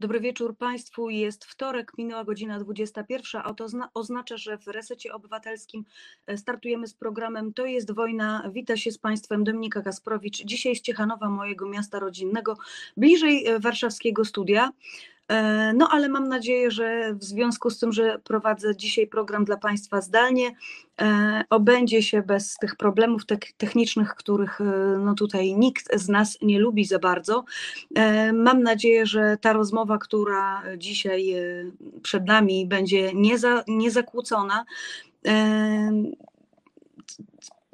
Dobry wieczór Państwu. Jest wtorek, minęła godzina 21, a to oznacza, że w Resecie Obywatelskim e, startujemy z programem To jest wojna. Wita się z Państwem Dominika Kasprowicz. Dzisiaj z Ciechanowa, mojego miasta rodzinnego, bliżej e, warszawskiego studia. E, no ale mam nadzieję, że w związku z tym, że prowadzę dzisiaj program dla Państwa zdalnie, e, obędzie się bez tych problemów technicznych, których e, no tutaj nikt z nas nie lubi za bardzo. Mam nadzieję, że ta rozmowa, która dzisiaj przed nami będzie niezakłócona,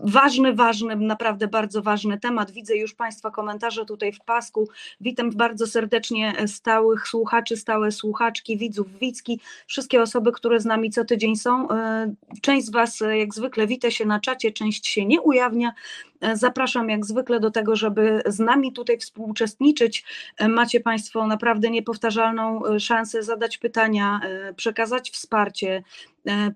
ważny, ważny, naprawdę bardzo ważny temat. Widzę już Państwa komentarze tutaj w pasku. Witam bardzo serdecznie stałych słuchaczy, stałe słuchaczki, widzów, widzki, wszystkie osoby, które z nami co tydzień są. E, część z Was, jak zwykle, wita się na czacie, część się nie ujawnia. E, zapraszam jak zwykle do tego, żeby z nami tutaj współuczestniczyć. E, macie Państwo naprawdę niepowtarzalną szansę zadać pytania, przekazać wsparcie, E,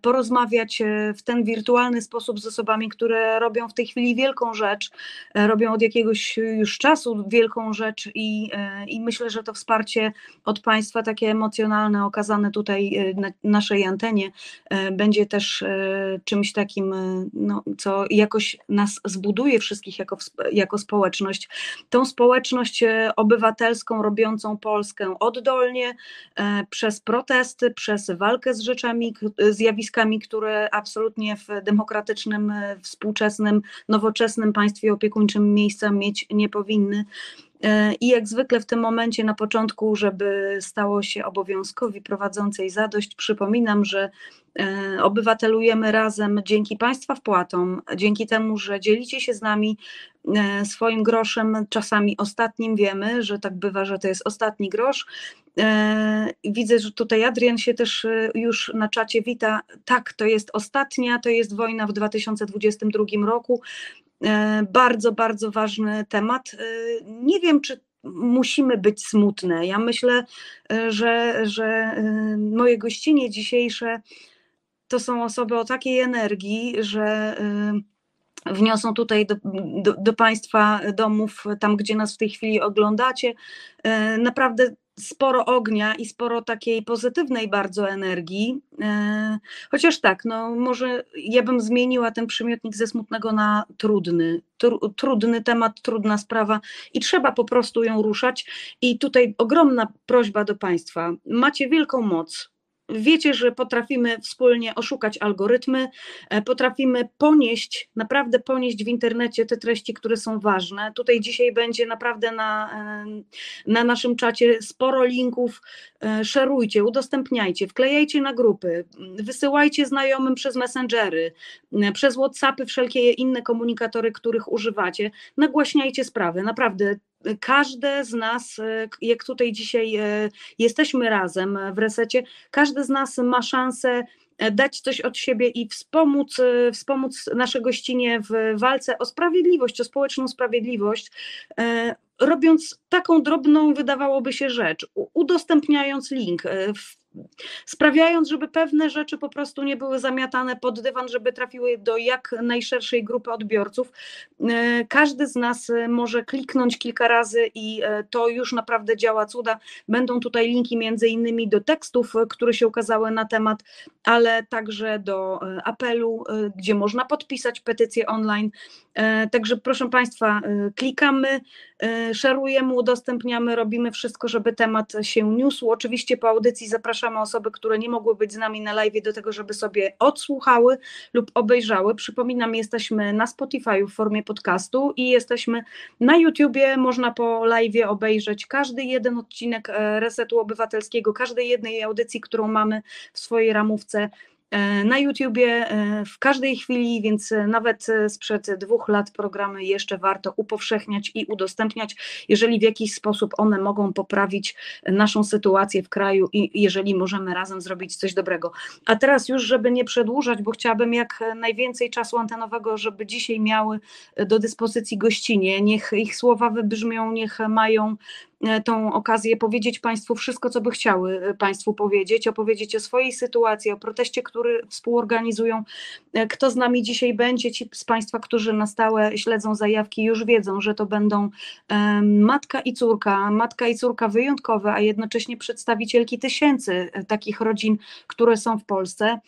porozmawiać e, w ten wirtualny sposób z osobami, które robią w tej chwili wielką rzecz, e, robią od jakiegoś już czasu wielką rzecz i, i myślę, że to wsparcie od Państwa, takie emocjonalne, okazane tutaj na naszej antenie, będzie też czymś takim, no, co jakoś nas zbuduje wszystkich jako, jako społeczność. Tą społeczność obywatelską, robiącą Polskę oddolnie, przez protesty, przez walkę z rzeczami, zjawiskami, które absolutnie w demokratycznym, e, współczesnym, nowoczesnym państwie opiekuńczym miejsca mieć nie powinny. E, I jak zwykle w tym momencie, na początku, żeby stało się obowiązkowi prowadzącej zadość, przypominam, że e, obywatelujemy razem dzięki Państwa wpłatom, dzięki temu, że dzielicie się z nami e, swoim groszem, czasami ostatnim, wiemy, że tak bywa, że to jest ostatni grosz. Widzę, że tutaj Adrian się też już na czacie wita. Tak, to jest ostatnia, to jest wojna w 2022 roku. E, bardzo, bardzo ważny temat. E, nie wiem, czy musimy być smutne. Ja myślę, e, że, że moje gościnie dzisiejsze to są osoby o takiej energii, że wniosą tutaj do, do, do, Państwa domów, tam gdzie nas w tej chwili oglądacie, naprawdę sporo ognia i sporo takiej pozytywnej bardzo energii. E, chociaż tak, no może ja bym zmieniła ten przymiotnik ze smutnego na trudny. trudny temat, trudna sprawa i trzeba po prostu ją ruszać. I tutaj ogromna prośba do Państwa. Macie wielką moc, Wiecie, że potrafimy wspólnie oszukać algorytmy, e, potrafimy ponieść, naprawdę ponieść w internecie te treści, które są ważne. Tutaj dzisiaj będzie naprawdę na, e, na naszym czacie sporo linków. E, szerujcie, udostępniajcie, wklejajcie na grupy, wysyłajcie znajomym przez messengery, przez WhatsAppy, wszelkie inne komunikatory, których używacie. Nagłaśniajcie sprawy. Naprawdę każde z nas, e, jak tutaj dzisiaj e, jesteśmy razem w resecie, każdy z nas ma szansę e, dać coś od siebie i wspomóc, wspomóc nasze gościnie w walce o sprawiedliwość, o społeczną sprawiedliwość, robiąc taką drobną, wydawałoby się, rzecz, udostępniając link, sprawiając, żeby pewne rzeczy po prostu nie były zamiatane pod dywan, żeby trafiły do jak najszerszej grupy odbiorców. E, każdy z nas e, może kliknąć kilka razy i e, to już naprawdę działa cuda. Będą tutaj linki między innymi do tekstów, które się ukazały na temat, ale także do apelu, gdzie można podpisać petycję online. Także proszę Państwa, klikamy, szerujemy, udostępniamy, robimy wszystko, żeby temat się niósł. Oczywiście po audycji zapraszamy zapraszamy osoby, które nie mogły być z nami na live do tego, żeby sobie odsłuchały lub obejrzały. Przypominam, jesteśmy na Spotify w formie podcastu i jesteśmy na YouTubie. Można po live obejrzeć każdy jeden odcinek e, Resetu Obywatelskiego, każdej jednej audycji, którą mamy w swojej ramówce. E, na YouTubie e, w każdej chwili, więc e, nawet sprzed dwóch lat programy jeszcze warto upowszechniać i udostępniać, jeżeli w jakiś sposób one mogą poprawić naszą sytuację w kraju i jeżeli możemy razem zrobić coś dobrego. A teraz już, żeby nie przedłużać, bo chciałabym jak najwięcej czasu antenowego, żeby dzisiaj miały do dyspozycji gościnie, niech ich słowa wybrzmią, niech mają tą okazję powiedzieć Państwu wszystko, co by chciały Państwu powiedzieć, opowiedzieć o swojej sytuacji, o proteście, który współorganizują. Kto z nami dzisiaj będzie? Ci z Państwa, którzy na stałe śledzą zajawki, już wiedzą, że to będą matka i córka, matka i córka wyjątkowe, a jednocześnie przedstawicielki tysięcy takich rodzin, które są w Polsce.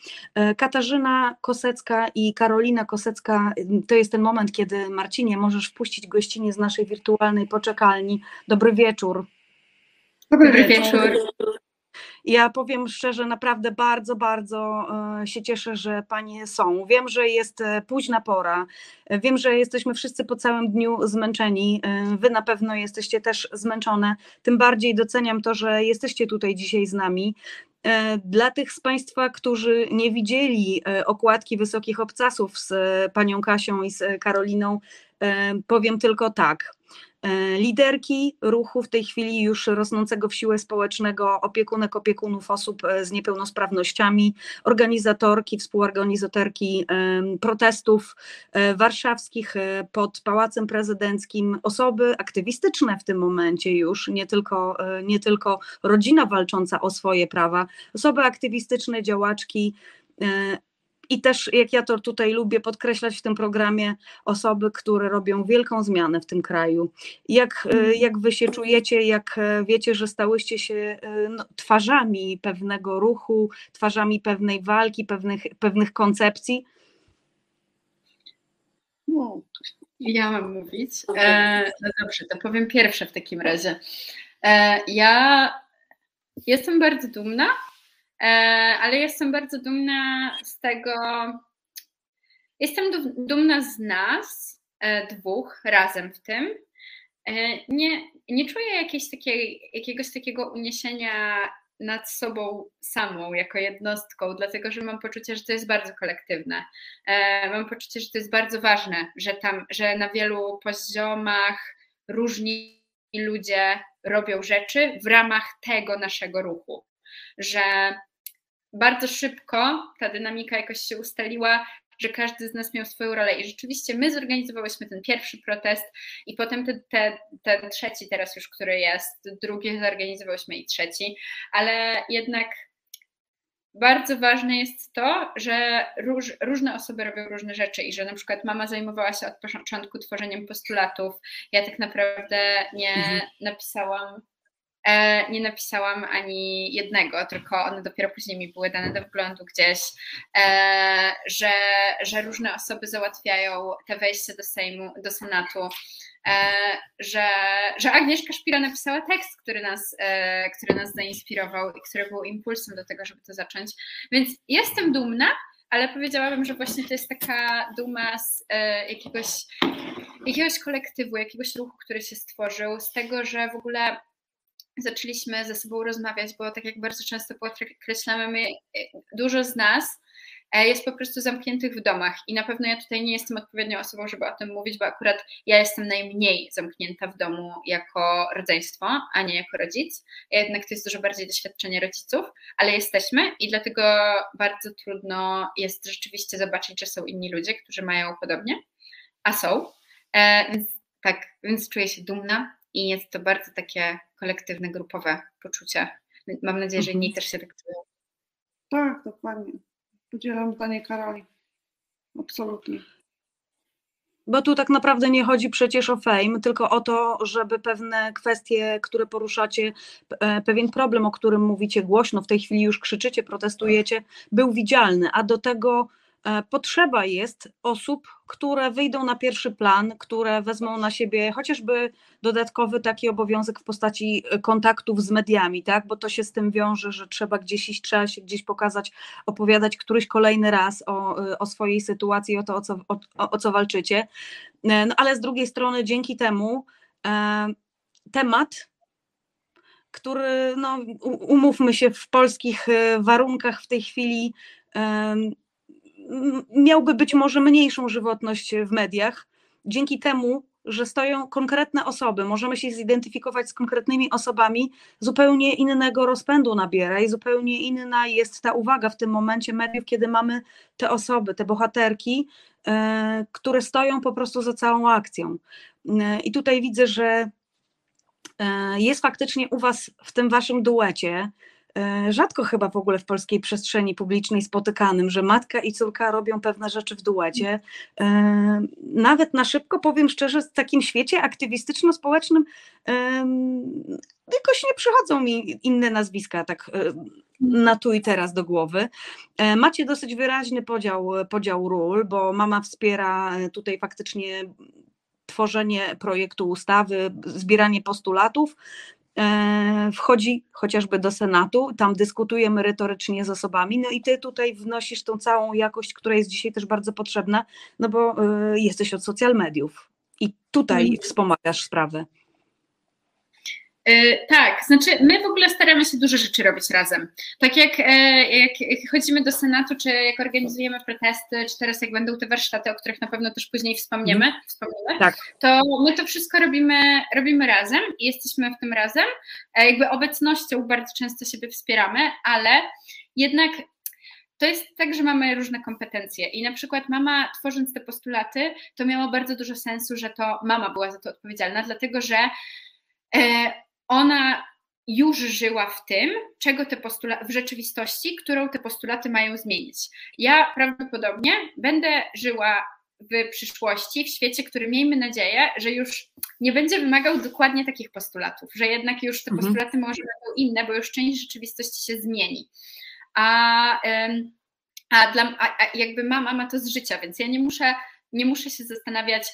Katarzyna Kosecka i Karolina Kosecka, to jest ten moment, kiedy Marcinie możesz wpuścić gościnie z naszej wirtualnej poczekalni. Dobry wieczór. Dobry, Dobry wieczór. Ja powiem szczerze, naprawdę bardzo, bardzo e, się cieszę, że Panie są. Wiem, że jest e, późna pora. Wiem, że jesteśmy wszyscy po całym dniu zmęczeni. E, wy na pewno jesteście też zmęczone. Tym bardziej doceniam to, że jesteście tutaj dzisiaj z nami. Dla tych z Państwa, którzy nie widzieli okładki wysokich obcasów z panią Kasią i z Karoliną, powiem tylko tak. E, liderki ruchu w tej chwili już rosnącego w siłę społecznego, opiekunek opiekunów osób e, z niepełnosprawnościami, organizatorki, współorganizatorki protestów e, warszawskich pod Pałacem Prezydenckim, osoby aktywistyczne w tym momencie już, nie tylko, nie tylko rodzina walcząca o swoje prawa, osoby aktywistyczne, działaczki, i też, jak ja to tutaj lubię podkreślać w tym programie, osoby, które robią wielką zmianę w tym kraju. Jak, e, jak wy się czujecie, jak e, wiecie, że stałyście się e, no, twarzami pewnego ruchu, twarzami pewnej walki, pewnych, pewnych koncepcji? No, ja mam mówić. E, no dobrze, to powiem pierwsze w takim razie. E, ja jestem bardzo dumna ale jestem bardzo dumna z tego. Jestem dumna z nas e, dwóch razem w tym. E, nie, nie czuję jakiejś takiej, jakiegoś takiego uniesienia nad sobą samą, jako jednostką, dlatego że mam poczucie, że to jest bardzo kolektywne. Mam poczucie, że to jest bardzo ważne, że tam, że na wielu poziomach różni ludzie robią rzeczy w ramach tego naszego ruchu. Że bardzo szybko ta dynamika jakoś się ustaliła, że każdy z nas miał swoją rolę. I rzeczywiście my zorganizowałyśmy ten pierwszy protest i potem ten, ten, ten trzeci teraz już, który jest, drugi zorganizowałyśmy i trzeci, ale jednak bardzo ważne jest to, że róż, różne osoby robią różne rzeczy i że na przykład mama zajmowała się od początku tworzeniem postulatów. Ja tak naprawdę nie mhm. napisałam nie napisałam ani jednego, tylko one dopiero później mi były dane do wglądu gdzieś, e, że, że różne osoby załatwiają te wejście do Sejmu, do Senatu, e, że, że Agnieszka Szpira napisała tekst, który nas, który nas zainspirował i który był impulsem do tego, żeby to zacząć. Więc jestem dumna, ale powiedziałabym, że właśnie to jest taka duma z jakiegoś, jakiegoś kolektywu, jakiegoś ruchu, który się stworzył, z tego, że w ogóle zaczęliśmy ze sobą rozmawiać, bo tak jak bardzo często podkreślamy, e, dużo z nas e, jest po prostu zamkniętych w domach i na pewno ja tutaj nie jestem odpowiednią osobą, żeby o tym mówić, bo akurat ja jestem najmniej zamknięta w domu jako rodzeństwo, a nie jako rodzic. Jednak to jest dużo bardziej doświadczenie rodziców, ale jesteśmy i dlatego bardzo trudno jest rzeczywiście zobaczyć, że są inni ludzie, którzy mają podobnie, a są. E, więc tak, więc czuję się dumna i jest to bardzo takie kolektywne, grupowe poczucie. Mam nadzieję, że inni mhm. też się tak czują. Tak, dokładnie. Podzielam zdanie Karoli. Absolutnie. Bo tu tak naprawdę nie chodzi przecież o fame, tylko o to, żeby pewne kwestie, które poruszacie, e, pewien problem, o którym mówicie głośno, w tej chwili już krzyczycie, protestujecie, był widzialny, a do tego potrzeba jest osób, które wyjdą na pierwszy plan, które wezmą na siebie chociażby dodatkowy taki obowiązek w postaci e, kontaktów z mediami, tak? bo to się z tym wiąże, że trzeba gdzieś iść, trzeba się gdzieś pokazać, opowiadać któryś kolejny raz o, e, o swojej sytuacji, o to, o co, o, o co walczycie. No, ale z drugiej strony, dzięki temu e, temat, który, no, umówmy się, w polskich warunkach w tej chwili miałby być może mniejszą żywotność w mediach. Dzięki temu, że stoją konkretne osoby, możemy się zidentyfikować z konkretnymi osobami, zupełnie innego rozpędu nabiera i zupełnie inna jest ta uwaga w tym momencie mediów, kiedy mamy te osoby, te bohaterki, e, które stoją po prostu za całą akcją. E, I tutaj widzę, że e, jest faktycznie u Was w tym Waszym duecie, rzadko chyba w ogóle w polskiej przestrzeni publicznej spotykanym, że matka i córka robią pewne rzeczy w duecie. E, Nawet na szybko, powiem szczerze, w takim świecie aktywistyczno-społecznym jakoś nie przychodzą mi inne nazwiska tak e, na tu i teraz do głowy. E, Macie dosyć wyraźny podział, podział ról, bo mama wspiera e, tutaj faktycznie tworzenie projektu ustawy, zbieranie postulatów. E, Wchodzi chociażby do Senatu, tam dyskutuje merytorycznie z osobami, no i ty tutaj wnosisz tą całą jakość, która jest dzisiaj też bardzo potrzebna, no bo e, jesteś od social mediów i tutaj Mhm. wspomagasz sprawę. E, Tak, znaczy my w ogóle staramy się dużo rzeczy robić razem. Tak jak, e, jak chodzimy do Senatu, czy jak organizujemy protesty, czy teraz jak będą te warsztaty, o których na pewno też później wspomniemy, wspomniemy Tak. to my to wszystko robimy, robimy razem i jesteśmy w tym razem. E, Jakby obecnością bardzo często siebie wspieramy, ale jednak to jest tak, że mamy różne kompetencje i na przykład mama tworząc te postulaty, to miało bardzo dużo sensu, że to mama była za to odpowiedzialna, dlatego że e, ona już żyła w tym, czego te postulaty, w rzeczywistości, którą te postulaty mają zmienić. Ja prawdopodobnie będę żyła w przyszłości, w świecie, który miejmy nadzieję, że już nie będzie wymagał dokładnie takich postulatów, że jednak już te Mhm. postulaty może będą inne, bo już część rzeczywistości się zmieni. A, a, dla, a, a jakby mama ma to z życia, więc ja nie muszę, nie muszę się zastanawiać,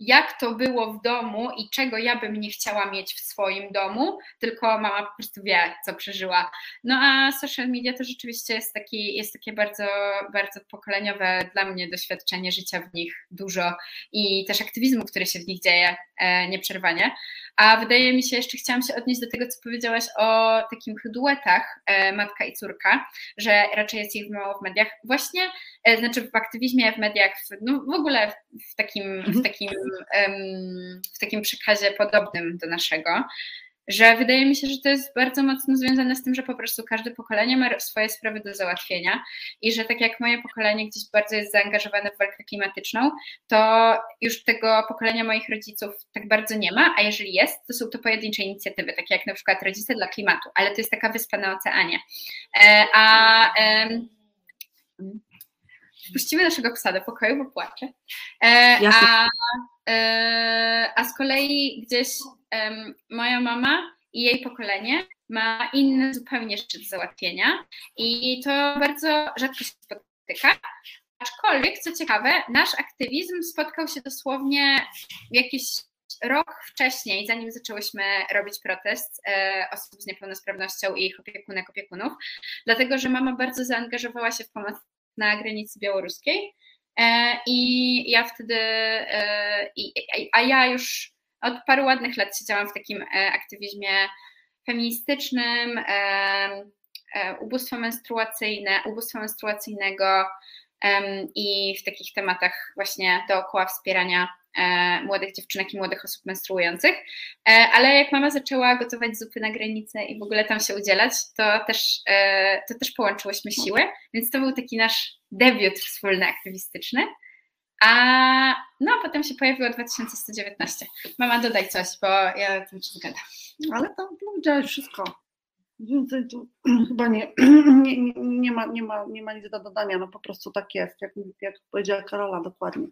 jak to było w domu i czego ja bym nie chciała mieć w swoim domu, tylko mama po prostu wie, co przeżyła. No a social media to rzeczywiście jest, taki, jest takie bardzo, bardzo pokoleniowe dla mnie doświadczenie życia w nich dużo i też aktywizmu, który się w nich dzieje e, nieprzerwanie. A wydaje mi się, jeszcze chciałam się odnieść do tego, co powiedziałaś o takich duetach e, matka i córka, że raczej jest ich mało w mediach. Właśnie, znaczy w aktywizmie, w mediach, w, no w ogóle w takim, w Mhm. takim, w takim przekazie podobnym do naszego, że wydaje mi się, że to jest bardzo mocno związane z tym, że po prostu każde pokolenie ma swoje sprawy do załatwienia i że tak jak moje pokolenie gdzieś bardzo jest zaangażowane w walkę klimatyczną, to już tego pokolenia moich rodziców tak bardzo nie ma, a jeżeli jest, to są to pojedyncze inicjatywy, takie jak na przykład Rodzice dla Klimatu, ale to jest taka wyspa na oceanie. E, a em, wpuścimy naszego psa do pokoju, bo płacze. E, a, e, a z kolei gdzieś moja mama i jej pokolenie ma inne zupełnie rzeczy do załatwienia i to bardzo rzadko się spotyka. Aczkolwiek, co ciekawe, nasz aktywizm spotkał się dosłownie jakiś rok wcześniej, zanim zaczęłyśmy robić protest e, osób z niepełnosprawnością i ich opiekunek, opiekunów, dlatego że mama bardzo zaangażowała się w pomoc na granicy białoruskiej. E, i ja wtedy, e, a ja już od paru ładnych lat siedziałam w takim e, aktywizmie feministycznym, ubóstwo menstruacyjne, ubóstwa menstruacyjnego i w takich tematach właśnie dookoła wspierania młodych dziewczynek i młodych osób menstruujących. E, ale jak mama zaczęła gotować zupy na granicę i w ogóle tam się udzielać, to też, e, to też połączyłyśmy siły, więc to był taki nasz debiut wspólny aktywistyczny. A no, potem się pojawiło 2119. Mama, dodaj coś, bo ja tu ci gadam. Ale tam powiedziałeś wszystko. Więcej tu chyba nie, nie, nie, ma, nie, ma, nie ma nic do dodania, no po prostu tak jest, jak, jak powiedziała Karola dokładnie.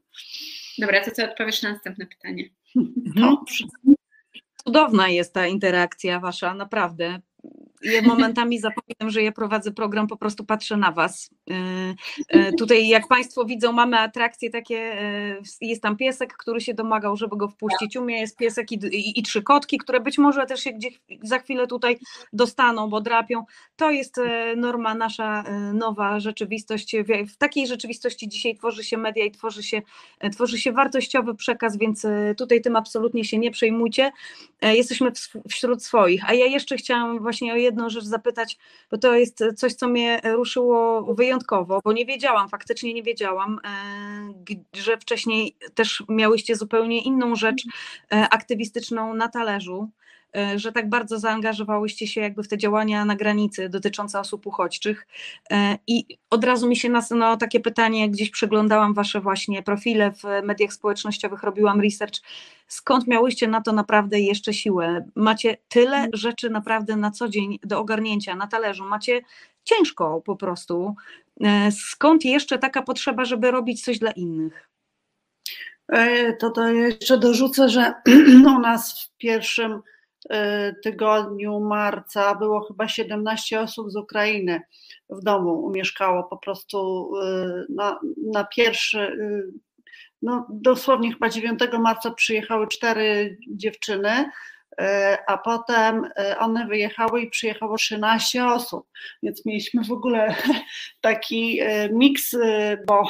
Dobra, to co odpowiesz na następne pytanie? Mhm. Cudowna jest ta interakcja wasza, naprawdę. Ja momentami zapominam, że ja prowadzę program, po prostu patrzę na was. Yy, yy, Tutaj, jak Państwo widzą, mamy atrakcje takie, yy, jest tam piesek, który się domagał, żeby go wpuścić. U mnie jest piesek i, i, i trzy kotki, które być może też się gdzieś za chwilę tutaj dostaną, bo drapią. To jest norma, nasza nowa rzeczywistość. W- takiej rzeczywistości dzisiaj tworzy się media i tworzy się, tworzy się wartościowy przekaz, więc tutaj tym absolutnie się nie przejmujcie. Jesteśmy wśród swoich. A ja jeszcze chciałam właśnie o jedną rzecz zapytać, bo to jest coś, co mnie ruszyło wyjątkowo, bo nie wiedziałam, faktycznie nie wiedziałam, e, że wcześniej też miałyście zupełnie inną rzecz e, aktywistyczną na talerzu. E, że tak bardzo zaangażowałyście się jakby w te działania na granicy dotyczące osób uchodźczych. E, I od razu mi się nasunęło takie pytanie, gdzieś przeglądałam wasze właśnie profile w mediach społecznościowych, robiłam research. Skąd miałyście na to naprawdę jeszcze siłę? Macie tyle rzeczy naprawdę na co dzień do ogarnięcia na talerzu, macie ciężko po prostu. E, skąd jeszcze taka potrzeba, żeby robić coś dla innych? To, to jeszcze dorzucę, że u nas w pierwszym tygodniu marca było chyba 17 osób z Ukrainy w domu mieszkało po prostu na, na pierwszy, no dosłownie chyba 9 marca przyjechały cztery dziewczyny, a potem one wyjechały i przyjechało 13 osób, więc mieliśmy w ogóle taki miks, bo,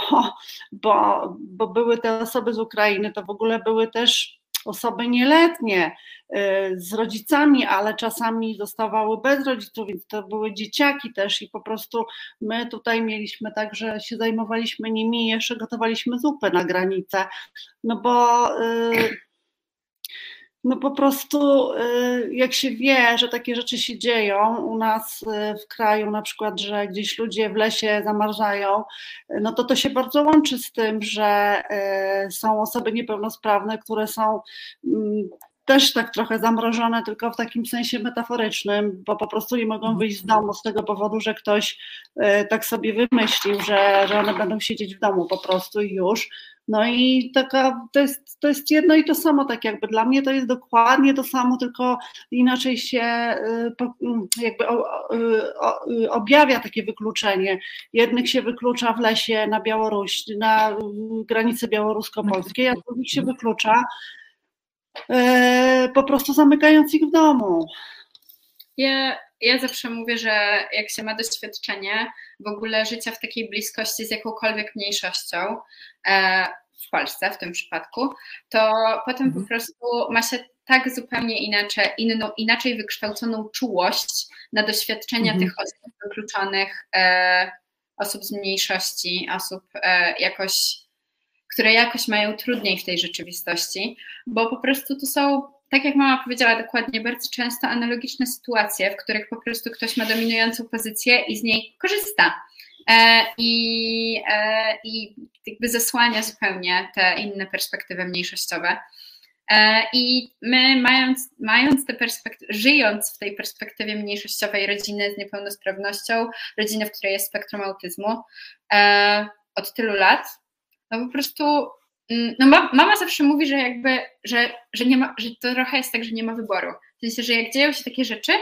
bo, bo były te osoby z Ukrainy, to w ogóle były też osoby nieletnie z rodzicami, ale czasami zostawały bez rodziców, więc to były dzieciaki też i po prostu my tutaj mieliśmy tak, że się zajmowaliśmy nimi i jeszcze gotowaliśmy zupę na granicę, no bo no po prostu y, jak się wie, że takie rzeczy się dzieją u nas y, w kraju, na przykład, że gdzieś ludzie w lesie zamarzają, y, no to to się bardzo łączy z tym, że są osoby niepełnosprawne, które są mm, też tak trochę zamrożone, tylko w takim sensie metaforycznym, bo po prostu nie mogą wyjść z domu z tego powodu, że ktoś tak sobie wymyślił, że, że one będą siedzieć w domu po prostu i już. No i taka, to jest, to jest jedno i to samo, tak jakby dla mnie to jest dokładnie to samo, tylko inaczej się y, jakby y, objawia takie wykluczenie. Jednych się wyklucza w lesie na Białoruś, na granicy białorusko-polskiej, a drugich się wyklucza y, po prostu zamykając ich w domu. Ja, ja zawsze mówię, że jak się ma doświadczenie w ogóle życia w takiej bliskości z jakąkolwiek mniejszością, e, w Polsce w tym przypadku, to potem mhm. po prostu ma się tak zupełnie inaczej, inną, inaczej wykształconą czułość na doświadczenia mhm. tych osób wykluczonych, e, osób z mniejszości, osób e, jakoś, które jakoś mają trudniej w tej rzeczywistości, bo po prostu to są tak jak mama powiedziała dokładnie, bardzo często analogiczne sytuacje, w których po prostu ktoś ma dominującą pozycję i z niej korzysta. E, I, e, i jakby zasłania zupełnie te inne perspektywy mniejszościowe. E, I my, mając, mając te perspektywy, żyjąc w tej perspektywie mniejszościowej rodziny z niepełnosprawnością, rodziny, w której jest spektrum autyzmu, od tylu lat, no po prostu no mama zawsze mówi, że jakby, że, że, nie ma, że to trochę jest tak, że nie ma wyboru. W sensie, że jak dzieją się takie rzeczy,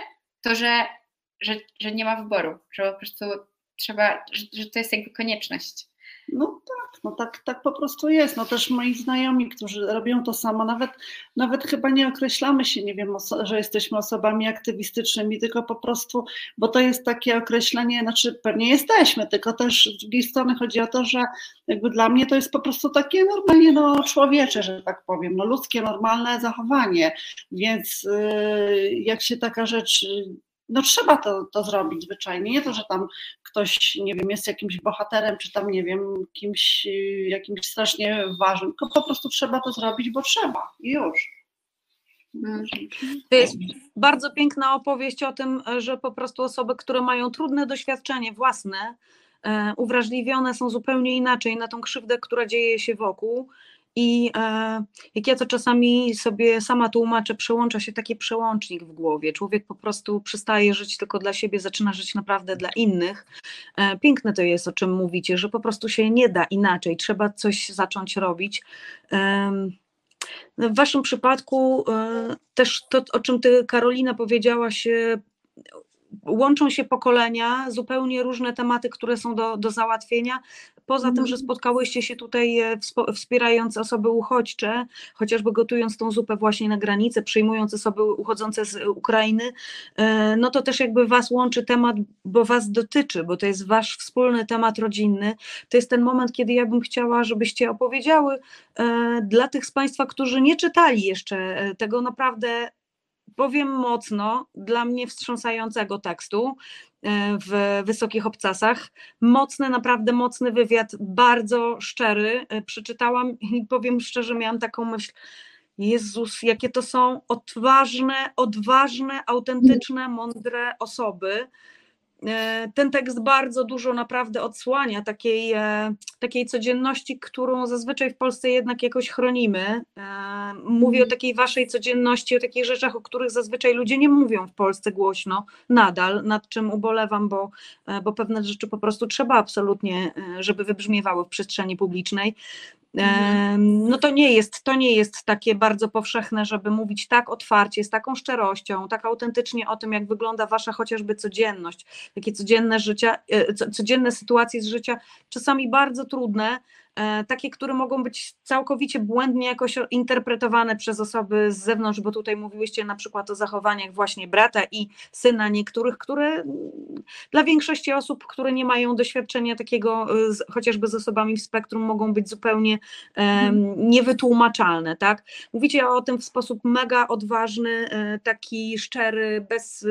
to że, że, że nie ma wyboru, że po prostu trzeba, że, że to jest jakby konieczność. No tak, no tak, tak po prostu jest. No też moi znajomi, którzy robią to samo, nawet, nawet chyba nie określamy się, nie wiem, że jesteśmy osobami aktywistycznymi, tylko po prostu, bo to jest takie określenie, znaczy pewnie jesteśmy, tylko też z drugiej strony chodzi o to, że jakby dla mnie to jest po prostu takie normalnie no, człowiecze, że tak powiem, no ludzkie, normalne zachowanie, więc yy, jak się taka rzecz no trzeba to, to zrobić zwyczajnie. Nie to, że tam ktoś, nie wiem, jest jakimś bohaterem, czy tam, nie wiem, kimś jakimś strasznie ważnym, tylko po prostu trzeba to zrobić, bo trzeba i już. To jest bardzo piękna opowieść o tym, że po prostu osoby, które mają trudne doświadczenie własne, e, uwrażliwione są zupełnie inaczej na tą krzywdę, która dzieje się wokół i e, jak ja to czasami sobie sama tłumaczę, przełącza się taki przełącznik w głowie. Człowiek po prostu przestaje żyć tylko dla siebie, zaczyna żyć naprawdę dla innych. E, piękne to jest, o czym mówicie, że po prostu się nie da inaczej, trzeba coś zacząć robić. W Waszym przypadku e, też to, o czym Ty, Karolina, powiedziałaś, łączą się pokolenia, zupełnie różne tematy, które są do, do załatwienia. Poza tym, że mhm. spotkałyście się tutaj e, wspierając osoby uchodźcze, chociażby gotując tą zupę właśnie na granicę, przyjmując osoby uchodzące z Ukrainy, e, no to też jakby Was łączy temat, bo Was dotyczy, bo to jest Wasz wspólny temat rodzinny. To jest ten moment, kiedy ja bym chciała, żebyście opowiedziały e, dla tych z Państwa, którzy nie czytali jeszcze tego naprawdę powiem mocno, dla mnie wstrząsającego tekstu e, w Wysokich Obcasach. Mocny, naprawdę mocny wywiad, bardzo szczery. E, przeczytałam i powiem szczerze, miałam taką myśl, Jezus, jakie to są odważne, odważne, autentyczne, mądre osoby. E, ten tekst bardzo dużo naprawdę odsłania takiej, e, takiej codzienności, którą zazwyczaj w Polsce jednak jakoś chronimy. E, mówię o Mhm. takiej waszej codzienności, o takich rzeczach, o których zazwyczaj ludzie nie mówią w Polsce głośno, nadal, nad czym ubolewam, bo, bo pewne rzeczy po prostu trzeba absolutnie, żeby wybrzmiewały w przestrzeni publicznej. Mhm. No to nie jest, to nie jest takie bardzo powszechne, żeby mówić tak otwarcie, z taką szczerością, tak autentycznie o tym, jak wygląda wasza chociażby codzienność, takie codzienne życie, e, codzienne sytuacje z życia, czasami bardzo trudne, takie, które mogą być całkowicie błędnie jakoś interpretowane przez osoby z zewnątrz, bo tutaj mówiłyście na przykład o zachowaniach właśnie brata i syna niektórych, które dla większości osób, które nie mają doświadczenia takiego e, chociażby z osobami w spektrum, mogą być zupełnie um, niewytłumaczalne, tak? Mówicie o tym w sposób mega odważny, e, taki szczery, bez,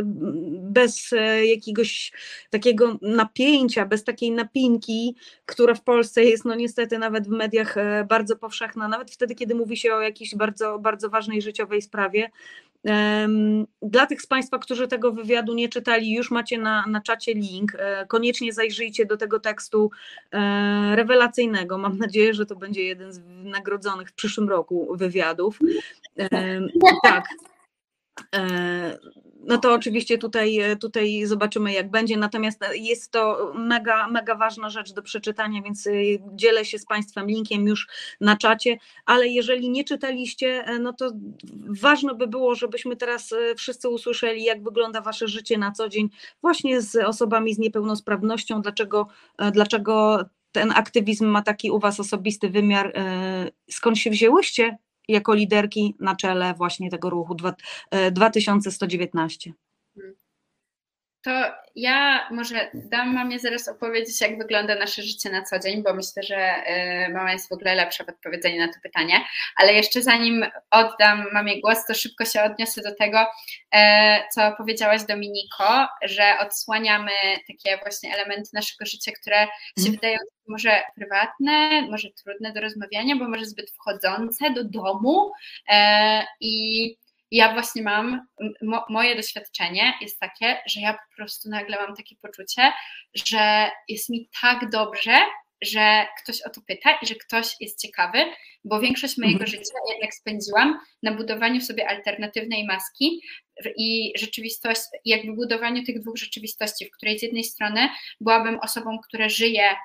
bez jakiegoś takiego napięcia, bez takiej napinki, która w Polsce jest no niestety niestety nawet w mediach e, bardzo powszechna, nawet wtedy, kiedy mówi się o jakiejś bardzo, bardzo ważnej życiowej sprawie. Dla tych z Państwa, którzy tego wywiadu nie czytali, już macie na, na czacie link. E, koniecznie zajrzyjcie do tego tekstu e, rewelacyjnego. Mam nadzieję, że to będzie jeden z nagrodzonych w przyszłym roku wywiadów. Tak no to oczywiście tutaj, tutaj zobaczymy, jak będzie. Natomiast jest to mega, mega ważna rzecz do przeczytania, więc y, dzielę się z Państwem linkiem już na czacie. Ale jeżeli nie czytaliście, no to ważne by było, żebyśmy teraz wszyscy usłyszeli, jak wygląda Wasze życie na co dzień, właśnie z osobami z niepełnosprawnością, dlaczego, dlaczego ten aktywizm ma taki u Was osobisty wymiar. Skąd się wzięłyście jako liderki na czele właśnie tego ruchu 2119? To ja może dam mamie zaraz opowiedzieć, jak wygląda nasze życie na co dzień, bo myślę, że y, mama jest w ogóle lepsza w odpowiedzeniu na to pytanie. Ale jeszcze zanim oddam mamie głos, to szybko się odniosę do tego, e, co powiedziałaś Dominiko, że odsłaniamy takie właśnie elementy naszego życia, które się mm. wydają może prywatne, może trudne do rozmawiania, bo może zbyt wchodzące do domu e, i ja właśnie mam, mo, moje doświadczenie jest takie, że ja po prostu nagle mam takie poczucie, że jest mi tak dobrze, że ktoś o to pyta i że ktoś jest ciekawy, bo większość mojego mhm. życia jednak spędziłam na budowaniu sobie alternatywnej maski i rzeczywistość, jakby budowaniu tych dwóch rzeczywistości, w której z jednej strony byłabym osobą, która żyje,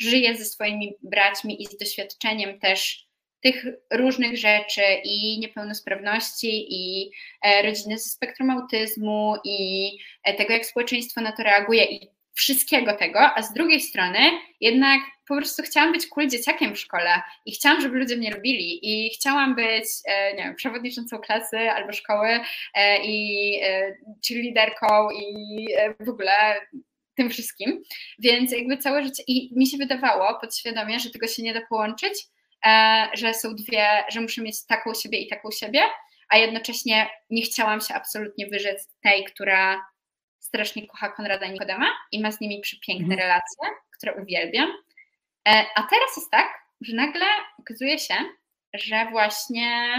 żyje ze swoimi braćmi i z doświadczeniem też tych różnych rzeczy i niepełnosprawności, i e, rodziny ze spektrum autyzmu, i e, tego, jak społeczeństwo na to reaguje, i wszystkiego tego, a z drugiej strony jednak po prostu chciałam być cool dzieciakiem w szkole i chciałam, żeby ludzie mnie lubili i chciałam być, e, nie wiem, przewodniczącą klasy albo szkoły i cheerleaderką i w ogóle tym wszystkim, więc jakby całe życie i mi się wydawało podświadomie, że tego się nie da połączyć, że są dwie, że muszę mieć taką siebie i taką siebie, a jednocześnie nie chciałam się absolutnie wyrzec tej, która strasznie kocha Konrada Nikodema i ma z nimi przepiękne mhm. relacje, które uwielbiam. E, a teraz jest tak, że nagle okazuje się, że właśnie,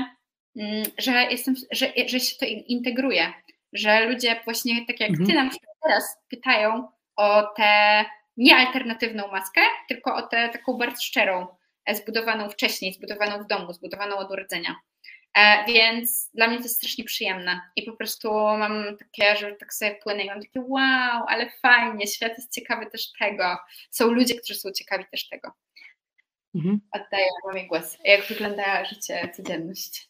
mm, że jestem, że, że się to integruje, że ludzie właśnie tak jak mhm. ty nam teraz pytają o tę niealternatywną maskę, tylko o tę taką bardzo szczerą zbudowaną wcześniej, zbudowaną w domu, zbudowaną od urodzenia. E, więc dla mnie to jest strasznie przyjemne i po prostu mam takie, że tak sobie płynę i mam takie wow, ale fajnie, świat jest ciekawy też tego. Są ludzie, którzy są ciekawi też tego. Mhm. Oddaję mamie głos. Jak wygląda życie, codzienność?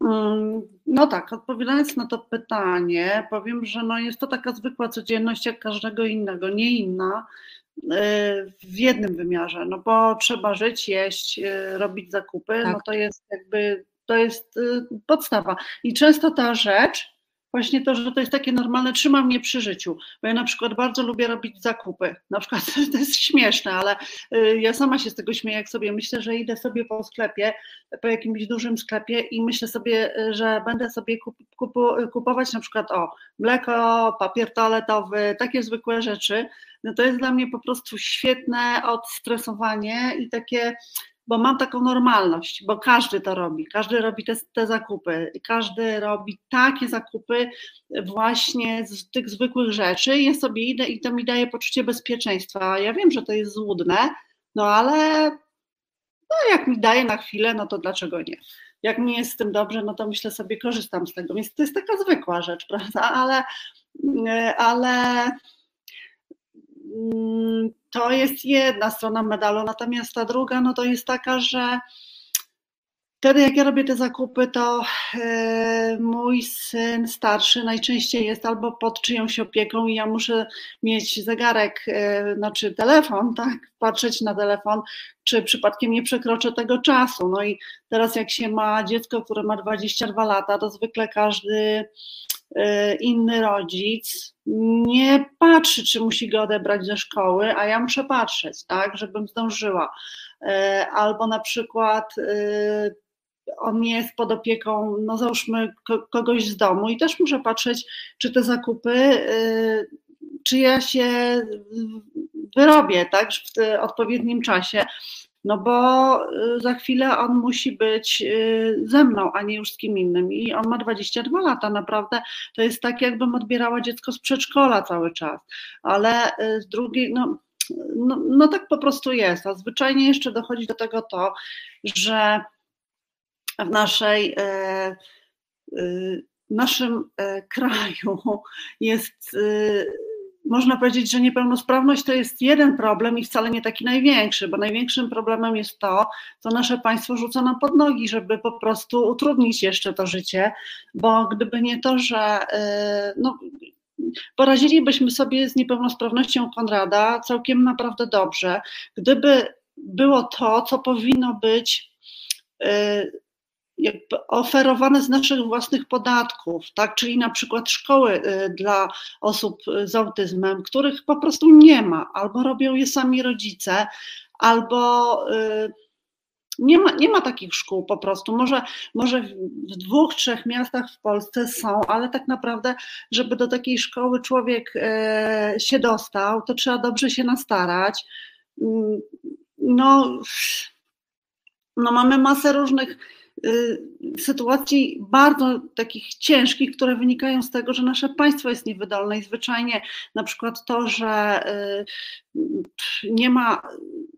Mm, no tak, odpowiadając na to pytanie, powiem, że no jest to taka zwykła codzienność jak każdego innego, nie inna, w jednym wymiarze, no bo trzeba żyć, jeść, y, robić zakupy, no tak. no to jest jakby, to jest y, podstawa. I często ta rzecz, właśnie to, że to jest takie normalne, trzyma mnie przy życiu, bo ja na przykład bardzo lubię robić zakupy, na przykład to jest śmieszne, ale y, ja sama się z tego śmieję, jak sobie myślę, że idę sobie po sklepie, po jakimś dużym sklepie i myślę sobie, że będę sobie kupować na przykład o mleko, papier toaletowy, takie zwykłe rzeczy, no to jest dla mnie po prostu świetne odstresowanie i takie bo mam taką normalność, bo każdy to robi, każdy robi te, te zakupy, każdy robi takie zakupy właśnie z tych zwykłych rzeczy. Ja sobie idę i to mi daje poczucie bezpieczeństwa. Ja wiem, że to jest złudne, no ale no jak mi daje na chwilę, no to dlaczego nie? Jak mi jest z tym dobrze, no to myślę sobie, korzystam z tego. Więc to jest taka zwykła rzecz, prawda? Ale, ale to jest jedna strona medalu, natomiast ta druga, no to jest taka, że Wtedy, jak ja robię te zakupy, to e, mój syn starszy najczęściej jest albo pod czyjąś opieką i ja muszę mieć zegarek, e, znaczy telefon, tak, patrzeć na telefon, czy przypadkiem nie przekroczę tego czasu. No i teraz, jak się ma dziecko, które ma 22 lata, to zwykle każdy inny rodzic nie patrzy, czy musi go odebrać ze szkoły, a ja muszę patrzeć, tak, żebym zdążyła. Albo na przykład on jest pod opieką, no załóżmy, kogoś z domu i też muszę patrzeć, czy te zakupy, y, czy ja się wyrobię, tak, w odpowiednim czasie, no bo y, za chwilę on musi być y, ze mną, a nie już z kim innym. I on ma 22 lata, naprawdę to jest tak, jakbym odbierała dziecko z przedszkola cały czas. Ale z drugiej, no, no, no tak po prostu jest. A zwyczajnie jeszcze dochodzi do tego to, że w naszej, w naszym kraju jest, można powiedzieć, że niepełnosprawność to jest jeden problem i wcale nie taki największy, bo największym problemem jest to, co nasze państwo rzuca nam pod nogi, żeby po prostu utrudnić jeszcze to życie, bo gdyby nie to, że no, poradzilibyśmy sobie z niepełnosprawnością Konrada całkiem naprawdę dobrze, gdyby było to, co powinno być oferowane z naszych własnych podatków, tak? czyli na przykład szkoły y, dla osób z autyzmem, których po prostu nie ma, albo robią je sami rodzice, albo y, nie ma, nie ma takich szkół po prostu. Może, może w dwóch, trzech miastach w Polsce są, ale tak naprawdę, żeby do takiej szkoły człowiek się dostał, to trzeba dobrze się nastarać. Mm, no, no mamy masę różnych Y, sytuacji bardzo takich ciężkich, które wynikają z tego, że nasze państwo jest niewydolne i zwyczajnie na przykład to, że y, nie ma,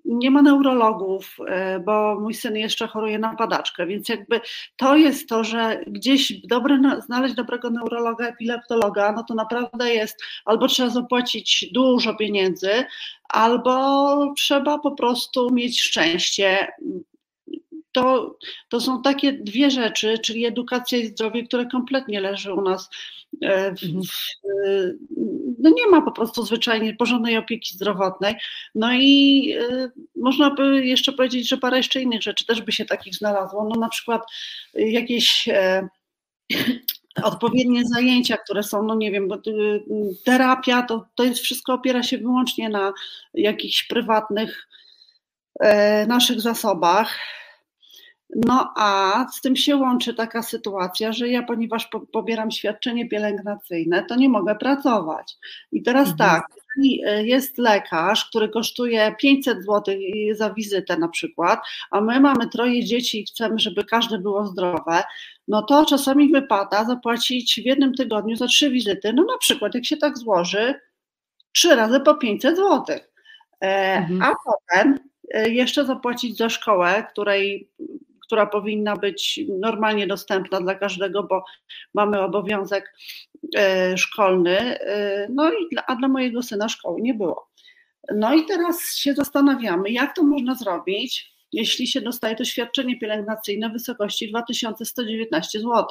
nie ma neurologów, y, bo mój syn jeszcze choruje na padaczkę, więc jakby to jest to, że gdzieś dobre, znaleźć dobrego neurologa, epileptologa, no to naprawdę jest, albo trzeba zapłacić dużo pieniędzy, albo trzeba po prostu mieć szczęście to, to są takie dwie rzeczy, czyli edukacja i zdrowie, które kompletnie leży u nas. E, w, mhm. w, no nie ma po prostu zwyczajnie porządnej opieki zdrowotnej. No i y, można by jeszcze powiedzieć, że parę jeszcze innych rzeczy też by się takich znalazło. No na przykład jakieś e, odpowiednie zajęcia, które są, no nie wiem, bo terapia to, to jest wszystko opiera się wyłącznie na jakichś prywatnych e, naszych zasobach. No a z tym się łączy taka sytuacja, że ja, ponieważ po, pobieram świadczenie pielęgnacyjne, to nie mogę pracować. I teraz mhm. tak, jeżeli e, jest lekarz, który kosztuje 500 zł za wizytę na przykład, a my mamy troje dzieci i chcemy, żeby każde było zdrowe, no to czasami wypada zapłacić w jednym tygodniu za trzy wizyty, no na przykład jak się tak złoży, trzy razy po 500 zł. E, mhm. A potem e, jeszcze zapłacić za szkołę, której która powinna być normalnie dostępna dla każdego, bo mamy obowiązek e, szkolny. E, no i dla, a dla mojego syna szkoły nie było. No i teraz się zastanawiamy, jak to można zrobić, jeśli się dostaje to świadczenie pielęgnacyjne w wysokości 2119 zł.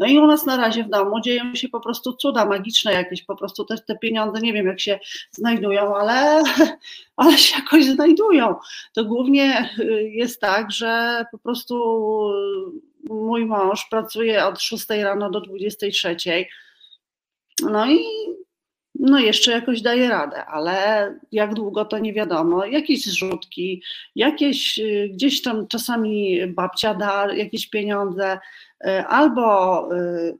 No i u nas na razie w domu dzieją się po prostu cuda magiczne jakieś, po prostu te, te pieniądze, nie wiem jak się znajdują, ale, ale się jakoś znajdują. To głównie y, jest tak, że po prostu mój mąż pracuje od 6 rano do 23. No i no jeszcze jakoś daje radę, ale jak długo to nie wiadomo. Jakieś zrzutki, jakieś y, gdzieś tam czasami babcia da jakieś pieniądze, y, albo y,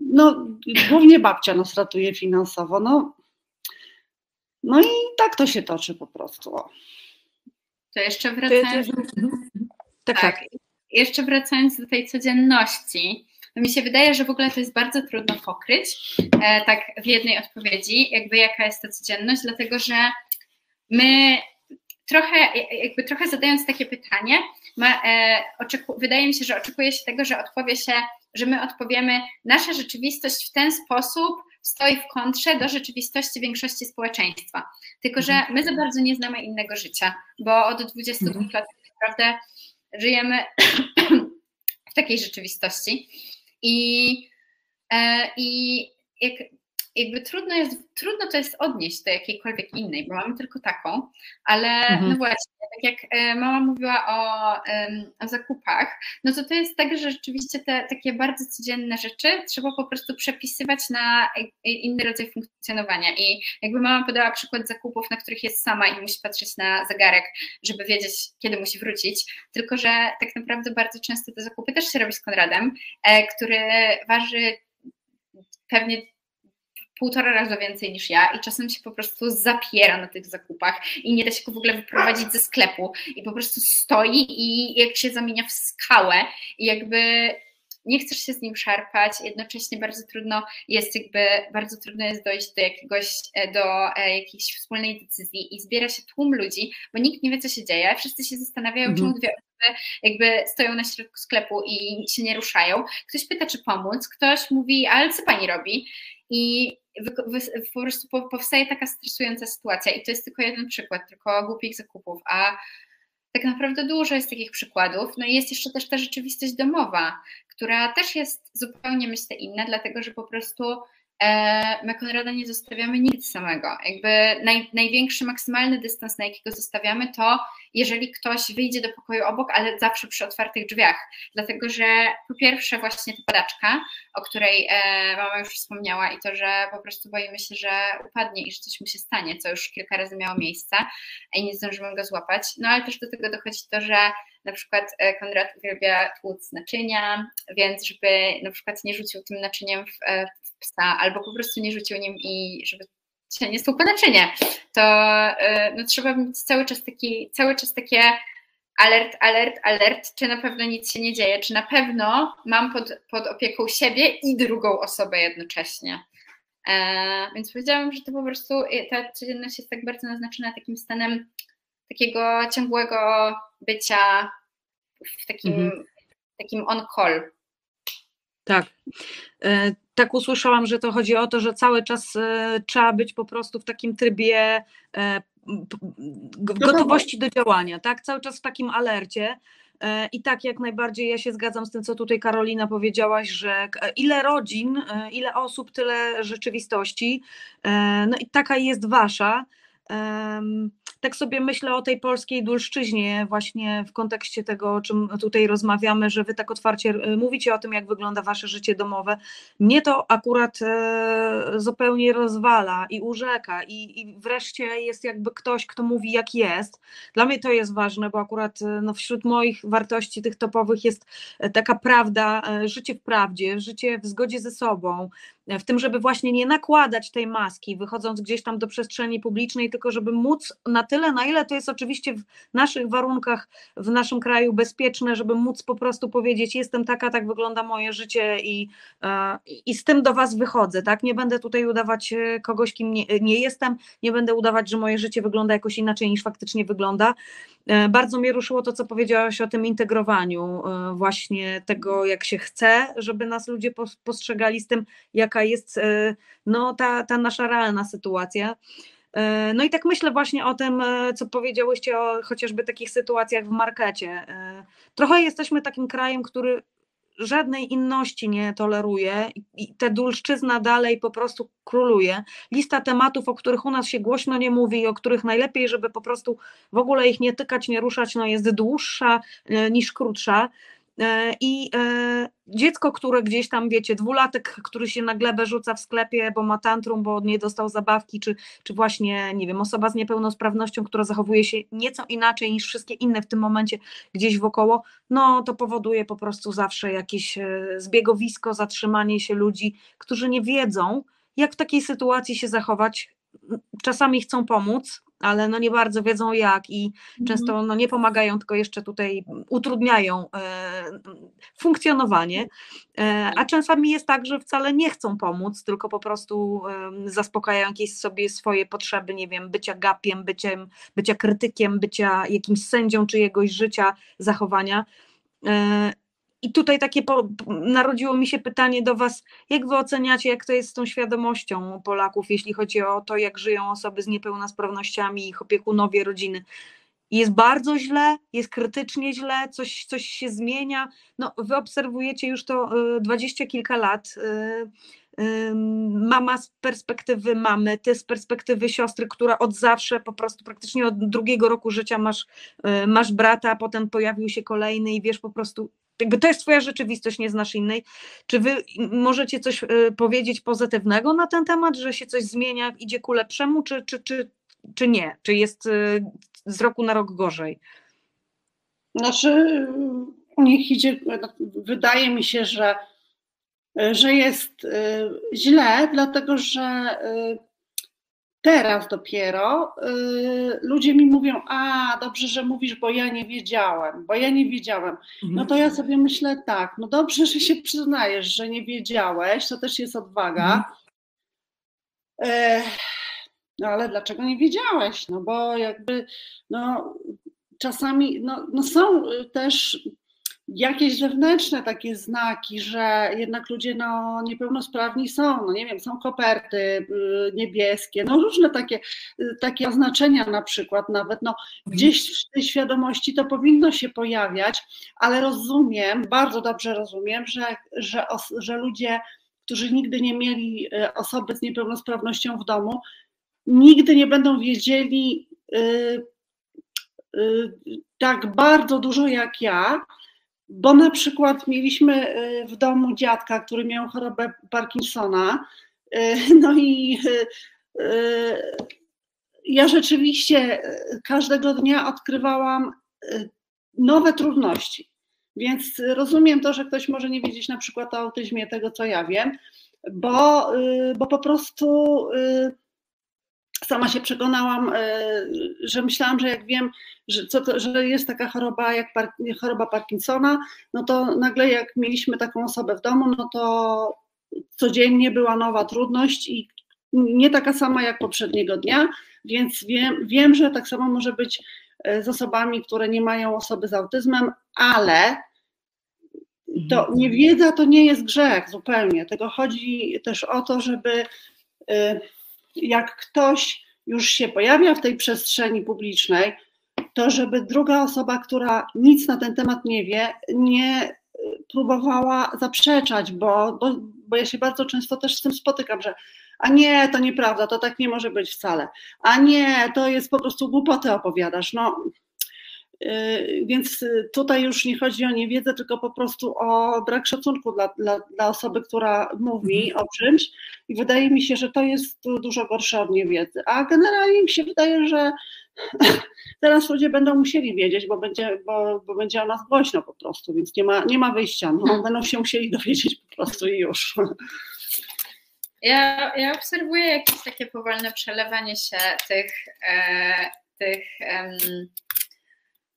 no głównie babcia nas ratuje finansowo. No, no i tak to się toczy po prostu. To jeszcze wracając. Tak, tak. tak. Jeszcze wracając do tej codzienności, no mi się wydaje, że w ogóle to jest bardzo trudno pokryć e, tak w jednej odpowiedzi, jakby jaka jest ta codzienność, dlatego że my trochę, jakby trochę zadając takie pytanie, ma, e, oczeku, wydaje mi się, że oczekuje się tego, że odpowie się, że my odpowiemy, nasza rzeczywistość w ten sposób stoi w kontrze do rzeczywistości większości społeczeństwa. Tylko, że my za bardzo nie znamy innego życia, bo od 22 mhm. lat tak naprawdę żyjemy w takiej rzeczywistości. I, e, i jak, jakby trudno jest, trudno to jest odnieść do jakiejkolwiek innej, bo mamy tylko taką, ale mhm. no właśnie, tak jak e, mama mówiła o, o, zakupach, no to to jest tak, że rzeczywiście te takie bardzo codzienne rzeczy trzeba po prostu przepisywać na inny rodzaj funkcjonowania i jakby mama podała przykład zakupów, na których jest sama i musi patrzeć na zegarek, żeby wiedzieć, kiedy musi wrócić, tylko że tak naprawdę bardzo często te zakupy też się robi z Konradem, e, który waży pewnie półtora razy więcej niż ja i czasem się po prostu zapiera na tych zakupach i nie da się go w ogóle wyprowadzić ze sklepu i po prostu stoi i jak się zamienia w skałę i jakby nie chcesz się z nim szarpać, jednocześnie bardzo trudno jest jakby, bardzo trudno jest dojść do jakiegoś, e, do e, jakiejś wspólnej decyzji i zbiera się tłum ludzi, bo nikt nie wie, co się dzieje, wszyscy się zastanawiają, mhm. czemu dwie osoby jakby stoją na środku sklepu i się nie ruszają. Ktoś pyta, czy pomóc, ktoś mówi, ale co pani robi? I po prostu powstaje taka stresująca sytuacja i to jest tylko jeden przykład, tylko głupich zakupów, a tak naprawdę dużo jest takich przykładów. No i jest jeszcze też ta rzeczywistość domowa, która też jest zupełnie myślę inna, dlatego że po prostu my Konrada nie zostawiamy nigdy samego. Jakby naj, największy, maksymalny dystans, na jakiego zostawiamy, to jeżeli ktoś wyjdzie do pokoju obok, ale zawsze przy otwartych drzwiach. Dlatego, że po pierwsze właśnie ta padaczka, o której e, mama już wspomniała i to, że po prostu boimy się, że upadnie i że coś mu się stanie, co już kilka razy miało miejsce i nie zdążymy go złapać. No ale też do tego dochodzi to, że na przykład e, Konrad uwielbia tłuc naczynia, więc żeby na przykład nie rzucił tym naczyniem w, psa, albo po prostu nie rzucił nim i żeby się nie stłukło naczynie, to e, no, trzeba mieć cały czas taki, cały czas takie alert, alert, alert, czy na pewno nic się nie dzieje, czy na pewno mam pod, pod opieką siebie i drugą osobę jednocześnie. E, więc powiedziałam, że to po prostu ta codzienność jest tak bardzo naznaczona takim stanem takiego ciągłego bycia w takim, mhm. takim on-call. Tak. E, tak usłyszałam, że to chodzi o to, że cały czas e, trzeba być po prostu w takim trybie e, w gotowości do działania, tak? Cały czas w takim alercie. I tak, jak najbardziej ja się zgadzam z tym, co tutaj Karolina powiedziałaś, że ile rodzin, ile osób, tyle rzeczywistości. No i taka jest wasza tak sobie myślę o tej polskiej dulszczyźnie, właśnie w kontekście tego, o czym tutaj rozmawiamy, że wy tak otwarcie e, mówicie o tym, jak wygląda wasze życie domowe. Mnie to akurat e, zupełnie rozwala i urzeka, i, i wreszcie jest jakby ktoś, kto mówi, jak jest. Dla mnie to jest ważne, bo akurat e, no, wśród moich wartości tych topowych jest taka prawda, życie w prawdzie, życie w zgodzie ze sobą, w tym, żeby właśnie nie nakładać tej maski, wychodząc gdzieś tam do przestrzeni publicznej, tylko żeby móc na tyle, na ile to jest oczywiście w naszych warunkach, w naszym kraju bezpieczne, żeby móc po prostu powiedzieć, jestem taka, tak wygląda moje życie i, e, i z tym do Was wychodzę, tak? Nie będę tutaj udawać e, kogoś, kim nie, nie jestem, nie będę udawać, że moje życie wygląda jakoś inaczej niż faktycznie wygląda. E, bardzo mnie ruszyło to, co powiedziałaś o tym integrowaniu, właśnie tego, jak się chce, żeby nas ludzie postrzegali z tym, jaka jest no, ta, ta nasza realna sytuacja. E, no i tak myślę właśnie o tym, e, co powiedziałyście o chociażby takich sytuacjach w markecie. E, trochę jesteśmy takim krajem, który żadnej inności nie toleruje i ta dulszczyzna dalej po prostu króluje. Lista tematów, o których u nas się głośno nie mówi i o których najlepiej, żeby po prostu w ogóle ich nie tykać, nie ruszać, no jest dłuższa niż krótsza. E, I e, dziecko, które gdzieś tam, wiecie, dwulatek, który się na glebę rzuca w sklepie, bo ma tantrum, bo nie dostał zabawki, czy, czy właśnie, nie wiem, osoba z niepełnosprawnością, która zachowuje się nieco inaczej niż wszystkie inne w tym momencie gdzieś wokoło, no to powoduje po prostu zawsze jakieś e, zbiegowisko, zatrzymanie się ludzi, którzy nie wiedzą, jak w takiej sytuacji się zachować. Czasami chcą pomóc, ale no nie bardzo wiedzą jak i Mhm. często no nie pomagają, tylko jeszcze tutaj utrudniają e, funkcjonowanie. E, a czasami jest tak, że wcale nie chcą pomóc, tylko po prostu zaspokajają jakieś sobie swoje potrzeby, nie wiem, bycia gapiem, byciem, bycia krytykiem, bycia jakimś sędzią czyjegoś życia, zachowania. I tutaj takie po, narodziło mi się pytanie do Was, jak Wy oceniacie, jak to jest z tą świadomością Polaków, jeśli chodzi o to, jak żyją osoby z niepełnosprawnościami, ich opiekunowie, rodziny. Jest bardzo źle, jest krytycznie źle, coś, coś się zmienia. No, wy obserwujecie już to y, dwadzieścia kilka lat. y, y, Mama z perspektywy mamy, ty z perspektywy siostry, która od zawsze, po prostu praktycznie od drugiego roku życia masz, masz brata, a potem pojawił się kolejny i wiesz po prostu, jakby to jest twoja rzeczywistość, nie znasz innej. Czy wy możecie coś y, powiedzieć pozytywnego na ten temat, że się coś zmienia, idzie ku lepszemu, czy, czy, czy, czy nie? Czy jest y, z roku na rok gorzej? Znaczy, niech idzie, wydaje mi się, że, że jest y, źle, dlatego że teraz dopiero y, ludzie mi mówią, a dobrze, że mówisz, bo ja nie wiedziałem, bo ja nie wiedziałem. No to ja sobie myślę tak, no dobrze, że się przyznajesz, że nie wiedziałeś, to też jest odwaga. E, No ale dlaczego nie wiedziałeś? No bo jakby, no czasami, no, no są y, też jakieś zewnętrzne takie znaki, że jednak ludzie no, niepełnosprawni są, no nie wiem, są koperty y, niebieskie, no różne takie, y, takie oznaczenia na przykład nawet, no gdzieś w tej świadomości to powinno się pojawiać, ale rozumiem, bardzo dobrze rozumiem, że, że, że ludzie, którzy nigdy nie mieli y, osoby z niepełnosprawnością w domu, nigdy nie będą wiedzieli y, y, tak bardzo dużo jak ja, bo na przykład mieliśmy y, w domu dziadka, który miał chorobę Parkinsona, y, no i y, ja rzeczywiście każdego dnia odkrywałam nowe trudności. Więc rozumiem to, że ktoś może nie wiedzieć na przykład o autyzmie tego, co ja wiem, bo, bo po prostu sama się przekonałam, y, że myślałam, że jak wiem, że, co to, że jest taka choroba jak par, choroba Parkinsona, no to nagle jak mieliśmy taką osobę w domu, no to codziennie była nowa trudność i nie taka sama jak poprzedniego dnia, więc wiem, wiem że tak samo może być y, z osobami, które nie mają osoby z autyzmem, ale to niewiedza to nie jest grzech zupełnie. Tego chodzi też o to, żeby y, jak ktoś już się pojawia w tej przestrzeni publicznej, to żeby druga osoba, która nic na ten temat nie wie, nie y, próbowała zaprzeczać, bo, bo, bo ja się bardzo często też z tym spotykam, że a nie, to nieprawda, to tak nie może być wcale, a nie, to jest po prostu głupoty opowiadasz. No, Więc tutaj już nie chodzi o niewiedzę, tylko po prostu o brak szacunku dla, dla, dla osoby, która mówi o czymś. I wydaje mi się, że to jest dużo gorsze od niewiedzy. A generalnie mi się wydaje, że teraz ludzie będą musieli wiedzieć, bo będzie, bo, bo będzie o nas głośno po prostu, więc nie ma, nie ma wyjścia. No, będą się musieli dowiedzieć po prostu i już. Ja, ja obserwuję jakieś takie powolne przelewanie się tych, e, tych em,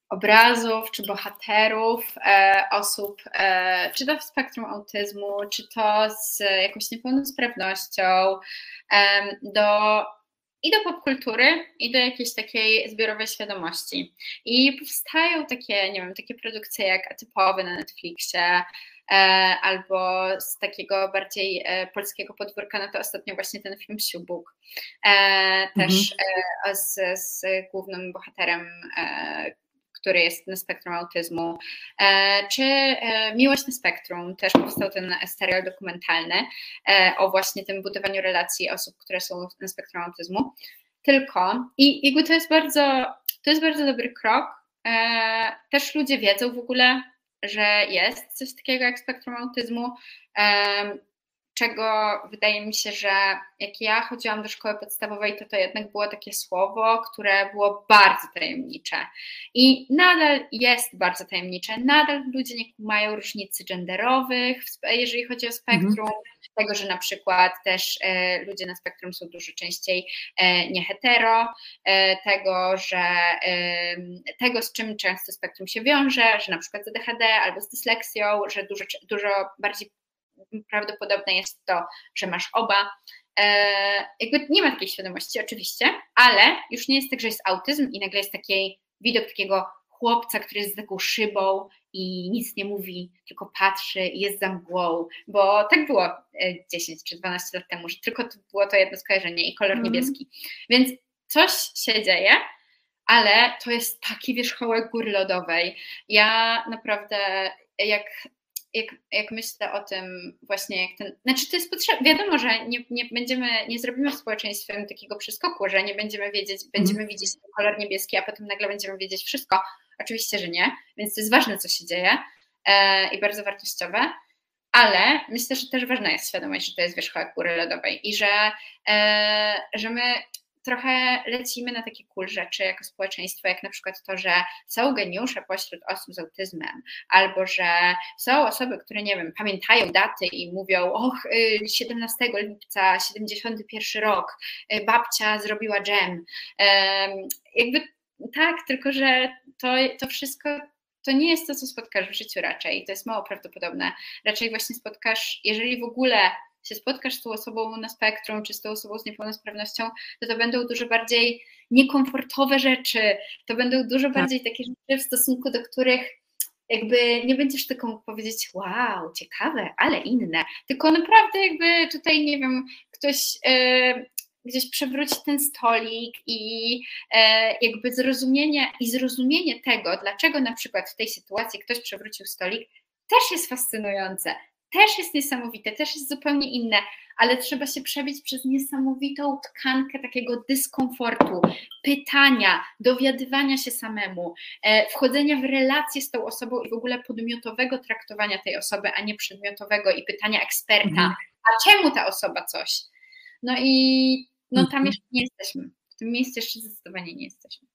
obrazów czy bohaterów e, osób, e, czy to w spektrum autyzmu, czy to z jakąś niepełnosprawnością, em, do, i do popkultury, i do jakiejś takiej zbiorowej świadomości. I powstają takie, nie wiem, takie produkcje jak Atypowy na Netflixie, e, albo z takiego bardziej e, polskiego podwórka, no to ostatnio właśnie ten film Siubuk, e, też e, z, z głównym bohaterem, e, który jest na spektrum autyzmu, e, czy e, Miłość na spektrum, też powstał ten serial dokumentalny e, o właśnie tym budowaniu relacji osób, które są na spektrum autyzmu. Tylko, i jakby to jest bardzo, to jest bardzo dobry krok. Też ludzie wiedzą w ogóle, że jest coś takiego jak spektrum autyzmu. Czego wydaje mi się, że jak ja chodziłam do szkoły podstawowej, to to jednak było takie słowo, które było bardzo tajemnicze. I nadal jest bardzo tajemnicze. Nadal ludzie nie mają różnicy genderowych, jeżeli chodzi o spektrum, mhm. tego, że na przykład też e, ludzie na spektrum są dużo częściej e, niehetero, e, tego, że e, tego, z czym często spektrum się wiąże, że na przykład z ADHD albo z dysleksją, że dużo, dużo bardziej prawdopodobne jest to, że masz oba. E, jakby nie ma takiej świadomości, oczywiście, ale już nie jest tak, że jest autyzm i nagle jest taki widok takiego chłopca, który jest z taką szybą i nic nie mówi, tylko patrzy i jest za mgłą, bo tak było 10 e, czy 12 lat temu, że tylko to było to jedno skojarzenie i kolor mm. niebieski. Więc coś się dzieje, ale to jest taki wierzchołek góry lodowej. Ja naprawdę, jak jak, jak myślę o tym właśnie, jak ten, znaczy to jest potrzebne, wiadomo, że nie, nie będziemy, nie zrobimy społeczeństwem takiego przeskoku, że nie będziemy wiedzieć, będziemy mm. widzieć kolor niebieski, a potem nagle będziemy wiedzieć wszystko. Oczywiście, że nie, więc to jest ważne, co się dzieje e, i bardzo wartościowe, ale myślę, że też ważna jest świadomość, że to jest wierzchołek góry lodowej i że, e, że my trochę lecimy na takie cool rzeczy jako społeczeństwo, jak na przykład to, że są geniusze pośród osób z autyzmem, albo że są osoby, które, nie wiem, pamiętają daty i mówią, och, 17 y, lipca, 71 rok, y, babcia zrobiła dżem. Jakby tak, tylko że to, to wszystko to nie jest to, co spotkasz w życiu raczej. To jest mało prawdopodobne. Raczej właśnie spotkasz, jeżeli w ogóle się spotkasz z tą osobą na spektrum, czy z tą osobą z niepełnosprawnością, to to będą dużo bardziej niekomfortowe rzeczy, to będą dużo tak. bardziej takie rzeczy, w stosunku do których jakby nie będziesz tylko mógł powiedzieć, wow, ciekawe, ale inne, tylko naprawdę jakby tutaj, nie wiem, ktoś yy, gdzieś przewróci ten stolik i yy, jakby zrozumienie i zrozumienie tego, dlaczego na przykład w tej sytuacji ktoś przewrócił stolik, też jest fascynujące też jest niesamowite, też jest zupełnie inne, ale trzeba się przebić przez niesamowitą tkankę takiego dyskomfortu, pytania, dowiadywania się samemu, e, wchodzenia w relacje z tą osobą i w ogóle podmiotowego traktowania tej osoby, a nie przedmiotowego i pytania eksperta, mhm. a czemu ta osoba coś? No i no tam mhm. jeszcze nie jesteśmy. W tym miejscu jeszcze zdecydowanie nie jesteśmy.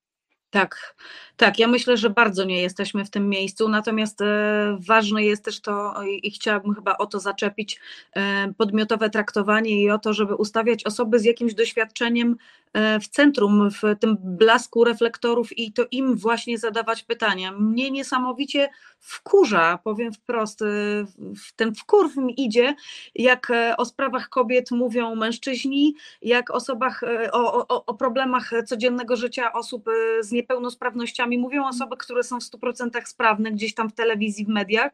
Tak, tak. Ja myślę, że bardzo nie jesteśmy w tym miejscu, natomiast e, ważne jest też to, i, chciałabym chyba o to zaczepić, e, podmiotowe traktowanie i o to, żeby ustawiać osoby z jakimś doświadczeniem E, w centrum, w tym blasku reflektorów i to im właśnie zadawać pytania. Mnie niesamowicie wkurza, powiem wprost, e, ten wkurw mi idzie, jak o sprawach kobiet mówią mężczyźni, jak osobach, o, o, o problemach codziennego życia osób z niepełnosprawnościami mówią osoby, które są w 100% sprawne gdzieś tam w telewizji, w mediach.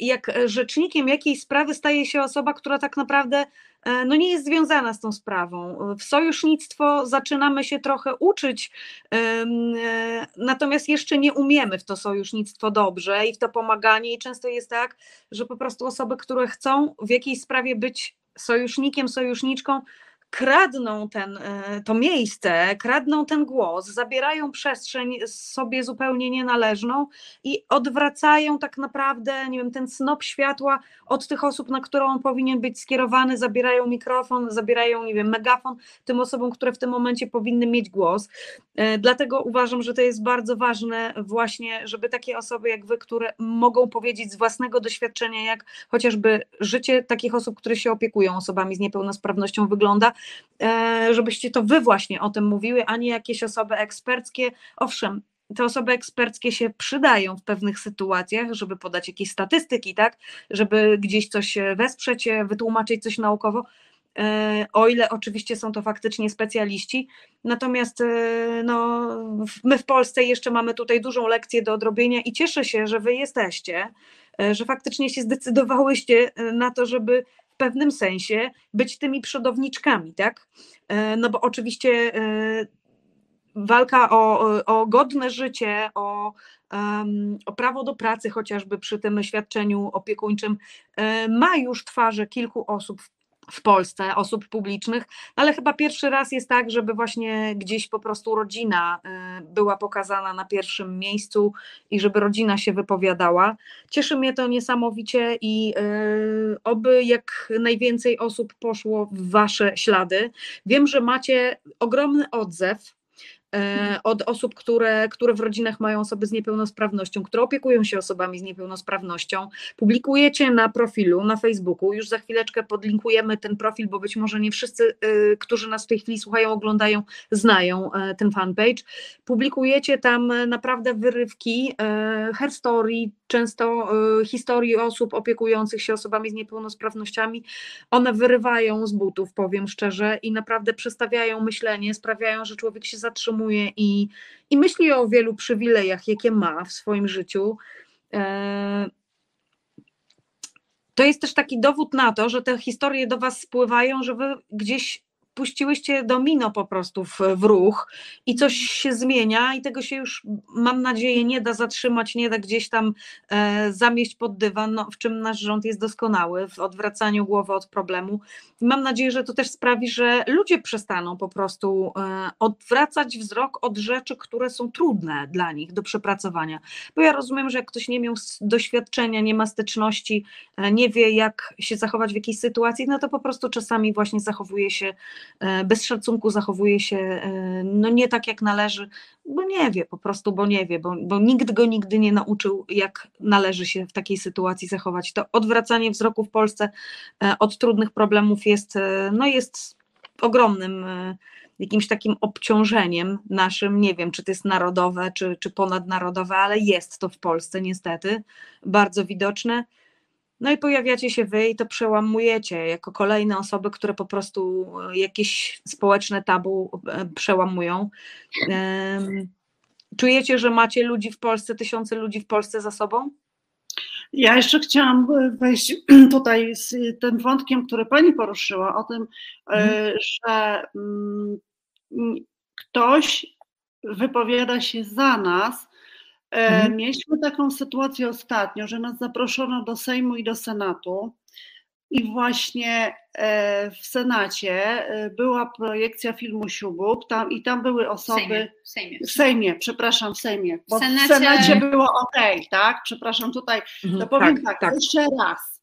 Jak rzecznikiem jakiejś sprawy staje się osoba, która tak naprawdę E, no nie jest związana z tą sprawą. W sojusznictwo zaczynamy się trochę uczyć, e, natomiast jeszcze nie umiemy w to sojusznictwo dobrze i w to pomaganie i często jest tak, że po prostu osoby, które chcą w jakiejś sprawie być sojusznikiem, sojuszniczką, kradną ten, e, to miejsce, kradną ten głos, zabierają przestrzeń sobie zupełnie nienależną i odwracają tak naprawdę, nie wiem, ten snop światła od tych osób, na którą on powinien być skierowany, zabierają mikrofon, zabierają, nie wiem, megafon tym osobom, które w tym momencie powinny mieć głos. E, dlatego uważam, że to jest bardzo ważne właśnie, żeby takie osoby jak wy, które mogą powiedzieć z własnego doświadczenia, jak chociażby życie takich osób, które się opiekują osobami z niepełnosprawnością wygląda, żebyście to wy właśnie o tym mówiły, a nie jakieś osoby eksperckie. Owszem, te osoby eksperckie się przydają w pewnych sytuacjach, żeby podać jakieś statystyki, tak, żeby gdzieś coś wesprzeć, wytłumaczyć coś naukowo, e, o ile oczywiście są to faktycznie specjaliści. Natomiast e, no, my w Polsce jeszcze mamy tutaj dużą lekcję do odrobienia i cieszę się, że wy jesteście, że faktycznie się zdecydowałyście na to, żeby pewnym sensie być tymi przodowniczkami, tak? E, no bo oczywiście e, walka o, o godne życie, o, o prawo do pracy, chociażby przy tym świadczeniu opiekuńczym, e, ma już twarze kilku osób w Polsce osób publicznych, ale chyba pierwszy raz jest tak, żeby właśnie gdzieś po prostu rodzina y, była pokazana na pierwszym miejscu i żeby rodzina się wypowiadała. Cieszy mnie to niesamowicie i y, oby jak najwięcej osób poszło w wasze ślady. Wiem, że macie ogromny odzew od osób, które, które w rodzinach mają osoby z niepełnosprawnością, które opiekują się osobami z niepełnosprawnością. Publikujecie na profilu na Facebooku. Już za chwileczkę podlinkujemy ten profil, bo być może nie wszyscy, y, którzy nas w tej chwili słuchają, oglądają, znają e, ten fanpage. Publikujecie tam e, naprawdę wyrywki, e, hair story, często e, historii osób opiekujących się osobami z niepełnosprawnościami. One wyrywają z butów, powiem szczerze, i naprawdę przestawiają myślenie, sprawiają, że człowiek się zatrzymuje i, i myśli o wielu przywilejach, jakie ma w swoim życiu. E, To jest też taki dowód na to, że te historie do Was spływają, że Wy gdzieś puściłyście domino po prostu w, w ruch i coś się zmienia i tego się już mam nadzieję nie da zatrzymać, nie da gdzieś tam e, zamieść pod dywan, no, w czym nasz rząd jest doskonały, w odwracaniu głowy od problemu. Mam nadzieję, że to też sprawi, że ludzie przestaną po prostu e, odwracać wzrok od rzeczy, które są trudne dla nich do przepracowania. Bo ja rozumiem, że jak ktoś nie miał doświadczenia, nie ma styczności, e, nie wie jak się zachować w jakiejś sytuacji, no to po prostu czasami właśnie zachowuje się bez szacunku, zachowuje się e, no nie tak jak należy, bo nie wie, po prostu, bo nie wie, bo, bo nikt go nigdy nie nauczył, jak należy się w takiej sytuacji zachować. To odwracanie wzroku w Polsce e, od trudnych problemów jest, e, no jest ogromnym e, jakimś takim obciążeniem naszym, nie wiem, czy to jest narodowe, czy, czy ponadnarodowe, ale jest to w Polsce niestety bardzo widoczne. No i pojawiacie się wy i to przełamujecie jako kolejne osoby, które po prostu e, jakieś społeczne tabu e, przełamują. Czujecie, że macie ludzi w Polsce, tysiące ludzi w Polsce za sobą? Ja jeszcze chciałam wejść tutaj z tym wątkiem, który Pani poruszyła, o tym, e, że mm, mm, ktoś wypowiada się za nas. E, Mhm. Mieliśmy taką sytuację ostatnio, że nas zaproszono do Sejmu i do Senatu. I właśnie e, w Senacie e, była projekcja filmu Siubuk tam, i tam były W osoby. Sejmie. W Sejmie. W Sejmie, przepraszam, w Sejmie. Bo W w Senacie- Senacie było ok, tak? Przepraszam, tutaj to powiem tak, jeszcze raz.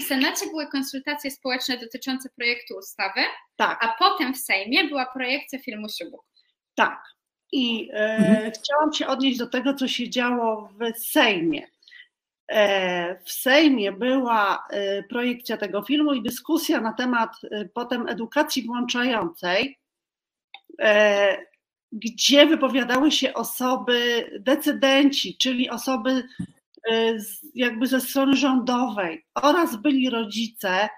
W Senacie były konsultacje społeczne dotyczące projektu ustawy, Tak, a potem w Sejmie była projekcja filmu Siubuk. tak. I e, Mhm. chciałam się odnieść do tego, co się działo w Sejmie. E, w Sejmie była e, projekcja tego filmu i dyskusja na temat potem edukacji włączającej, gdzie wypowiadały się osoby, decydenci, czyli osoby jakby ze strony rządowej oraz byli rodzice,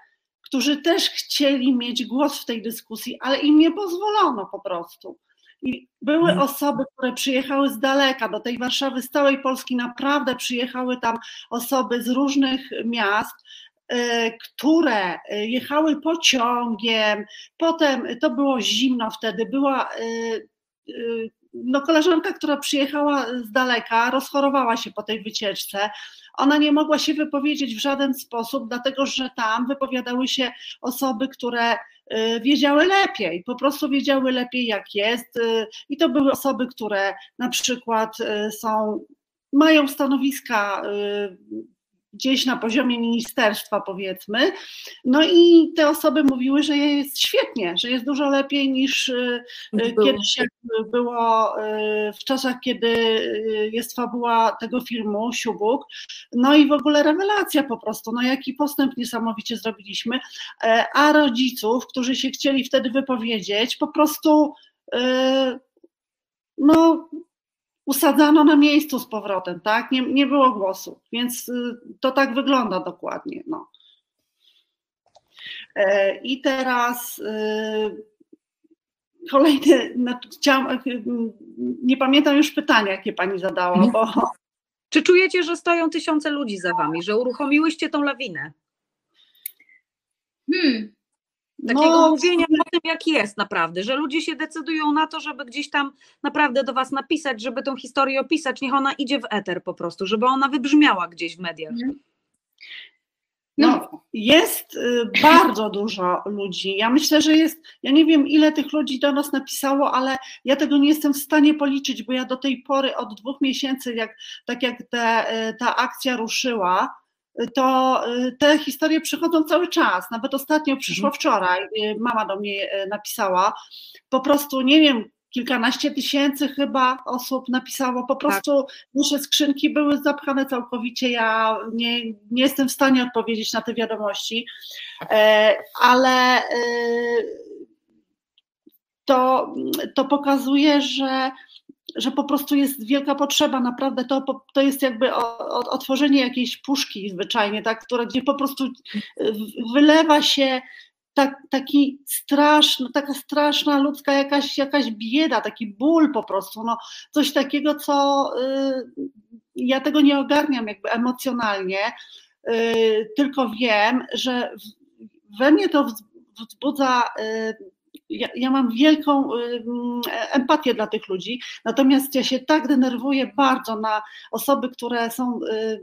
którzy też chcieli mieć głos w tej dyskusji, ale im nie pozwolono po prostu. I były Mhm. osoby, które przyjechały z daleka do tej Warszawy, z całej Polski, naprawdę przyjechały tam osoby z różnych miast, e, które e, jechały pociągiem, potem to było zimno wtedy, była no, koleżanka, która przyjechała z daleka, rozchorowała się po tej wycieczce. Ona nie mogła się wypowiedzieć w żaden sposób, dlatego że tam wypowiadały się osoby, które y, wiedziały lepiej, po prostu wiedziały lepiej, jak jest. y, I to były osoby, które na przykład y, są, mają stanowiska y, gdzieś na poziomie ministerstwa, powiedzmy. No i te osoby mówiły, że jest świetnie, że jest dużo lepiej niż y, y, Było. kiedyś jak było y, w czasach, kiedy jest fabuła tego filmu Siubuk. No i w ogóle rewelacja po prostu, no jaki postęp niesamowicie zrobiliśmy, E, a rodziców, którzy się chcieli wtedy wypowiedzieć, po prostu no usadzano na miejscu z powrotem, tak? Nie, nie było głosu, więc y, to tak wygląda dokładnie. No. E, I teraz y, kolejne, no, chciałam, y, nie pamiętam już pytania, jakie pani zadała, bo Czy czujecie, że stoją tysiące ludzi za wami, że uruchomiłyście tą lawinę? Hmm. Takiego no, mówienia o tym, jak jest naprawdę, że ludzie się decydują na to, żeby gdzieś tam naprawdę do was napisać, żeby tą historię opisać, niech ona idzie w eter po prostu, żeby ona wybrzmiała gdzieś w mediach. No, jest y, bardzo dużo ludzi. Ja myślę, że jest, ja nie wiem ile tych ludzi do nas napisało, ale ja tego nie jestem w stanie policzyć, bo ja do tej pory od dwóch miesięcy, jak, tak jak te, y, ta akcja ruszyła, to te historie przychodzą cały czas. Nawet ostatnio przyszło Mhm. wczoraj, mama do mnie napisała. Po prostu nie wiem, kilkanaście tysięcy chyba osób napisało, po prostu nasze skrzynki były zapchane całkowicie, ja nie, nie jestem w stanie odpowiedzieć na te wiadomości, e, ale to, to pokazuje, że że po prostu jest wielka potrzeba, naprawdę to, to jest jakby otworzenie jakiejś puszki zwyczajnie, tak, która, gdzie po prostu wylewa się tak, taki straszny, taka straszna ludzka jakaś, jakaś bieda, taki ból po prostu, no, coś takiego, co y, ja tego nie ogarniam jakby emocjonalnie, y, tylko wiem, że we mnie to wzbudza y, ja, ja, mam wielką y, empatię dla tych ludzi, natomiast ja się tak denerwuję bardzo na osoby, które są y,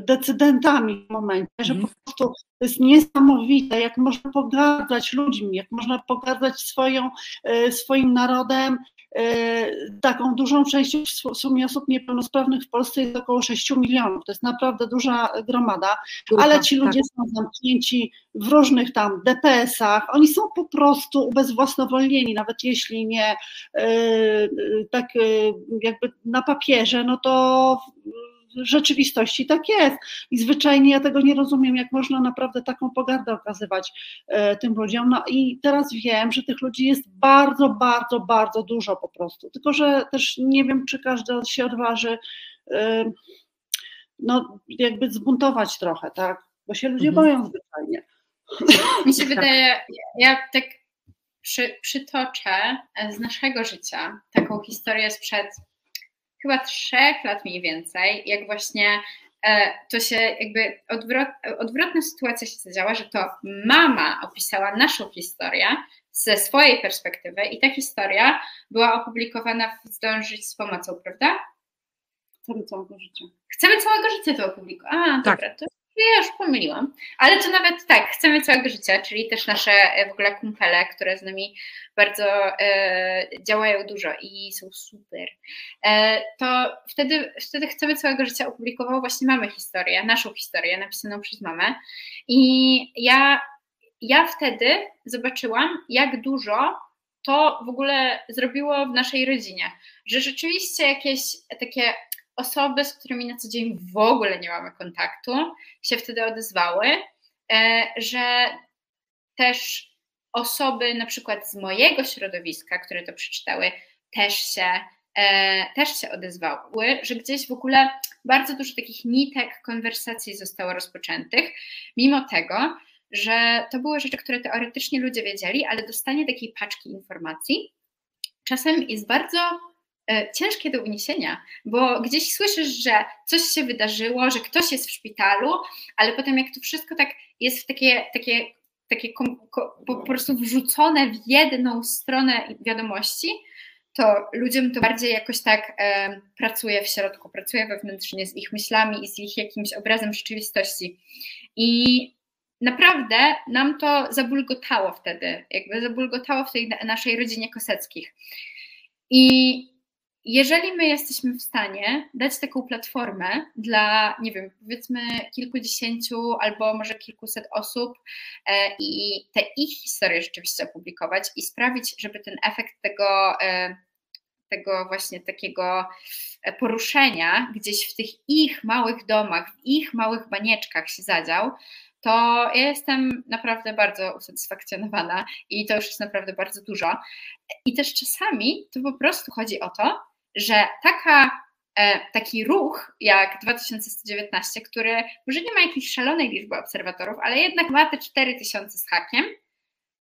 decydentami w momencie, że Mhm. po prostu to jest niesamowite, jak można pogardzać ludźmi, jak można pogardzać swoją, e, swoim narodem. E, taką dużą częścią w sumie osób niepełnosprawnych w Polsce jest około 6 milionów. To jest naprawdę duża gromada, ale ci ludzie tak. są zamknięci w różnych tam DPS-ach. Oni są po prostu ubezwłasnowolnieni, nawet jeśli nie e, tak jakby na papierze, no to rzeczywistości tak jest. I zwyczajnie ja tego nie rozumiem, jak można naprawdę taką pogardę okazywać e, tym ludziom. No i teraz wiem, że tych ludzi jest bardzo, bardzo, bardzo dużo po prostu. Tylko, że też nie wiem, czy każdy się odważy e, no jakby zbuntować trochę, tak? Bo się ludzie Mhm. boją zwyczajnie. Mi się wydaje, ja tak przy, przytoczę z naszego życia taką historię sprzed chyba trzech lat mniej więcej, jak właśnie e, to się jakby odwrot, odwrotna sytuacja się zadziała, że to mama opisała naszą historię ze swojej perspektywy i ta historia była opublikowana w Zdążyć z pomocą, prawda? Chcemy całego życia. Chcemy całego życia to opublikować. A, Tak. dobra, to ja już pomyliłam. Ale to nawet tak, chcemy całego życia, czyli też nasze e, w ogóle kumpele, które z nami bardzo e, działają dużo i są super. E, to wtedy, wtedy chcemy całego życia opublikował właśnie mamy historię, naszą historię napisaną przez mamę. I ja, ja wtedy zobaczyłam, jak dużo to w ogóle zrobiło w naszej rodzinie, że rzeczywiście jakieś takie osoby, z którymi na co dzień w ogóle nie mamy kontaktu, się wtedy odezwały, e, że też osoby na przykład z mojego środowiska, które to przeczytały, też się, e, też się odezwały, że gdzieś w ogóle bardzo dużo takich nitek konwersacji zostało rozpoczętych, mimo tego, że to były rzeczy, które teoretycznie ludzie wiedzieli, ale dostanie takiej paczki informacji czasem jest bardzo ciężkie do uniesienia, bo gdzieś słyszysz, że coś się wydarzyło, że ktoś jest w szpitalu, ale potem jak to wszystko tak jest w takie, takie, takie kom, ko, po prostu wrzucone w jedną stronę wiadomości, to ludziom to bardziej jakoś tak e, pracuje w środku, pracuje wewnętrznie z ich myślami i z ich jakimś obrazem rzeczywistości. I naprawdę nam to zabulgotało wtedy, jakby zabulgotało w tej naszej rodzinie Koseckich. I jeżeli my jesteśmy w stanie dać taką platformę dla, nie wiem, powiedzmy kilkudziesięciu albo może kilkuset osób e, i te ich historie rzeczywiście opublikować i sprawić, żeby ten efekt tego, e, tego właśnie takiego poruszenia gdzieś w tych ich małych domach, w ich małych banieczkach się zadział, to ja jestem naprawdę bardzo usatysfakcjonowana i to już jest naprawdę bardzo dużo. I też czasami to po prostu chodzi o to, że taka, e, taki ruch jak 2119, który może nie ma jakiejś szalonej liczby obserwatorów, ale jednak ma te 4000 z hakiem,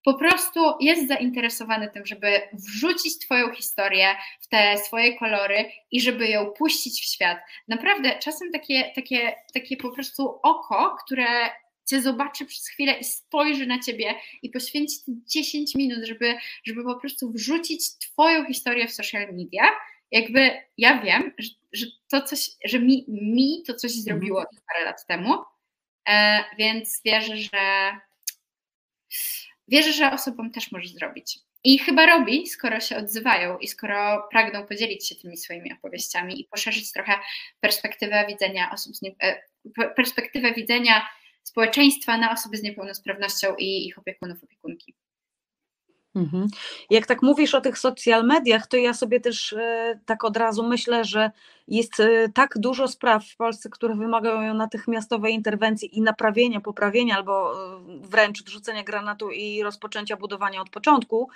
po prostu jest zainteresowany tym, żeby wrzucić Twoją historię w te swoje kolory i żeby ją puścić w świat. Naprawdę, czasem takie, takie, takie po prostu oko, które Cię zobaczy przez chwilę i spojrzy na Ciebie i poświęci 10 minut, żeby, żeby po prostu wrzucić Twoją historię w social media, jakby ja wiem, że, że to coś, że mi, mi to coś zrobiło parę lat temu e, więc wierzę, że wierzę, że osobom też może zrobić. I chyba robi, skoro się odzywają i skoro pragną podzielić się tymi swoimi opowieściami i poszerzyć trochę perspektywę widzenia osób z nie, e, perspektywę widzenia społeczeństwa na osoby z niepełnosprawnością i ich opiekunów, opiekunki. Mhm. Jak tak mówisz o tych social mediach, to ja sobie też e, tak od razu myślę, że jest e, tak dużo spraw w Polsce, które wymagają natychmiastowej interwencji i naprawienia, poprawienia albo e, wręcz wrzucenia granatu i rozpoczęcia budowania od początku,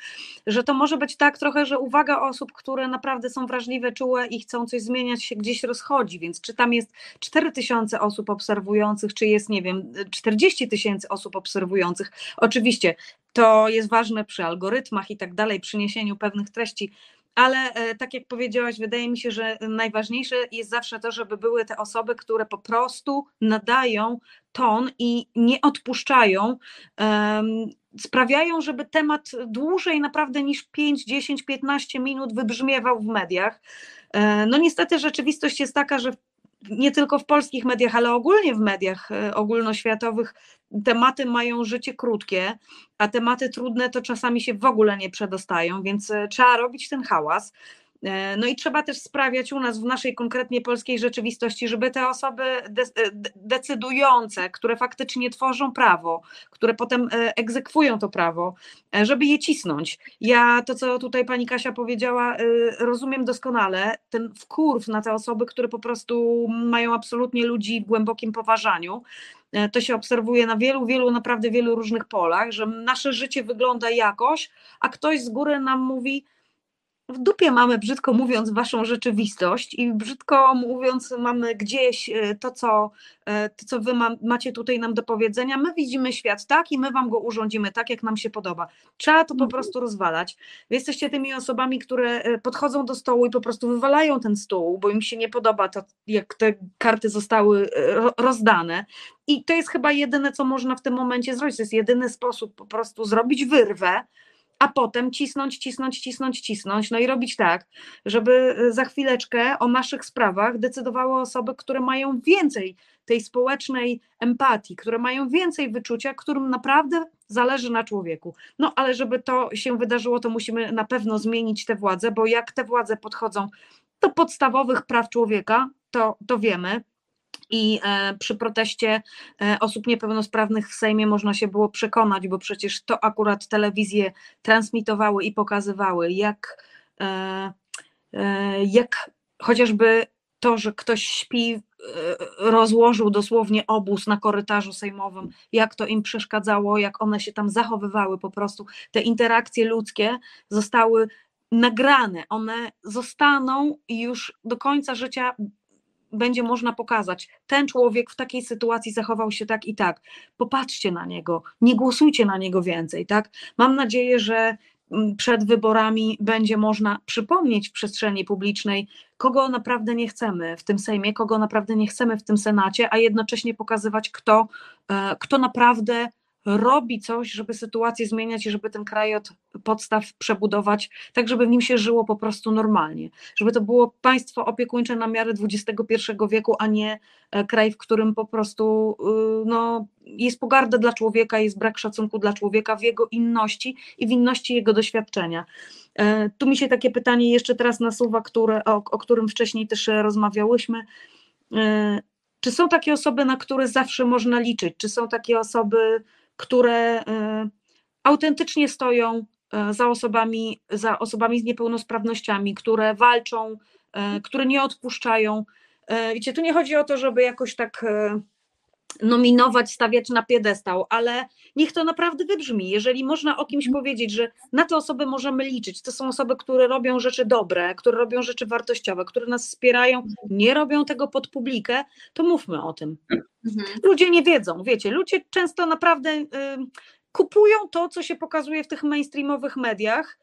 że to może być tak trochę, że uwaga osób, które naprawdę są wrażliwe, czułe i chcą coś zmieniać się gdzieś rozchodzi, więc czy tam jest 4 tysiące osób obserwujących, czy jest, nie wiem, 40 tysięcy osób obserwujących. Oczywiście to jest ważne przy algorytmach i tak dalej, przyniesieniu pewnych treści, ale e, tak jak powiedziałaś, wydaje mi się, że najważniejsze jest zawsze to, żeby były te osoby, które po prostu nadają ton i nie odpuszczają, um, sprawiają, żeby temat dłużej naprawdę niż 5, 10, 15 minut wybrzmiewał w mediach. E, no niestety rzeczywistość jest taka, że nie tylko w polskich mediach, ale ogólnie w mediach e, ogólnoświatowych tematy mają życie krótkie, a tematy trudne to czasami się w ogóle nie przedostają, więc e, trzeba robić ten hałas. E, no i trzeba też sprawiać u nas, w naszej konkretnie polskiej rzeczywistości, żeby te osoby decydujące, które faktycznie tworzą prawo, które potem egzekwują to prawo, żeby je cisnąć. Ja to, co tutaj pani Kasia powiedziała, rozumiem doskonale, ten wkurw na te osoby, które po prostu mają absolutnie ludzi w głębokim poważaniu, E, to się obserwuje na wielu, wielu, naprawdę wielu różnych polach, że nasze życie wygląda jakoś, a ktoś z góry nam mówi, w dupie mamy, brzydko mówiąc, waszą rzeczywistość i brzydko mówiąc, mamy gdzieś e, to, co, e, to, co wy ma, macie tutaj nam do powiedzenia. My widzimy świat tak i my wam go urządzimy tak, jak nam się podoba. Trzeba to po mhm. prostu rozwalać. Wy jesteście tymi osobami, które e, podchodzą do stołu i po prostu wywalają ten stół, bo im się nie podoba to, jak te karty zostały rozdane. I to jest chyba jedyne, co można w tym momencie zrobić. To jest jedyny sposób po prostu zrobić wyrwę a potem cisnąć, cisnąć, cisnąć, cisnąć, no i robić tak, żeby y, za chwileczkę o naszych sprawach decydowały osoby, które mają więcej tej społecznej empatii, które mają więcej wyczucia, którym naprawdę zależy na człowieku. No ale żeby to się wydarzyło, to musimy na pewno zmienić te władze, bo jak te władze podchodzą do podstawowych praw człowieka, to, to wiemy, i e, przy proteście e, osób niepełnosprawnych w Sejmie można się było przekonać, bo przecież to akurat telewizje transmitowały i pokazywały, jak, e, jak chociażby to, że ktoś śpi, rozłożył dosłownie obóz na korytarzu sejmowym, jak to im przeszkadzało, jak one się tam zachowywały po prostu. Te interakcje ludzkie zostały nagrane, one zostaną już do końca życia będzie można pokazać, ten człowiek w takiej sytuacji zachował się tak i tak. Popatrzcie na niego, nie głosujcie na niego więcej, tak? Mam nadzieję, że mm, przed wyborami będzie można przypomnieć w przestrzeni publicznej, kogo naprawdę nie chcemy w tym Sejmie, kogo naprawdę nie chcemy w tym Senacie, a jednocześnie pokazywać, kto, e, kto naprawdę robi coś, żeby sytuację zmieniać i żeby ten kraj od podstaw przebudować, tak żeby w nim się żyło po prostu normalnie. Żeby to było państwo opiekuńcze na miarę XXI wieku, a nie e, kraj, w którym po prostu y, no, jest pogarda dla człowieka, jest brak szacunku dla człowieka w jego inności i w inności jego doświadczenia. E, tu mi się takie pytanie jeszcze teraz nasuwa, które, o, o którym wcześniej też rozmawiałyśmy. E, czy są takie osoby, na które zawsze można liczyć? Czy są takie osoby, które y, autentycznie stoją y, za osobami, za osobami z niepełnosprawnościami, które walczą, y, które nie odpuszczają. Wiecie, tu nie chodzi o to, żeby jakoś tak nominować, stawiać na piedestał, ale niech to naprawdę wybrzmi. Jeżeli można o kimś powiedzieć, że na te osoby możemy liczyć, to są osoby, które robią rzeczy dobre, które robią rzeczy wartościowe, które nas wspierają, nie robią tego pod publikę, to mówmy o tym. Mhm. Ludzie nie wiedzą, wiecie, ludzie często naprawdę y, kupują to, co się pokazuje w tych mainstreamowych mediach,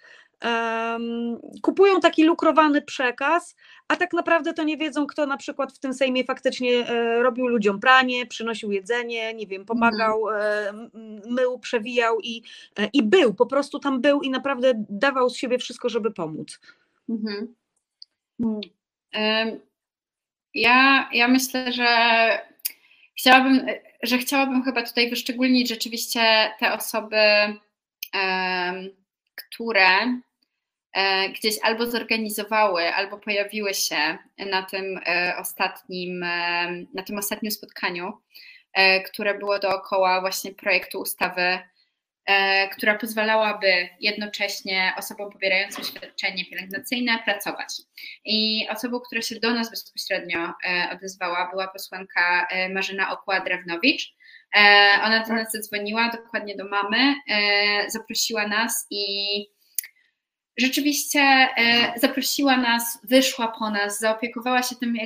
kupują taki lukrowany przekaz, a tak naprawdę to nie wiedzą, kto na przykład w tym Sejmie faktycznie e, robił ludziom pranie, przynosił jedzenie, nie wiem, pomagał, mhm. mył, przewijał i, e, i był, po prostu tam był i naprawdę dawał z siebie wszystko, żeby pomóc. Mhm. Ja, ja myślę, że chciałabym że chciałabym chyba tutaj wyszczególnić rzeczywiście te osoby, które e, gdzieś albo zorganizowały, albo pojawiły się na tym e, ostatnim, na tym ostatnim spotkaniu, które było dookoła właśnie projektu ustawy E, która pozwalałaby jednocześnie osobom pobierającym świadczenie pielęgnacyjne pracować. I osobą, która się do nas bezpośrednio e, odezwała, była posłanka e, Marzyna Okła-Drewnowicz. Ona do nas zadzwoniła, dokładnie do mamy, zaprosiła nas i rzeczywiście e, zaprosiła nas, wyszła po nas, zaopiekowała się tym,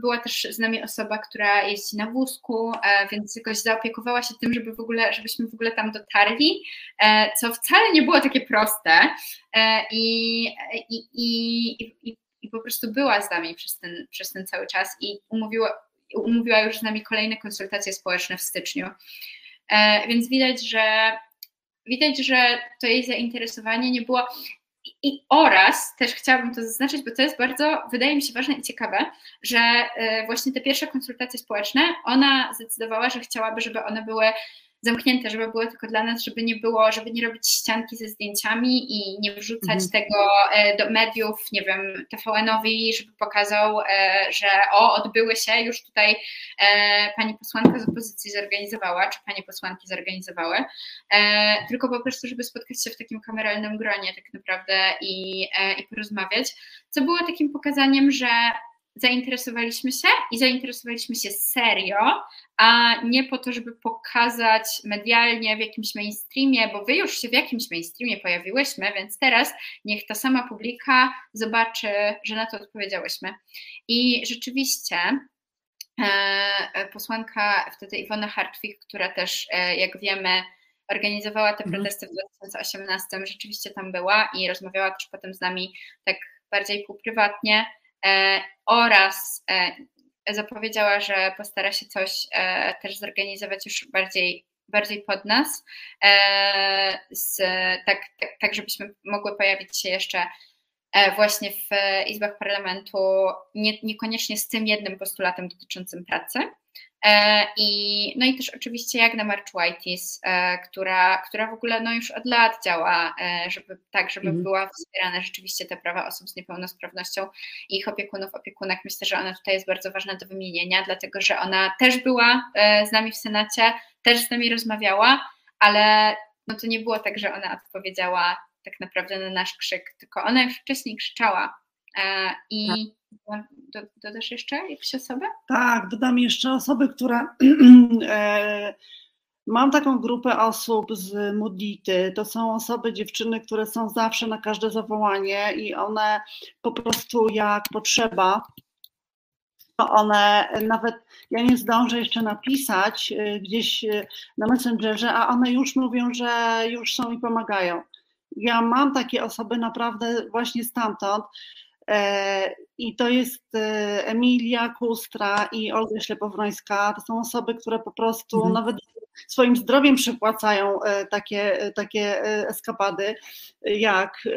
była też z nami osoba, która jeździ na wózku, e, więc jakoś zaopiekowała się tym, żeby w ogóle, żebyśmy w ogóle tam dotarli, e, co wcale nie było takie proste i, i, i, i po prostu była z nami przez ten, przez ten cały czas i umówiła, umówiła już z nami kolejne konsultacje społeczne w styczniu. Więc widać, że widać, że to jej zainteresowanie nie było. I oraz też chciałabym to zaznaczyć, bo to jest bardzo, wydaje mi się ważne i ciekawe, że e, właśnie te pierwsze konsultacje społeczne, ona zdecydowała, że chciałaby, żeby one były zamknięte, żeby było tylko dla nas, żeby nie było, żeby nie robić ścianki ze zdjęciami i nie wrzucać mhm. tego e, do mediów, nie wiem, TVN-owi, żeby pokazał, e, że o, odbyły się, już tutaj e, pani posłanka z opozycji zorganizowała, czy panie posłanki zorganizowały, tylko po prostu, żeby spotkać się w takim kameralnym gronie tak naprawdę i, i porozmawiać, co było takim pokazaniem, że zainteresowaliśmy się i zainteresowaliśmy się serio, a nie po to, żeby pokazać medialnie w jakimś mainstreamie, bo wy już się w jakimś mainstreamie pojawiłyśmy, więc teraz niech ta sama publika zobaczy, że na to odpowiedziałyśmy. I rzeczywiście e, posłanka wtedy Iwona Hartwig, która też, e, jak wiemy, organizowała te mhm. protesty w 2018, rzeczywiście tam była i rozmawiała też potem z nami tak bardziej półprywatnie E, oraz e, zapowiedziała, że postara się coś e, też zorganizować już bardziej, bardziej pod nas, z, tak, tak, tak, żebyśmy mogły pojawić się jeszcze właśnie w izbach parlamentu, nie, niekoniecznie z tym jednym postulatem dotyczącym pracy, E, I, no i też oczywiście Jagna Marchwaitis, e, która, która w ogóle no już od lat działa, e, żeby tak, żeby mhm. była wspierane rzeczywiście te prawa osób z niepełnosprawnością i ich opiekunów, opiekunek. Myślę, że ona tutaj jest bardzo ważna do wymienienia, dlatego że ona też była z nami w Senacie, też z nami rozmawiała, ale no to nie było tak, że ona odpowiedziała tak naprawdę na nasz krzyk, tylko ona już wcześniej krzyczała i dodasz jeszcze jakąś osobę? Tak, dodam jeszcze osobę, która. E, mam taką grupę osób z Modlity. To są osoby, dziewczyny, które są zawsze na każde zawołanie i one po prostu jak potrzeba, to one nawet, ja nie zdążę jeszcze napisać e, gdzieś e, na Messengerze, a one już mówią, że już są i pomagają. Ja mam takie osoby naprawdę właśnie stamtąd. E, I to jest e, Emilia Kustra i Olga Ślepowrońska. To są osoby, które po prostu mhm. nawet swoim zdrowiem przypłacają e, takie, takie eskapady, jak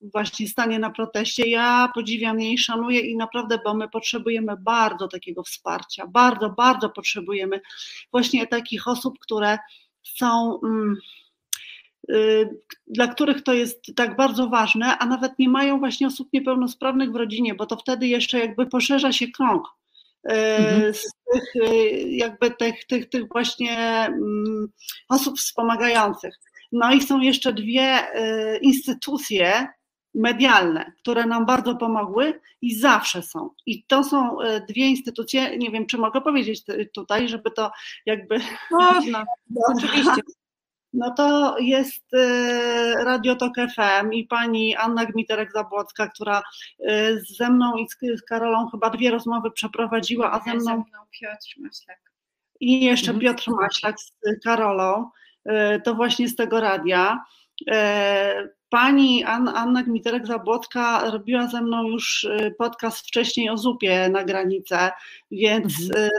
właśnie stanie na proteście. Ja podziwiam jej, szanuję i naprawdę, bo my potrzebujemy bardzo takiego wsparcia, bardzo, bardzo potrzebujemy właśnie takich osób, które są. Mm, dla których to jest tak bardzo ważne, a nawet nie mają właśnie osób niepełnosprawnych w rodzinie, bo to wtedy jeszcze jakby poszerza się krąg y, mhm. z tych, y, jakby tych, tych, tych właśnie mm, osób wspomagających. No i są jeszcze dwie instytucje medialne, które nam bardzo pomogły i zawsze są. I to są dwie instytucje, nie wiem, czy mogę powiedzieć tutaj, żeby to jakby. Można, oczywiście no to jest y, Radio Tok FM i pani Anna Gmiterek-Zabłocka, która y, ze mną i z Karolą chyba dwie rozmowy przeprowadziła, a ze mną, ze mną Piotr Maślak. I jeszcze mhm. Piotr Maślak z Karolą, y, to właśnie z tego radia. Pani Anna Gmiterek-Zabłocka robiła ze mną już podcast wcześniej o zupie na granicę, więc mhm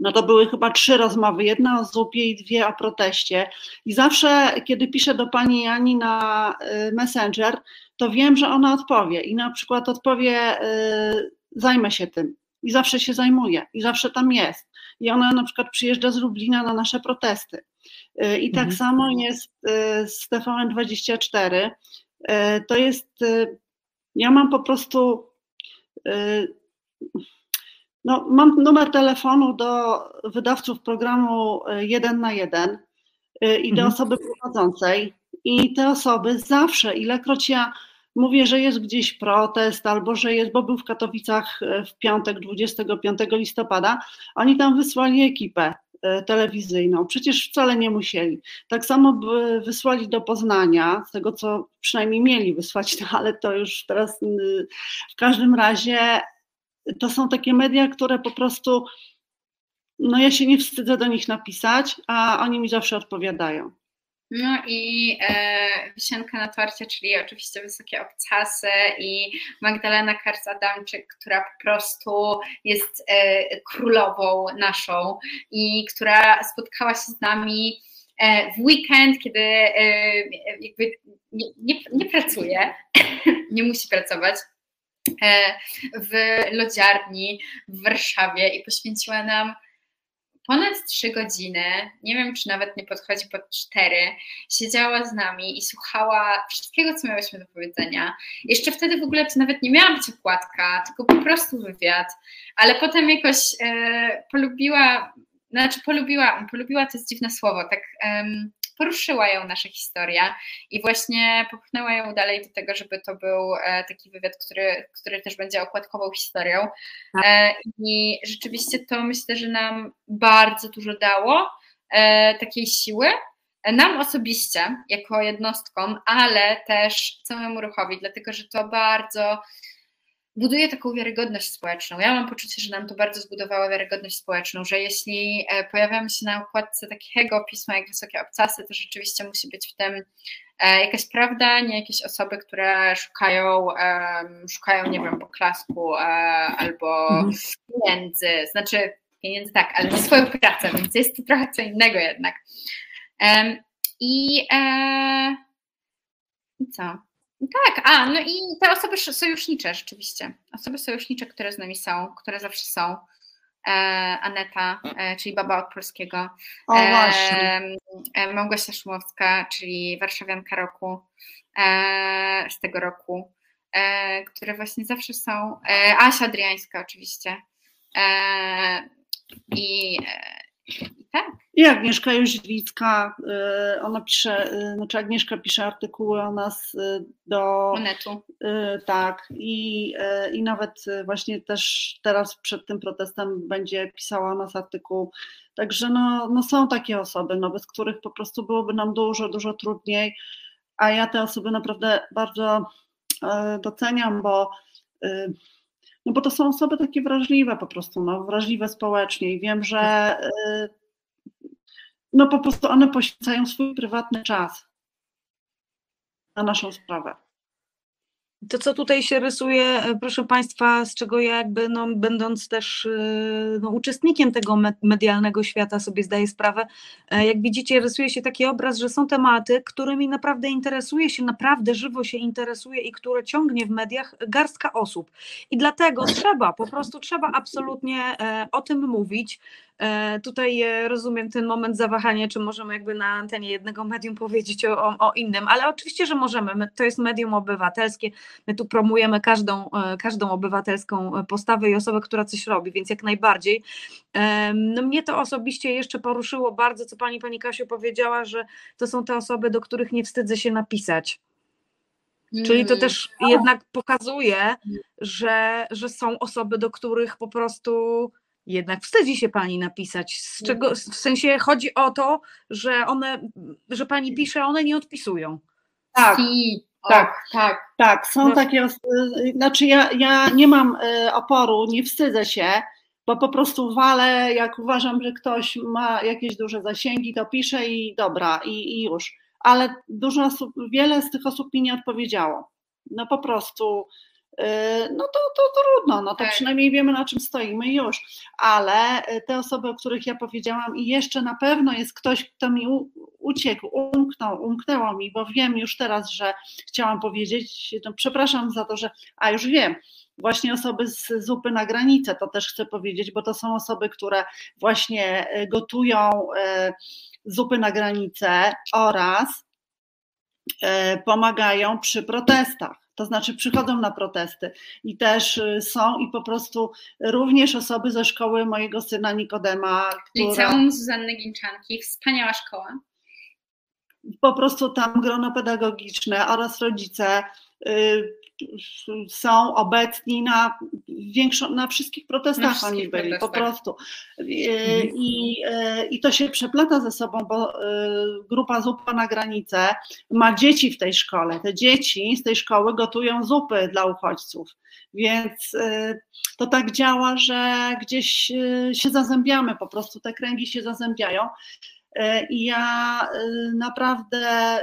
no to były chyba trzy rozmowy, jedna o zupie i dwie o proteście. I zawsze, kiedy piszę do pani Jani na y, Messenger, to wiem, że ona odpowie i na przykład odpowie, y, zajmę się tym. I zawsze się zajmuje, i zawsze tam jest. i ona na przykład przyjeżdża z Lublina na nasze protesty. Y, I tak Mhm. samo jest y, z TVN24. Y, To jest, ja mam po prostu, no, mam numer telefonu do wydawców programu y, jeden na jeden y, i do Mhm. osoby prowadzącej. I te osoby zawsze, ilekroć ja mówię, że jest gdzieś protest, albo że jest, bo był w Katowicach y, w piątek 25 listopada, oni tam wysłali ekipę telewizyjną. Przecież wcale nie musieli. Tak samo by wysłali do Poznania, z tego co przynajmniej mieli wysłać, no ale to już teraz w każdym razie to są takie media, które po prostu, no ja się nie wstydzę do nich napisać, a oni mi zawsze odpowiadają. No i e, wisienka na torcie, czyli oczywiście wysokie obcasy i Magdalena Karc-Adamczyk, która po prostu jest e, królową naszą i która spotkała się z nami e, w weekend, kiedy e, jakby nie, nie, nie pracuje, nie musi pracować w lodziarni w Warszawie i poświęciła nam ponad trzy godziny, nie wiem czy nawet nie podchodzi pod cztery, siedziała z nami i słuchała wszystkiego, co miałyśmy do powiedzenia. Jeszcze wtedy w ogóle to nawet nie miała być okładka, tylko po prostu wywiad, ale potem jakoś e, polubiła, znaczy polubiła, polubiła to jest dziwne słowo, tak em, poruszyła ją nasza historia i właśnie popchnęła ją dalej do tego, żeby to był e, taki wywiad, który, który też będzie okładkową historią. E, I rzeczywiście to myślę, że nam bardzo dużo dało e, takiej siły. Nam osobiście, jako jednostkom, ale też całemu ruchowi, dlatego że to bardzo buduje taką wiarygodność społeczną. Ja mam poczucie, że nam to bardzo zbudowało wiarygodność społeczną, że jeśli e, pojawiamy się na okładce takiego pisma jak Wysokie Obcasy, to rzeczywiście musi być w tym e, jakaś prawda, nie jakieś osoby, które szukają, szukają nie wiem, poklasku e, albo Mhm. pieniędzy, znaczy pieniędzy tak, ale za swoją pracę, więc jest to trochę co innego jednak. I, i co? Tak, a no i te osoby sz- sojusznicze rzeczywiście. Osoby sojusznicze, które z nami są, które zawsze są. E, Aneta, e, czyli baba od polskiego. O właśnie. E, Małgosia Szumowska, czyli warszawianka roku e, z tego roku, e, które właśnie zawsze są. E, Asia Adriańska oczywiście. I tak. I Agnieszka Jóźwicka, y, ona pisze, y, znaczy Agnieszka pisze artykuły o nas y, do, Monetu. tak, i, i nawet właśnie też teraz przed tym protestem będzie pisała o nas artykuł. Także no, no są takie osoby, no, bez których po prostu byłoby nam dużo, dużo trudniej, a ja te osoby naprawdę bardzo doceniam, bo no bo to są osoby takie wrażliwe po prostu, no, wrażliwe społecznie i wiem, że y, no po prostu one poświęcają swój prywatny czas na naszą sprawę. To, co tutaj się rysuje, e, proszę Państwa, z czego ja jakby, no, będąc też e, no, uczestnikiem tego me- medialnego świata sobie zdaję sprawę, e, jak widzicie, rysuje się taki obraz, że są tematy, którymi naprawdę interesuje się, naprawdę żywo się interesuje i które ciągnie w mediach garstka osób. I dlatego trzeba, po prostu trzeba absolutnie o tym mówić. E, Tutaj e, rozumiem ten moment zawahania, czy możemy jakby na antenie jednego medium powiedzieć o, o, innym, ale oczywiście, że możemy. My, to jest medium obywatelskie, my tu promujemy każdą, e, każdą obywatelską postawę i osobę, która coś robi, więc jak najbardziej. No mnie to osobiście jeszcze poruszyło bardzo, co pani, pani Kasiu powiedziała, że to są te osoby, do których nie wstydzę się napisać. Czyli to Mm. też jednak pokazuje, że, że są osoby, do których po prostu jednak wstydzi się pani napisać. Z czego, w sensie chodzi o to, że one, że pani pisze, one nie odpisują. Tak, tak. och, tak. tak, są No. takie osoby, znaczy ja, ja nie mam y, oporu, nie wstydzę się, bo po prostu walę, jak uważam, że ktoś ma jakieś duże zasięgi, to piszę i dobra, i, i już. Ale dużo osób, wiele z tych osób mi nie odpowiedziało. No po prostu no to, to trudno, no to Tak. przynajmniej wiemy na czym stoimy już, ale te osoby, o których ja powiedziałam i jeszcze na pewno jest ktoś, kto mi uciekł, umknął, umknęło mi, bo wiem już teraz, że chciałam powiedzieć, no przepraszam za to, że, a już wiem, właśnie osoby z zupy na granicę, to też chcę powiedzieć, bo to są osoby, które właśnie e, gotują zupy na granicę oraz pomagają przy protestach. To znaczy przychodzą na protesty i też y, są i po prostu również osoby ze szkoły mojego syna Nikodema, które Liceum Zuzanny Ginczanki, wspaniała szkoła. po prostu tam grono pedagogiczne oraz rodzice y, są obecni na, większo, na wszystkich protestach Na oni byli, po protestach. prostu. Y, I, y, I to się przeplata ze sobą, bo y, grupa Zupa na granicę ma dzieci w tej szkole. Te dzieci z tej szkoły gotują zupy dla uchodźców. Więc to tak działa, że gdzieś się zazębiamy, po prostu te kręgi się zazębiają. I ja naprawdę,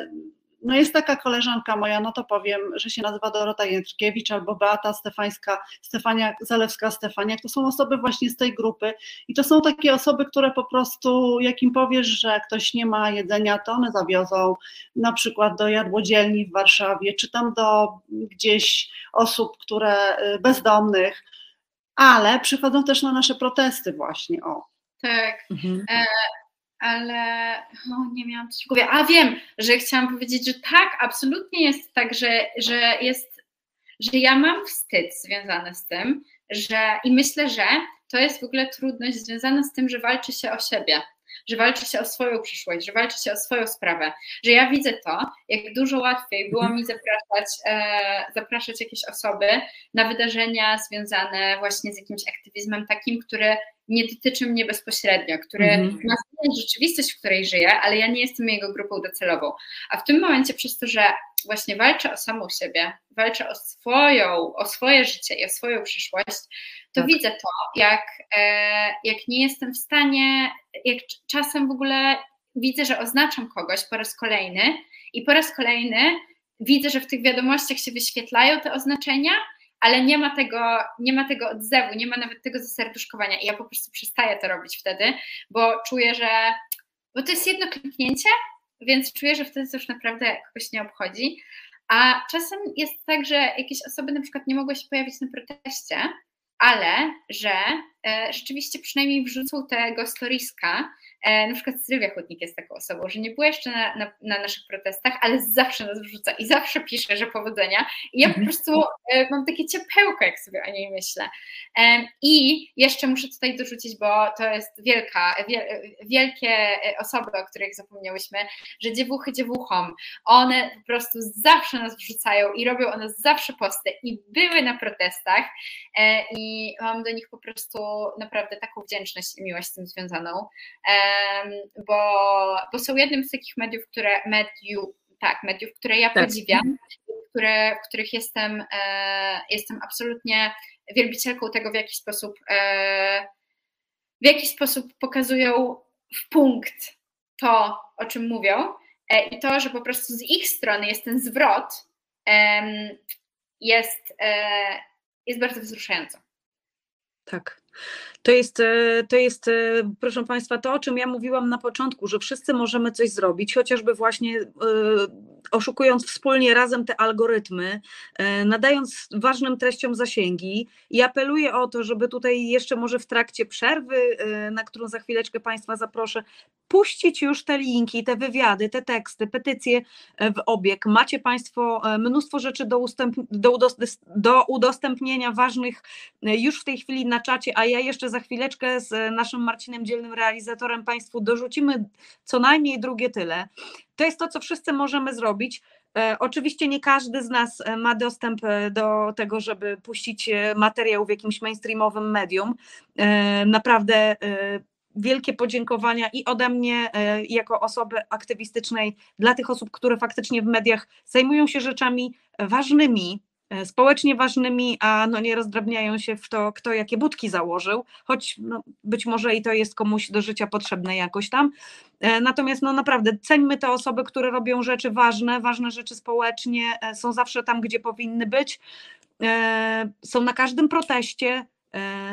no jest taka koleżanka moja, no to powiem, że się nazywa Dorota Jędrkiewicz albo Beata Stefańska, Stefania, Zalewska Stefaniak, to są osoby właśnie z tej grupy i to są takie osoby, które po prostu, jak im powiesz, że ktoś nie ma jedzenia, to one zawiozą na przykład do jadłodzielni w Warszawie, czy tam do gdzieś osób, które y, bezdomnych, ale przychodzą też na nasze protesty właśnie, o. Tak, Mhm. Ale o, nie miałam coś w głowie. A wiem, że chciałam powiedzieć, że tak, absolutnie jest tak, że, że jest, że ja mam wstyd związany z tym, że i myślę, że to jest w ogóle trudność związana z tym, że walczy się o siebie. Że walczy się o swoją przyszłość, że walczy się o swoją sprawę. Że ja widzę to, jak dużo łatwiej było mi zapraszać, e, zapraszać jakieś osoby na wydarzenia związane właśnie z jakimś aktywizmem takim, który nie dotyczy mnie bezpośrednio, który Mhm. ma rzeczywistość, w której żyję, ale ja nie jestem jego grupą docelową. A w tym momencie przez to, że właśnie walczę o samą siebie, walczę o swoją, o swoje życie i o swoją przyszłość, to Tak. widzę to, jak, e, jak nie jestem w stanie, jak czasem w ogóle widzę, że oznaczam kogoś po raz kolejny i po raz kolejny widzę, że w tych wiadomościach się wyświetlają te oznaczenia, ale nie ma tego, nie ma tego odzewu, nie ma nawet tego zaserduszkowania i ja po prostu przestaję to robić wtedy, bo czuję, że bo to jest jedno kliknięcie, więc czuję, że wtedy to już naprawdę kogoś nie obchodzi. A czasem jest tak, że jakieś osoby na przykład nie mogły się pojawić na proteście, ale że rzeczywiście przynajmniej wrzucą tego storiska. E, na przykład Sylwia Chudnik jest taką osobą, że nie była jeszcze na, na, na naszych protestach, ale zawsze nas wrzuca i zawsze pisze, że powodzenia. I ja po Mhm. prostu e, mam takie ciepełko, jak sobie o niej myślę. I jeszcze muszę tutaj dorzucić, bo to jest wielka, wie, wielkie e, osoby, o których zapomniałyśmy, że dziewuchy dziewuchom, one po prostu zawsze nas wrzucają i robią o nas zawsze posty i były na protestach e, i mam do nich po prostu naprawdę taką wdzięczność i miłość z tym związaną, bo, bo są jednym z takich mediów, które mediów, tak, mediów, które ja Tak. podziwiam, które, w których jestem, e, jestem absolutnie wielbicielką tego, w jaki sposób, e, w jaki sposób pokazują w punkt to, o czym mówią, e, i to, że po prostu z ich strony jest ten zwrot, jest, jest bardzo wzruszająco. Tak. To jest, e, to jest, e, proszę Państwa, to, o czym ja mówiłam na początku, że wszyscy możemy coś zrobić, chociażby właśnie e, oszukując wspólnie razem te algorytmy, e, nadając ważnym treściom zasięgi. I apeluję o to, żeby tutaj jeszcze może w trakcie przerwy, e, na którą za chwileczkę Państwa zaproszę, puścić już te linki, te wywiady, te teksty, petycje e, w obieg. Macie Państwo mnóstwo rzeczy do, ustęp, do, do udostępnienia ważnych już w tej chwili na czacie, a ja jeszcze za chwileczkę z naszym Marcinem Dzielnym realizatorem Państwu dorzucimy co najmniej drugie tyle. To jest to, co wszyscy możemy zrobić. E, Oczywiście nie każdy z nas e, ma dostęp e, do tego, żeby puścić materiał w jakimś mainstreamowym medium. Naprawdę wielkie podziękowania i ode mnie jako osoby aktywistycznej dla tych osób, które faktycznie w mediach zajmują się rzeczami ważnymi, społecznie ważnymi, a no nie rozdrabniają się w to, kto jakie budki założył, choć no, być może i to jest komuś do życia potrzebne jakoś tam. E, Natomiast no naprawdę ceńmy te osoby, które robią rzeczy ważne, ważne rzeczy społecznie, e, są zawsze tam, gdzie powinny być. e, są na każdym proteście, e,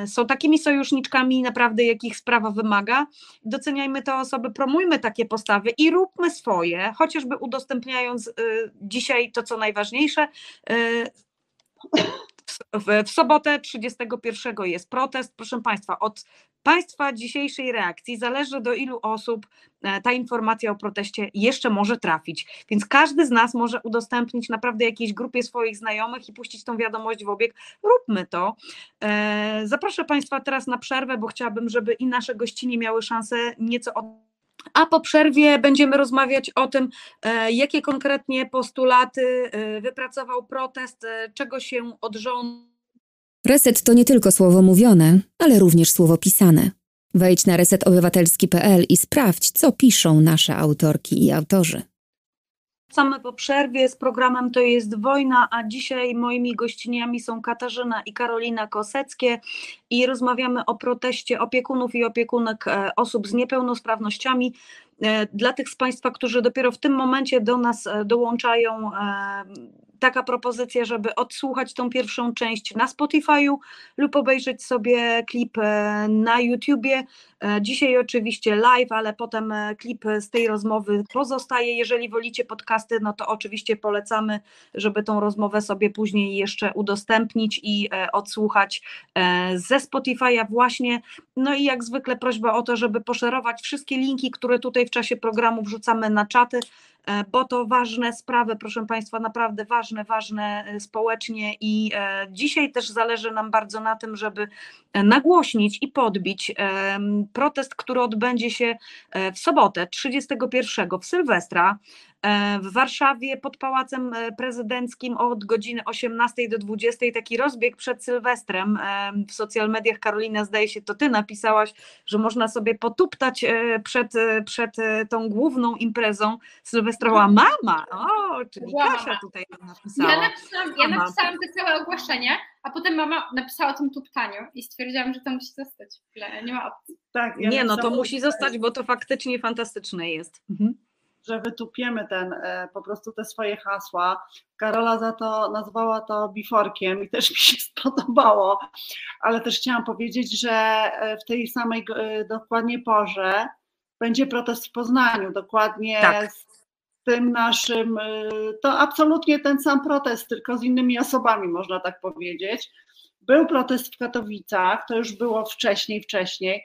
są takimi sojuszniczkami naprawdę, jakich sprawa wymaga. Doceniajmy te osoby, promujmy takie postawy i róbmy swoje, chociażby udostępniając e, dzisiaj to, co najważniejsze. W, w sobotę 31 jest protest. Proszę Państwa, od Państwa dzisiejszej reakcji zależy, do ilu osób e, ta informacja o proteście jeszcze może trafić. Więc każdy z nas może udostępnić naprawdę jakiejś grupie swoich znajomych i puścić tą wiadomość w obieg. Róbmy to. E, zaproszę Państwa teraz na przerwę, bo chciałabym, żeby i nasze gościnie miały szansę nieco od a po przerwie będziemy rozmawiać o tym, e, jakie konkretnie postulaty wypracował protest, czego się od rządu Reset to nie tylko słowo mówione, ale również słowo pisane. Wejdź na resetobywatelski.pl i sprawdź, co piszą nasze autorki i autorzy. Wracamy po przerwie z programem To jest wojna, a dzisiaj moimi gościniami są Katarzyna i Karolina Koseckie i rozmawiamy o proteście opiekunów i opiekunek e, osób z niepełnosprawnościami. E, dla tych z Państwa, którzy dopiero w tym momencie do nas e, dołączają, taka propozycja, żeby odsłuchać tą pierwszą część na Spotify'u lub obejrzeć sobie klip e, na YouTubie. E, dzisiaj oczywiście live, ale potem e, klip z tej rozmowy pozostaje. Jeżeli wolicie podcasty, no to oczywiście polecamy, żeby tą rozmowę sobie później jeszcze udostępnić i odsłuchać ze Spotify'a właśnie. No i jak zwykle prośba o to, żeby poszerować wszystkie linki, które tutaj w czasie programu wrzucamy na czaty, bo to ważne sprawy, proszę Państwa, naprawdę ważne, ważne e, społecznie i e, dzisiaj też zależy nam bardzo na tym, żeby nagłośnić i podbić protest, który odbędzie się w sobotę 31 w Sylwestra. E, w Warszawie pod Pałacem e, Prezydenckim od godziny 18 do 20 taki rozbieg przed Sylwestrem. E, w social mediach Karolina, zdaje się, to ty napisałaś, że można sobie potuptać przed, przed tą główną imprezą sylwestrową. Mama! O, czyli Kasia tutaj napisała. Ja napisałam, ja napisałam te całe ogłoszenie, a potem mama napisała o tym tuptaniu i stwierdziłam, że to musi zostać. Nie ma opcji. Tak, ja Nie, no to musi zostać, bo to faktycznie fantastyczne jest. Mhm że wytupiemy ten, e, po prostu te swoje hasła. Karola za to nazwała to biforkiem i też mi się spodobało, ale też chciałam powiedzieć, że e, w tej samej e, dokładnie porze będzie protest w Poznaniu, dokładnie tak. z tym naszym, to absolutnie ten sam protest, tylko z innymi osobami, można tak powiedzieć. Był protest w Katowicach, to już było wcześniej, wcześniej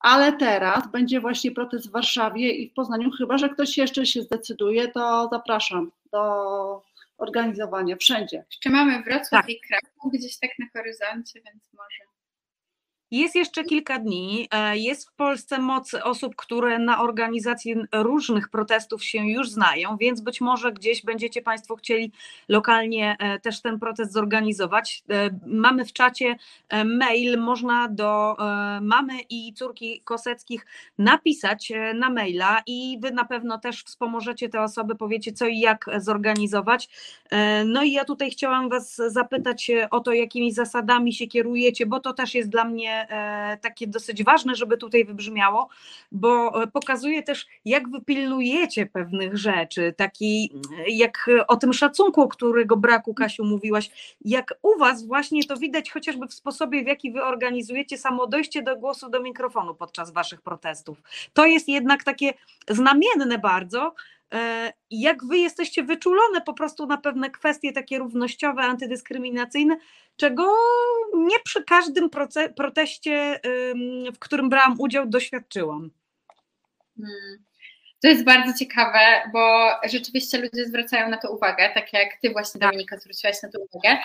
ale teraz będzie właśnie protest w Warszawie i w Poznaniu, chyba że ktoś jeszcze się zdecyduje, to zapraszam do organizowania wszędzie. Jeszcze mamy Wrocław tak. i Kraków gdzieś tak na horyzoncie, więc może. Jest jeszcze kilka dni. E, jest w Polsce moc osób, które na organizację różnych protestów się już znają, więc być może gdzieś będziecie Państwo chcieli lokalnie e, też ten protest zorganizować. E, mamy w czacie mail, można do mamy i córki Koseckich napisać na maila i Wy na pewno też wspomożecie te osoby, powiecie co i jak zorganizować. No i ja tutaj chciałam Was zapytać o to, jakimi zasadami się kierujecie, bo to też jest dla mnie E, takie dosyć ważne, żeby tutaj wybrzmiało, bo e, pokazuje też, jak wypilnujecie pewnych rzeczy, taki, jak o tym szacunku, o którego braku Kasiu mówiłaś, jak u Was właśnie to widać chociażby w sposobie, w jaki Wy organizujecie samo dojście do głosu, do mikrofonu podczas Waszych protestów. To jest jednak takie znamienne bardzo, jak wy jesteście wyczulone po prostu na pewne kwestie takie równościowe, antydyskryminacyjne, czego nie przy każdym proteście, w którym brałam udział, doświadczyłam. Hmm. To jest bardzo ciekawe, bo rzeczywiście ludzie zwracają na to uwagę, tak jak ty właśnie, tak. Dominika, zwróciłaś na to uwagę,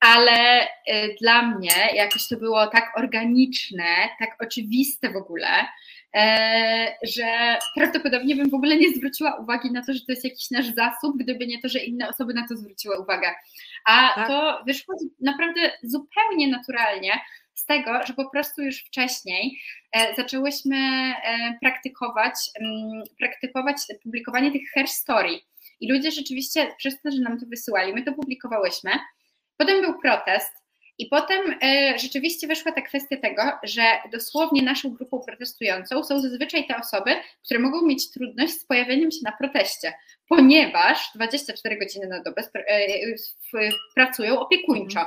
ale y, dla mnie jakoś to było tak organiczne, tak oczywiste w ogóle, E, że prawdopodobnie bym w ogóle nie zwróciła uwagi na to, że to jest jakiś nasz zasób, gdyby nie to, że inne osoby na to zwróciły uwagę. A tak. to wyszło naprawdę zupełnie naturalnie z tego, że po prostu już wcześniej e, zaczęłyśmy e, praktykować, mm, praktykować publikowanie tych hair story. I ludzie rzeczywiście, przez to, że nam to wysyłali, my to publikowałyśmy. Potem był protest, I potem y, rzeczywiście weszła ta kwestia tego, że dosłownie naszą grupą protestującą są zazwyczaj te osoby, które mogą mieć trudność z pojawieniem się na proteście, ponieważ 24 godziny na dobę y, pracują opiekuńczo.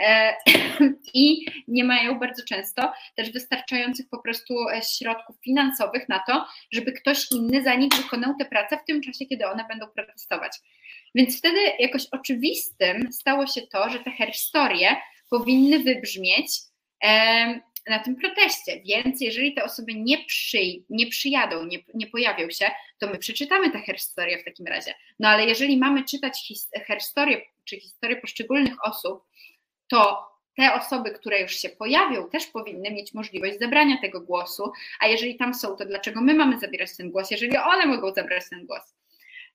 E, i nie mają bardzo często też wystarczających po prostu e, środków finansowych na to, żeby ktoś inny za nich wykonał tę pracę w tym czasie, kiedy one będą protestować. Więc wtedy jakoś oczywistym stało się to, że te historie powinny wybrzmieć na tym proteście. Więc jeżeli te osoby nie, przyj nie przyjadą, nie, nie pojawią się, to my przeczytamy tę historię w takim razie. No ale jeżeli mamy czytać his historię czy historię poszczególnych osób, to te osoby, które już się pojawią, też powinny mieć możliwość zabrania tego głosu, a jeżeli tam są, to dlaczego my mamy zabierać ten głos, jeżeli one mogą zabrać ten głos?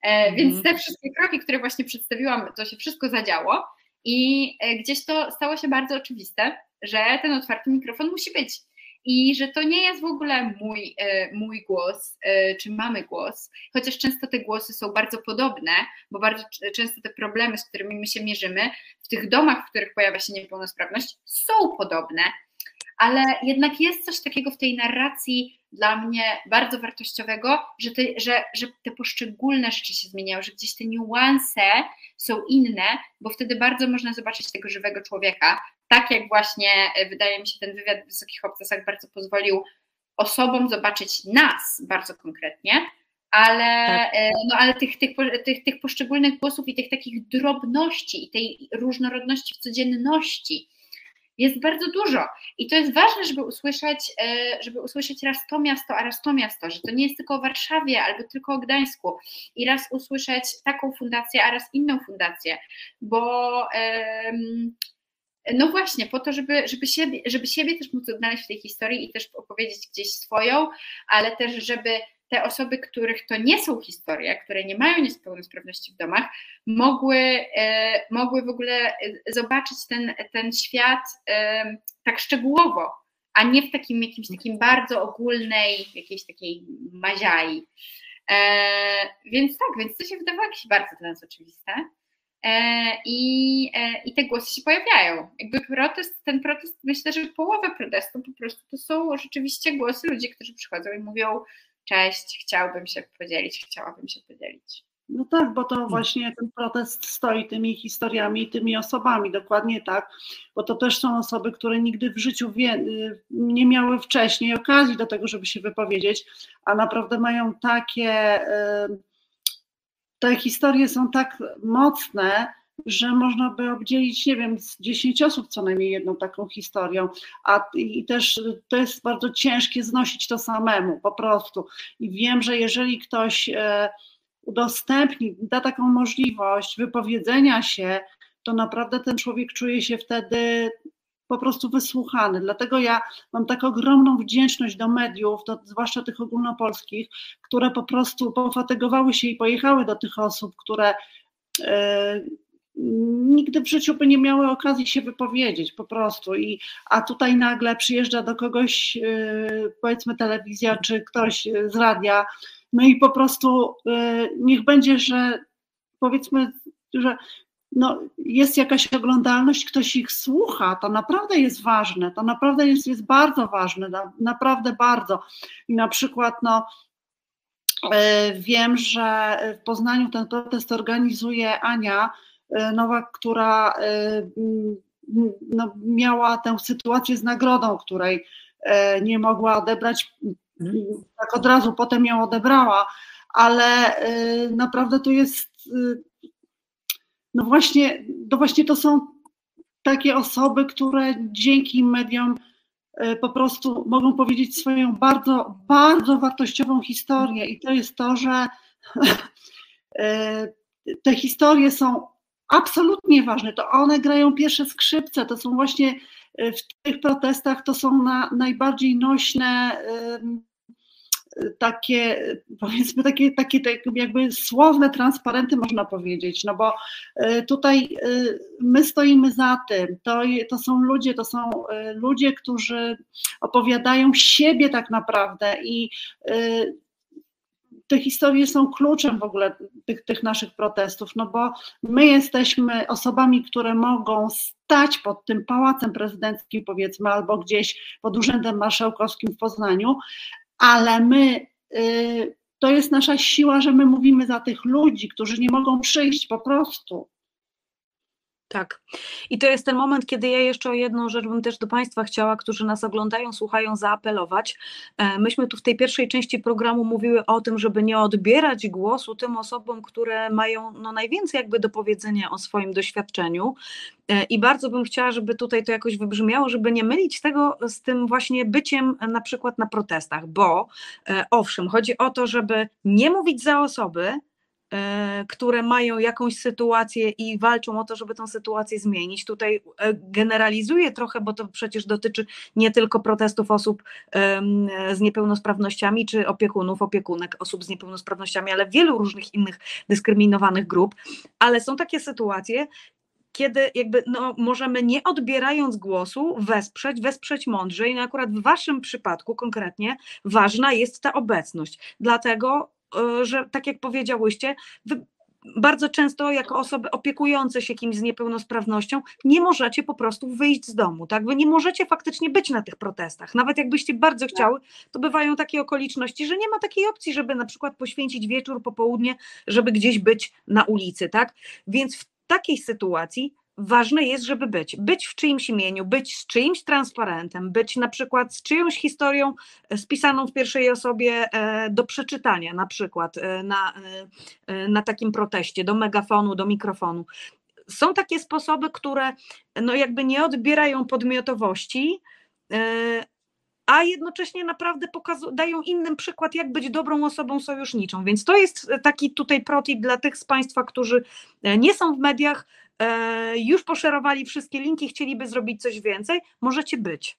Mm. Więc te wszystkie kroki, które właśnie przedstawiłam, to się wszystko zadziało i e, gdzieś to stało się bardzo oczywiste, że ten otwarty mikrofon musi być. I że to nie jest w ogóle mój, e, mój głos, e, czy mamy głos, chociaż często te głosy są bardzo podobne, bo bardzo często te problemy, z którymi my się mierzymy, w tych domach, w których pojawia się niepełnosprawność, są podobne, ale jednak jest coś takiego w tej narracji dla mnie bardzo wartościowego, że te, że, że te poszczególne rzeczy się zmieniają, że gdzieś te niuanse są inne, bo wtedy bardzo można zobaczyć tego żywego człowieka. Tak jak właśnie e, wydaje mi się ten wywiad w Wysokich Obcasach bardzo pozwolił osobom zobaczyć nas bardzo konkretnie, ale, tak. E, no, ale tych, tych, tych, tych poszczególnych głosów i tych takich drobności i tej różnorodności w codzienności, jest bardzo dużo. I to jest ważne, żeby usłyszeć, e, żeby usłyszeć raz to miasto, a raz to miasto, że to nie jest tylko o Warszawie albo tylko o Gdańsku. I raz usłyszeć taką fundację, a raz inną fundację, bo no właśnie, po to, żeby, żeby, siebie, żeby siebie też móc odnaleźć w tej historii i też opowiedzieć gdzieś swoją, ale też, żeby te osoby, których to nie są historie, które nie mają niepełnosprawności w domach, mogły, e, mogły w ogóle e, zobaczyć ten, ten świat e, tak szczegółowo, a nie w takim jakimś takim bardzo ogólnej, jakiejś takiej maziai. Więc tak, więc to się wydawało jakieś bardzo dla nas oczywiste. I, I te głosy się pojawiają. Jakby protest, ten protest, myślę, że połowa protestu po prostu to są rzeczywiście głosy ludzi, którzy przychodzą i mówią, cześć, chciałbym się podzielić, chciałabym się podzielić. No tak, bo to hmm. właśnie ten protest stoi tymi historiami tymi osobami, dokładnie tak, bo to też są osoby, które nigdy w życiu wie, nie miały wcześniej okazji do tego, żeby się wypowiedzieć, a naprawdę mają takie, te historie są tak mocne, że można by obdzielić, nie wiem, z 10 osób co najmniej jedną taką historią, a i też to jest bardzo ciężkie znosić to samemu, po prostu. I wiem, że jeżeli ktoś e, udostępni, da taką możliwość wypowiedzenia się, to naprawdę ten człowiek czuje się wtedy po prostu wysłuchany. Dlatego ja mam tak ogromną wdzięczność do mediów, do, zwłaszcza tych ogólnopolskich, które po prostu pofatygowały się i pojechały do tych osób, które e, nigdy w życiu by nie miały okazji się wypowiedzieć po prostu. I, a tutaj nagle przyjeżdża do kogoś, yy, powiedzmy telewizja czy ktoś z radia, no i po prostu yy, niech będzie, że powiedzmy, że no, jest jakaś oglądalność, ktoś ich słucha, to naprawdę jest ważne, to naprawdę jest, jest bardzo ważne, naprawdę bardzo. I na przykład, no, wiem, że w Poznaniu ten protest organizuje Ania, Nowak, która e, no, miała tę sytuację z nagrodą, której e, nie mogła odebrać, tak od razu potem ją odebrała, ale naprawdę to jest, no właśnie, to właśnie to są takie osoby, które dzięki mediom po prostu mogą powiedzieć swoją bardzo, bardzo wartościową historię i to jest to, że te historie są absolutnie ważne. To one grają pierwsze skrzypce, to są właśnie e, w tych protestach, to są na, najbardziej nośne takie, powiedzmy, takie, takie, takie jakby słowne transparenty, można powiedzieć, no bo e, tutaj e, my stoimy za tym, to, to są ludzie, to są ludzie, którzy opowiadają siebie tak naprawdę i te historie są kluczem w ogóle tych, tych naszych protestów, no bo my jesteśmy osobami, które mogą stać pod tym pałacem prezydenckim, powiedzmy, albo gdzieś pod Urzędem Marszałkowskim w Poznaniu, ale my. Y, to jest nasza siła, że my mówimy za tych ludzi, którzy nie mogą przyjść po prostu. Tak. I to jest ten moment, kiedy ja jeszcze o jedną rzecz bym też do Państwa chciała, którzy nas oglądają, słuchają, zaapelować. E, myśmy tu w tej pierwszej części programu mówiły o tym, żeby nie odbierać głosu tym osobom, które mają no, najwięcej jakby do powiedzenia o swoim doświadczeniu. E, I bardzo bym chciała, żeby tutaj to jakoś wybrzmiało, żeby nie mylić tego z tym właśnie byciem na przykład na protestach, bo e, owszem, chodzi o to, żeby nie mówić za osoby, E, które mają jakąś sytuację i walczą o to, żeby tę sytuację zmienić. Tutaj e, generalizuję trochę, bo to przecież dotyczy nie tylko protestów osób z niepełnosprawnościami czy opiekunów, opiekunek osób z niepełnosprawnościami, ale wielu różnych innych dyskryminowanych grup, ale są takie sytuacje, kiedy jakby no, możemy nie odbierając głosu wesprzeć, wesprzeć mądrze i no akurat w waszym przypadku konkretnie ważna jest ta obecność. Dlatego E, że tak jak powiedziałyście, wy bardzo często jako osoby opiekujące się kimś z niepełnosprawnością nie możecie po prostu wyjść z domu, tak? Wy nie możecie faktycznie być na tych protestach. Nawet jakbyście bardzo tak. chciały, to bywają takie okoliczności, że nie ma takiej opcji, żeby na przykład poświęcić wieczór, popołudnie, żeby gdzieś być na ulicy, tak? Więc w takiej sytuacji ważne jest, żeby być. Być w czyimś imieniu, być z czyimś transparentem, być na przykład z czyjąś historią e, spisaną w pierwszej osobie e, do przeczytania, na przykład e, na, na takim proteście, do megafonu, do mikrofonu. Są takie sposoby, które no jakby nie odbierają podmiotowości, a jednocześnie naprawdę dają innym przykład, jak być dobrą osobą sojuszniczą. Więc to jest taki tutaj protip dla tych z Państwa, którzy nie są w mediach, E, już poszerowali wszystkie linki, chcieliby zrobić coś więcej, możecie być.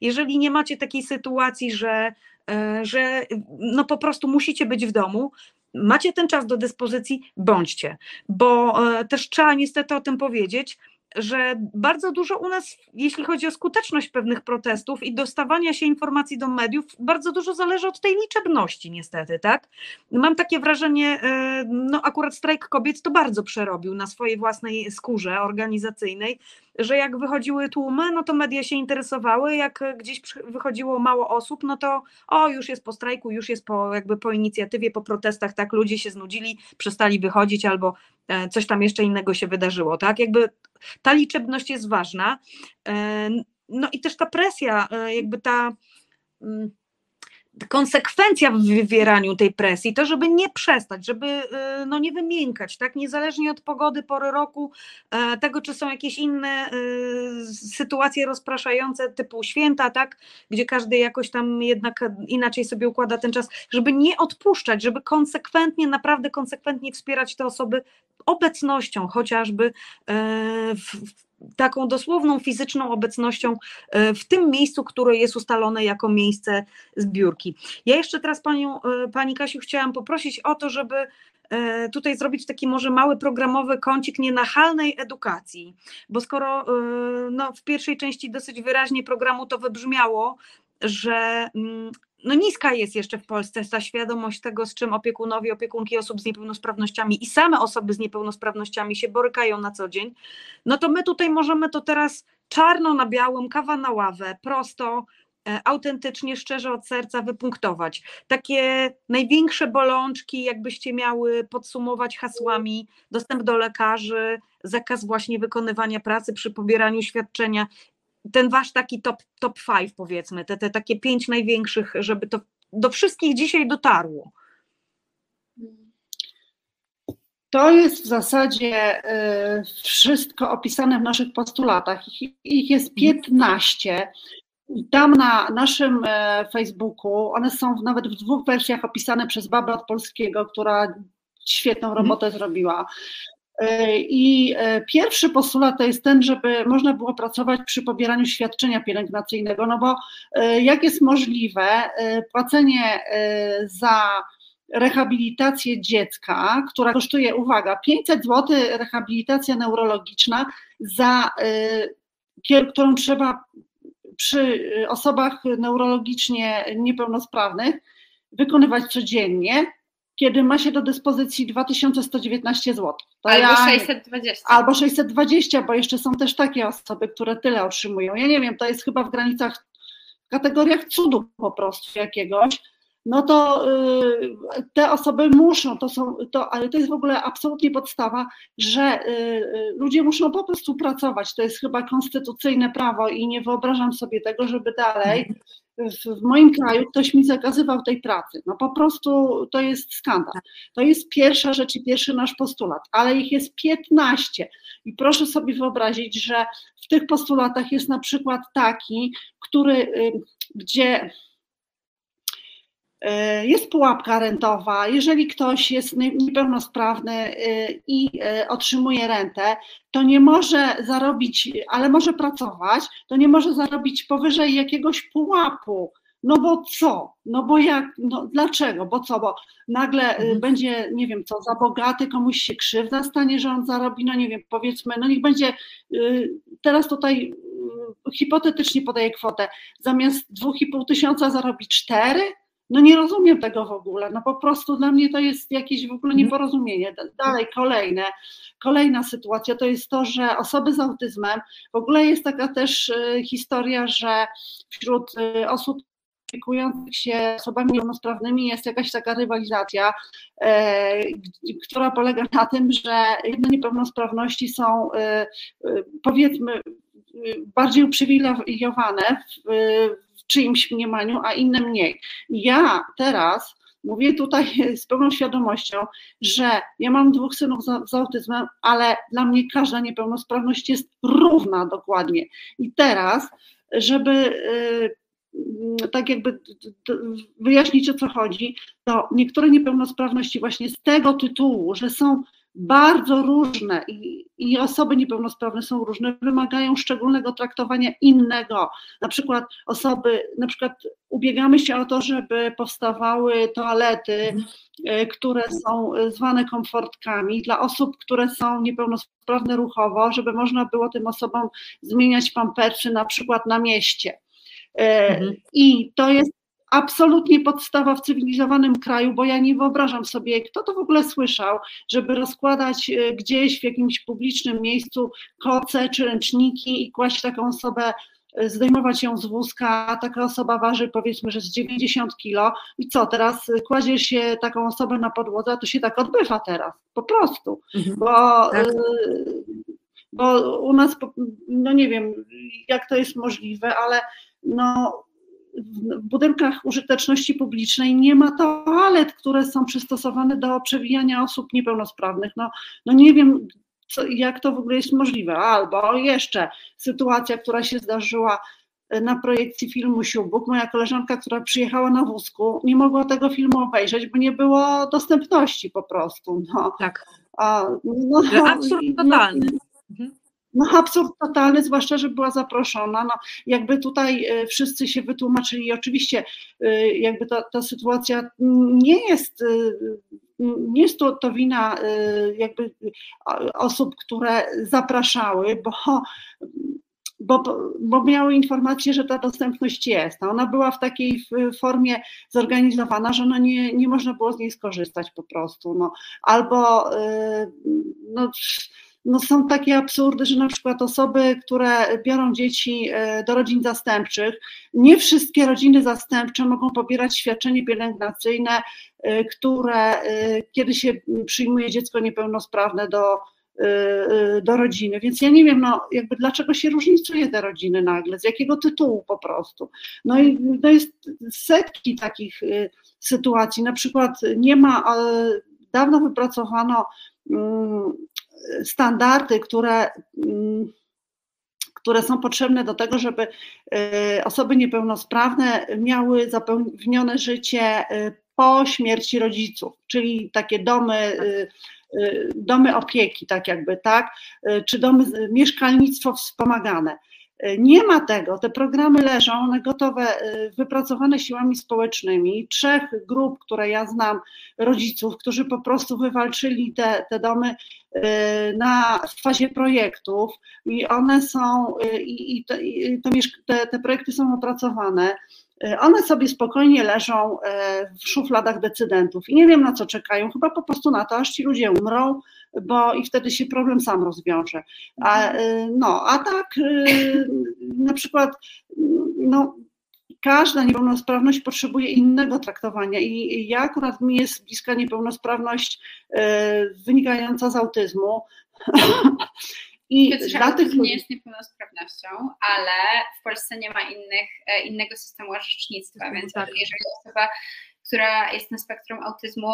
Jeżeli nie macie takiej sytuacji, że, e, że no po prostu musicie być w domu, macie ten czas do dyspozycji, bądźcie, bo e, też trzeba niestety o tym powiedzieć że bardzo dużo u nas, jeśli chodzi o skuteczność pewnych protestów i dostawania się informacji do mediów, bardzo dużo zależy od tej liczebności, niestety, tak? Mam takie wrażenie, e, no akurat strajk kobiet to bardzo przerobił na swojej własnej skórze organizacyjnej, że jak wychodziły tłumy, no to media się interesowały, jak gdzieś wychodziło mało osób, no to o, już jest po strajku, już jest po jakby po inicjatywie, po protestach, tak, ludzie się znudzili, przestali wychodzić albo coś tam jeszcze innego się wydarzyło, tak, jakby ta liczebność jest ważna, e, no i też ta presja, e, jakby ta mm, konsekwencja w wywieraniu tej presji, to żeby nie przestać, żeby y, no, nie wymiękać, tak, niezależnie od pogody, pory roku, e, tego, czy są jakieś inne y, sytuacje rozpraszające typu święta, tak, gdzie każdy jakoś tam jednak inaczej sobie układa ten czas, żeby nie odpuszczać, żeby konsekwentnie, naprawdę konsekwentnie wspierać te osoby obecnością chociażby e, w, taką dosłowną fizyczną obecnością e, w tym miejscu, które jest ustalone jako miejsce zbiórki. Ja jeszcze teraz panią, e, pani Kasiu chciałam poprosić o to, żeby e, tutaj zrobić taki może mały programowy kącik nienachalnej edukacji, bo skoro no, w pierwszej części dosyć wyraźnie programu to wybrzmiało, że mm, no niska jest jeszcze w Polsce ta świadomość tego, z czym opiekunowie, opiekunki osób z niepełnosprawnościami i same osoby z niepełnosprawnościami się borykają na co dzień, no to my tutaj możemy to teraz czarno na białym, kawa na ławę, prosto, e, autentycznie, szczerze od serca wypunktować. Takie największe bolączki, jakbyście miały podsumować hasłami, dostęp do lekarzy, zakaz właśnie wykonywania pracy przy pobieraniu świadczenia ten wasz taki top, top five powiedzmy, te, te takie pięć największych, żeby to do wszystkich dzisiaj dotarło? To jest w zasadzie y, wszystko opisane w naszych postulatach. Ich jest 15. Mhm. Tam na naszym e, Facebooku, one są nawet w dwóch wersjach opisane przez babę od polskiego, która świetną mhm. robotę zrobiła. E, I e, pierwszy postulat to jest ten, żeby można było pracować przy pobieraniu świadczenia pielęgnacyjnego, no bo e, jak jest możliwe płacenie za rehabilitację dziecka, która kosztuje, uwaga, 500 zł, rehabilitacja neurologiczna, za, którą trzeba przy osobach neurologicznie niepełnosprawnych wykonywać codziennie, kiedy ma się do dyspozycji 2119 zł. To Albo ja, 620. Albo 620, bo jeszcze są też takie osoby, które tyle otrzymują. Ja nie wiem, to jest chyba w granicach, w kategoriach cudu po prostu jakiegoś. No to y, te osoby muszą, to są, to, ale to jest w ogóle absolutnie podstawa, że y, y, ludzie muszą po prostu pracować. To jest chyba konstytucyjne prawo i nie wyobrażam sobie tego, żeby dalej w, w moim kraju ktoś mi zakazywał tej pracy. No po prostu to jest skandal. To jest pierwsza rzecz i pierwszy nasz postulat, ale ich jest 15 i proszę sobie wyobrazić, że w tych postulatach jest na przykład taki, który, y, gdzie jest pułapka rentowa. Jeżeli ktoś jest nie- niepełnosprawny y, i y, otrzymuje rentę, to nie może zarobić, ale może pracować, to nie może zarobić powyżej jakiegoś pułapu. No bo co? No bo jak? No dlaczego? Bo co? Bo nagle Mhm. będzie, nie wiem co, za bogaty, komuś się krzywda stanie, że on zarobi, no nie wiem, powiedzmy, no niech będzie, teraz tutaj hipotetycznie podaję kwotę, zamiast 2,5 tysiąca zarobi 4? No nie rozumiem tego w ogóle, no po prostu dla mnie to jest jakieś w ogóle Mhm. nieporozumienie. Dalej, kolejne, kolejna sytuacja to jest to, że osoby z autyzmem, w ogóle jest taka też y, historia, że wśród y, osób opiekujących się osobami niepełnosprawnymi jest jakaś taka rywalizacja, e, która polega na tym, że jedne niepełnosprawności są e, powiedzmy bardziej uprzywilejowane w czyimś mniemaniu, a inne mniej. Ja teraz mówię tutaj z pełną świadomością, że ja mam dwóch synów z, z autyzmem, ale dla mnie każda niepełnosprawność jest równa dokładnie. I teraz, żeby mm, tak jakby wyjaśnić o co chodzi, to niektóre niepełnosprawności właśnie z tego tytułu, że są bardzo różne i, i osoby niepełnosprawne są różne, wymagają szczególnego traktowania innego. Na przykład osoby, na przykład ubiegamy się o to, żeby powstawały toalety, e, które są e, zwane komfortkami dla osób, które są niepełnosprawne ruchowo, żeby można było tym osobom zmieniać pampersy na przykład na mieście. E, Mhm. I to jest absolutnie podstawa w cywilizowanym kraju, bo ja nie wyobrażam sobie, kto to w ogóle słyszał, żeby rozkładać e, gdzieś w jakimś publicznym miejscu koce czy ręczniki i kłaść taką osobę, e, zdejmować ją z wózka, taka osoba waży powiedzmy, że z 90 kilo i co, teraz e, kładzie się taką osobę na podłodze, a to się tak odbywa teraz, po prostu, Mhm. bo Tak. bo u nas, no nie wiem, jak to jest możliwe, ale no, w budynkach użyteczności publicznej nie ma toalet, które są przystosowane do przewijania osób niepełnosprawnych. No, no nie wiem, co, jak to w ogóle jest możliwe. Albo jeszcze sytuacja, która się zdarzyła e, na projekcji filmu Siubuk. Moja koleżanka, która przyjechała na wózku, nie mogła tego filmu obejrzeć, bo nie było dostępności po prostu. No, Tak. a, no, absurd no, totalny. Mhm. No absurd totalny, zwłaszcza, że była zaproszona. No, jakby tutaj e, wszyscy się wytłumaczyli, oczywiście e, jakby ta, ta sytuacja nie jest, e, nie jest to, to wina jakby osób, które zapraszały, bo bo, bo miały informację, że ta dostępność jest. Ona była w takiej formie zorganizowana, że no nie, nie można było z niej skorzystać po prostu. No. Albo no, no są takie absurdy, że na przykład osoby, które biorą dzieci y, do rodzin zastępczych, nie wszystkie rodziny zastępcze mogą pobierać świadczenie pielęgnacyjne, y, które y, kiedy się przyjmuje dziecko niepełnosprawne do do rodziny. Więc ja nie wiem, no, jakby dlaczego się różnicuje te rodziny nagle, z jakiego tytułu po prostu. No i to jest setki takich sytuacji. Na przykład nie ma, e, dawno wypracowano mm, standardy, które mm, które są potrzebne do tego, żeby y, osoby niepełnosprawne miały zapewnione życie y, po śmierci rodziców, czyli takie domy, y, y, domy opieki, tak jakby, tak, czy domy, mieszkalnictwo wspomagane. Y, Nie ma tego, te programy leżą, one gotowe, y, wypracowane siłami społecznymi, trzech grup, które ja znam, rodziców, którzy po prostu wywalczyli te, te domy y, na w fazie projektów i one są, i, i, te, i te, te projekty są opracowane. Y, one sobie spokojnie leżą e, w szufladach decydentów i nie wiem na co czekają, chyba po prostu na to, aż ci ludzie umrą, bo i wtedy się problem sam rozwiąże. A, y, no, a tak y, na przykład no, każda niepełnosprawność potrzebuje innego traktowania i ja akurat mi jest bliska niepełnosprawność wynikająca z autyzmu. I Piotrze, dla tych nie jest niepełnosprawnością, ale w Polsce nie ma innych, e, innego systemu orzecznictwa, więc tak. jeżeli osoba, która jest na spektrum autyzmu,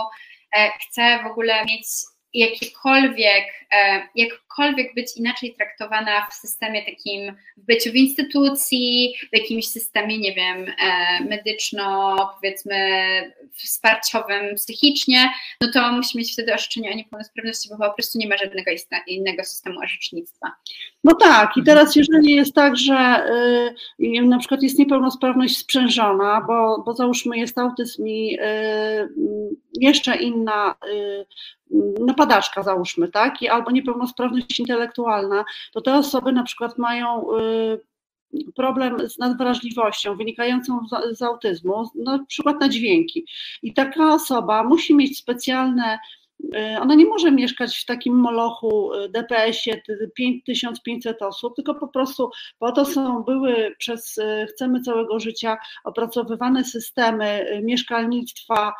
e, chce w ogóle mieć jakiekolwiek, e, jakkolwiek być inaczej traktowana w systemie takim, w byciu w instytucji, w jakimś systemie, nie wiem, e, medyczno, powiedzmy, wsparciowym psychicznie, no to musi mieć wtedy orzeczenie o niepełnosprawności, bo po prostu nie ma żadnego innego systemu orzecznictwa. No tak, i teraz jeżeli jest tak, że y, na przykład jest niepełnosprawność sprzężona, bo, bo załóżmy jest autyzm i y, jeszcze inna y, napadaczka załóżmy, tak, I albo niepełnosprawność intelektualna, to te osoby na przykład mają y, problem z nadwrażliwością wynikającą z, z autyzmu, na przykład na dźwięki. I taka osoba musi mieć specjalne ona nie może mieszkać w takim molochu y, DPS-ie 5500 osób, tylko po prostu po to są, były przez y, Chcemy Całego Życia opracowywane systemy mieszkalnictwa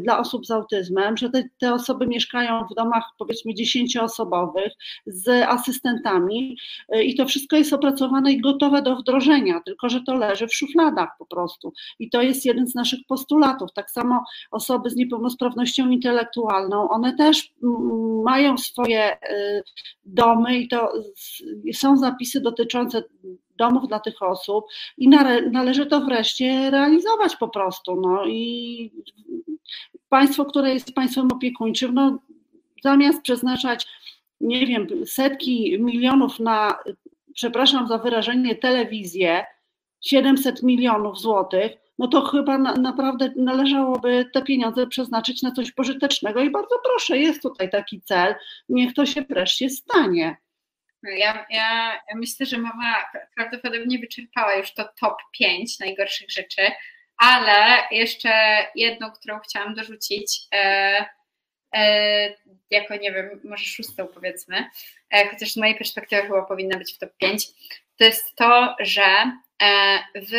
dla osób z autyzmem, że te, te osoby mieszkają w domach powiedzmy dziesięcioosobowych z asystentami i to wszystko jest opracowane i gotowe do wdrożenia, tylko że to leży w szufladach po prostu. I to jest jeden z naszych postulatów. Tak samo osoby z niepełnosprawnością intelektualną, one też mają swoje y, domy i to są zapisy dotyczące domów dla tych osób i należy to wreszcie realizować po prostu. No i państwo, które jest państwem opiekuńczym, no zamiast przeznaczać, nie wiem, setki milionów na, przepraszam za wyrażenie, telewizję, 700 milionów złotych, no to chyba na, naprawdę należałoby te pieniądze przeznaczyć na coś pożytecznego i bardzo proszę, jest tutaj taki cel, niech to się wreszcie stanie. Ja, ja, ja myślę, że mama prawdopodobnie wyczerpała już to top 5 najgorszych rzeczy, ale jeszcze jedną, którą chciałam dorzucić, e, e, jako nie wiem, może szóstą powiedzmy, e, chociaż z mojej perspektywy chyba powinna być w top 5, to jest to, że e, w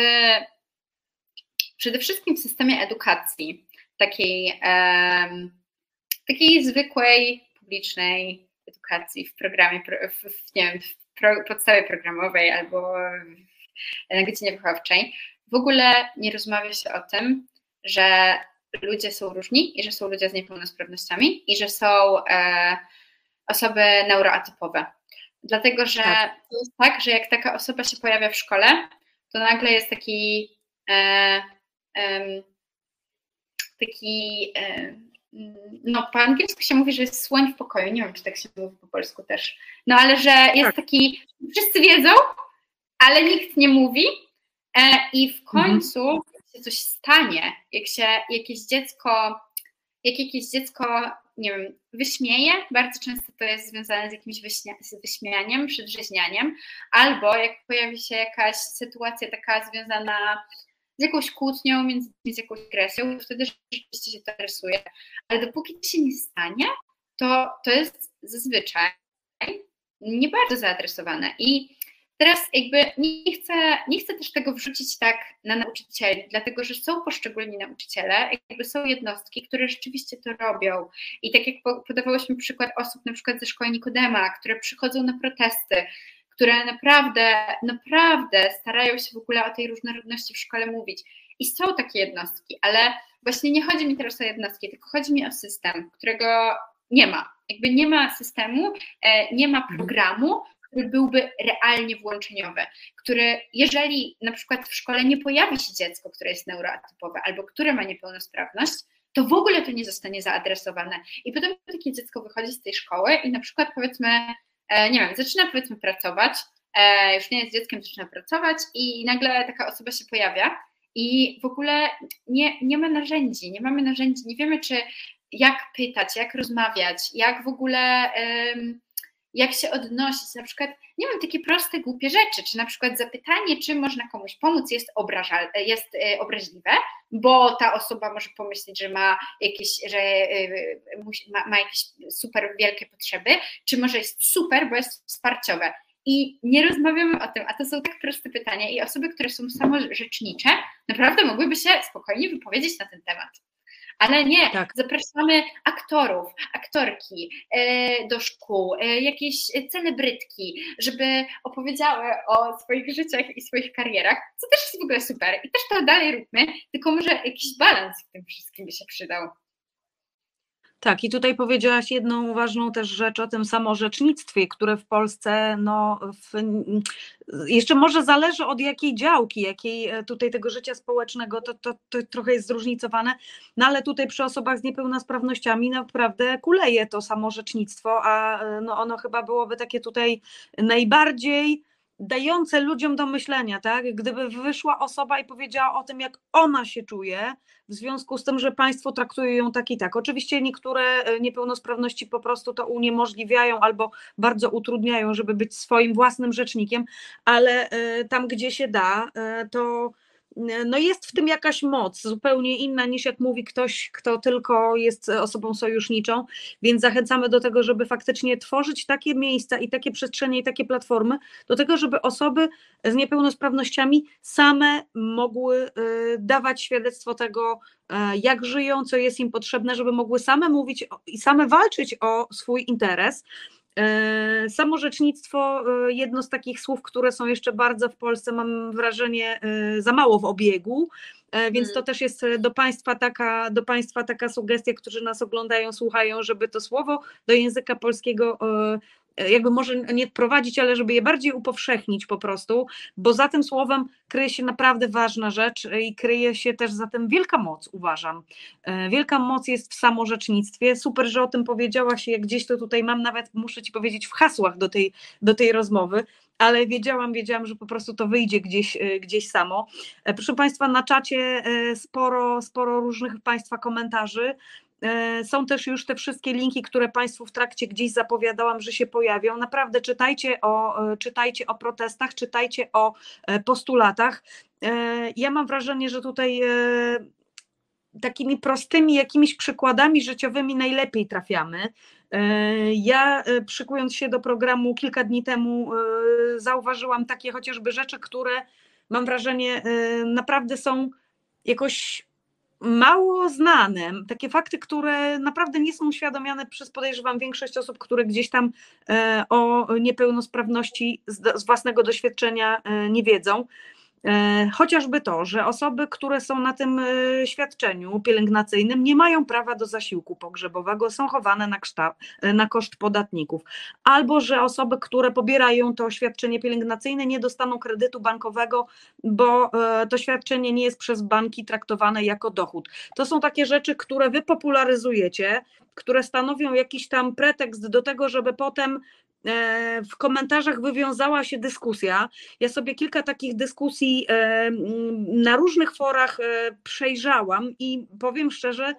przede wszystkim w systemie edukacji, takiej, takiej zwykłej, publicznej edukacji w programie, w, nie wiem, w pro, podstawie programowej albo na godzinie wychowawczej, w ogóle nie rozmawia się o tym, że ludzie są różni i że są ludzie z niepełnosprawnościami i że są e, osoby neuroatypowe. Dlatego, że tak. to jest tak, że jak taka osoba się pojawia w szkole, to nagle jest taki e, taki, no po angielsku się mówi, że jest słoń w pokoju, nie wiem, czy tak się mówi po polsku też, no ale że jest tak. taki, wszyscy wiedzą, ale nikt nie mówi e, i w mhm. końcu mhm. jak się coś stanie, jak się jakieś dziecko, jak jakieś dziecko, nie wiem, wyśmieje, bardzo często to jest związane z jakimś wyśmia z wyśmianiem, przedrzeźnianiem, albo jak pojawi się jakaś sytuacja taka związana z jakąś kłótnią, między z jakąś agresją, wtedy rzeczywiście się to rysuje. Ale dopóki to się nie stanie, to to jest zazwyczaj nie bardzo zaadresowane. I teraz jakby nie chcę, nie chcę też tego wrzucić tak na nauczycieli, dlatego że są poszczególni nauczyciele, jakby są jednostki, które rzeczywiście to robią. I tak jak podawałyśmy przykład osób na przykład ze szkoły Nikodema, które przychodzą na protesty, które naprawdę, naprawdę starają się w ogóle o tej różnorodności w szkole mówić. I są takie jednostki, ale właśnie nie chodzi mi teraz o jednostki, tylko chodzi mi o system, którego nie ma. Jakby nie ma systemu, e, nie ma mhm. programu, który byłby realnie włączeniowy, który jeżeli na przykład w szkole nie pojawi się dziecko, które jest neuroatypowe albo które ma niepełnosprawność, to w ogóle to nie zostanie zaadresowane. I potem takie dziecko wychodzi z tej szkoły i na przykład powiedzmy nie wiem, zaczyna powiedzmy pracować, e, już nie jest dzieckiem, zaczyna pracować i nagle taka osoba się pojawia i w ogóle nie, nie ma narzędzi, nie mamy narzędzi, nie wiemy czy jak pytać, jak rozmawiać, jak w ogóle jak się odnosić. Na przykład, nie wiem, takie proste, głupie rzeczy, czy na przykład zapytanie, czy można komuś pomóc, jest, obrażal, jest e, obraźliwe, bo ta osoba może pomyśleć, że ma jakieś, że e, ma, ma jakieś super wielkie potrzeby, czy może jest super, bo jest wsparciowe. I nie rozmawiamy o tym, a to są tak proste pytania i osoby, które są samorzecznicze, naprawdę mogłyby się spokojnie wypowiedzieć na ten temat. Ale nie, tak. zapraszamy aktorów, aktorki e, do szkół, e, jakieś celebrytki, żeby opowiedziały o swoich życiach i swoich karierach, co też jest w ogóle super. I też to dalej róbmy, tylko może jakiś balans w tym wszystkim by się przydał. Tak, i tutaj powiedziałaś jedną ważną też rzecz o tym samorzecznictwie, które w Polsce, no, w, jeszcze może zależy od jakiej działki, jakiej e, tutaj tego życia społecznego, to, to, to trochę jest zróżnicowane, no ale tutaj przy osobach z niepełnosprawnościami naprawdę kuleje to samorzecznictwo, a e, no, ono chyba byłoby takie tutaj najbardziej dające ludziom do myślenia, tak? Gdyby wyszła osoba i powiedziała o tym, jak ona się czuje, w związku z tym, że państwo traktuje ją tak i tak. Oczywiście niektóre e, niepełnosprawności po prostu to uniemożliwiają albo bardzo utrudniają, żeby być swoim własnym rzecznikiem, ale e, tam, gdzie się da, e, to no jest w tym jakaś moc, zupełnie inna niż jak mówi ktoś, kto tylko jest osobą sojuszniczą, więc zachęcamy do tego, żeby faktycznie tworzyć takie miejsca i takie przestrzenie i takie platformy, do tego, żeby osoby z niepełnosprawnościami same mogły y, dawać świadectwo tego, y, jak żyją, co jest im potrzebne, żeby mogły same mówić i same walczyć o swój interes. E, samorzecznictwo, e, jedno z takich słów, które są jeszcze bardzo w Polsce, mam wrażenie, e, za mało w obiegu, więc to mm. też jest do Państwa taka, do Państwa taka sugestia, którzy nas oglądają, słuchają, żeby to słowo do języka polskiego jakby może nie wprowadzić, ale żeby je bardziej upowszechnić po prostu, bo za tym słowem kryje się naprawdę ważna rzecz i kryje się też za tym wielka moc, uważam. E, wielka moc jest w samorzecznictwie. Super, że o tym powiedziałaś, jak gdzieś to tutaj mam, nawet muszę Ci powiedzieć w hasłach do tej, do tej rozmowy, ale wiedziałam, wiedziałam, że po prostu to wyjdzie gdzieś, e, gdzieś samo. E, proszę Państwa, na czacie sporo, sporo różnych Państwa komentarzy. E, są też już te wszystkie linki, które Państwu w trakcie gdzieś zapowiadałam, że się pojawią. Naprawdę czytajcie o, e, czytajcie o protestach, czytajcie o e, postulatach. Ja mam wrażenie, że tutaj takimi prostymi jakimiś przykładami życiowymi najlepiej trafiamy. Ja przykując się do programu kilka dni temu zauważyłam takie chociażby rzeczy, które mam wrażenie naprawdę są jakoś mało znane, takie fakty, które naprawdę nie są uświadomione przez podejrzewam większość osób, które gdzieś tam e, o niepełnosprawności z własnego doświadczenia e, nie wiedzą. E, chociażby to, że osoby, które są na tym e, świadczeniu pielęgnacyjnym, nie mają prawa do zasiłku pogrzebowego, są chowane na, kształt, e, na koszt podatników, albo że osoby, które pobierają to świadczenie pielęgnacyjne, nie dostaną kredytu bankowego, bo to świadczenie nie jest przez banki traktowane jako dochód. To są takie rzeczy, które wy popularyzujecie, które stanowią jakiś tam pretekst do tego, żeby potem w komentarzach wywiązała się dyskusja. Ja sobie kilka takich dyskusji e, na różnych forach e, przejrzałam i powiem szczerze,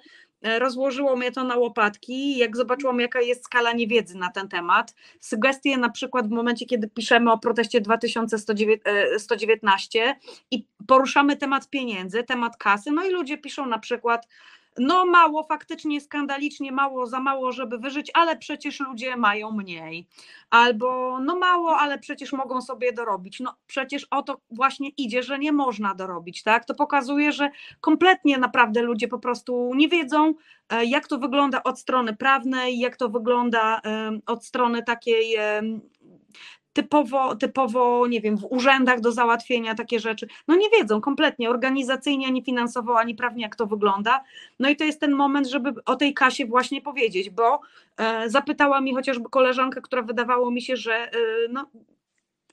rozłożyło mnie to na łopatki, jak zobaczyłam, jaka jest skala niewiedzy na ten temat. Sugestie na przykład w momencie, kiedy piszemy o proteście 2119 i poruszamy temat pieniędzy, temat kasy, no i ludzie piszą na przykład, no mało, faktycznie skandalicznie mało, za mało, żeby wyżyć, ale przecież ludzie mają mniej. Albo no mało, ale przecież mogą sobie dorobić. No przecież o to właśnie idzie, że nie można dorobić, tak? To pokazuje, że kompletnie naprawdę ludzie po prostu nie wiedzą, e, jak to wygląda od strony prawnej, jak to wygląda od strony takiej typowo, typowo, nie wiem, w urzędach do załatwienia takie rzeczy. No nie wiedzą kompletnie organizacyjnie, ani finansowo, ani prawnie, jak to wygląda. No i to jest ten moment, żeby o tej kasie właśnie powiedzieć, bo e, zapytała mi chociażby koleżanka, która wydawało mi się, że e, no,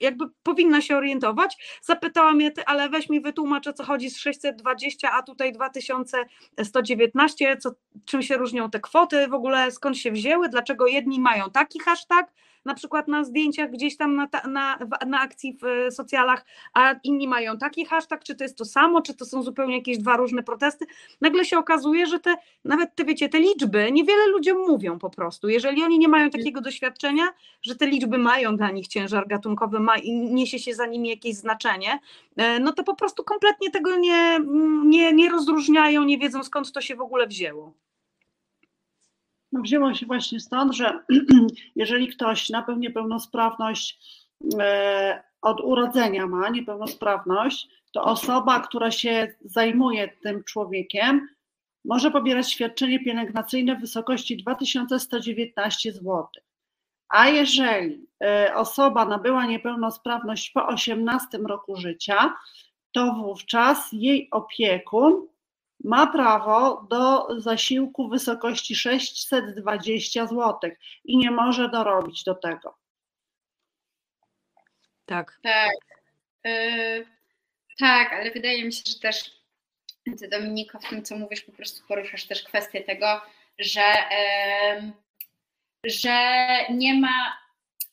jakby powinna się orientować. Zapytała mnie, ty, ale weź mi wytłumacz, o co chodzi z 620, a tutaj 2119, co, czym się różnią te kwoty, w ogóle skąd się wzięły, dlaczego jedni mają taki hashtag, na przykład na zdjęciach gdzieś tam na, na, na akcji w e, socjalach, a inni mają taki hashtag, czy to jest to samo, czy to są zupełnie jakieś dwa różne protesty. Nagle się okazuje, że te, nawet te, wiecie, te liczby niewiele ludziom mówią po prostu. Jeżeli oni nie mają takiego doświadczenia, że te liczby mają dla nich ciężar gatunkowy ma, i niesie się za nimi jakieś znaczenie, e, no to po prostu kompletnie tego nie, nie, nie rozróżniają, nie wiedzą skąd to się w ogóle wzięło. No wzięło się właśnie stąd, że jeżeli ktoś na niepełnosprawność e, od urodzenia ma niepełnosprawność, to osoba, która się zajmuje tym człowiekiem, może pobierać świadczenie pielęgnacyjne w wysokości 2119 zł. A jeżeli e, osoba nabyła niepełnosprawność po 18 roku życia, to wówczas jej opiekun ma prawo do zasiłku w wysokości 620 zł i nie może dorobić do tego. Tak. Tak. Yy, tak, ale wydaje mi się, że też ty Dominiko w tym, co mówisz, po prostu poruszasz też kwestię tego, że, yy, że nie ma,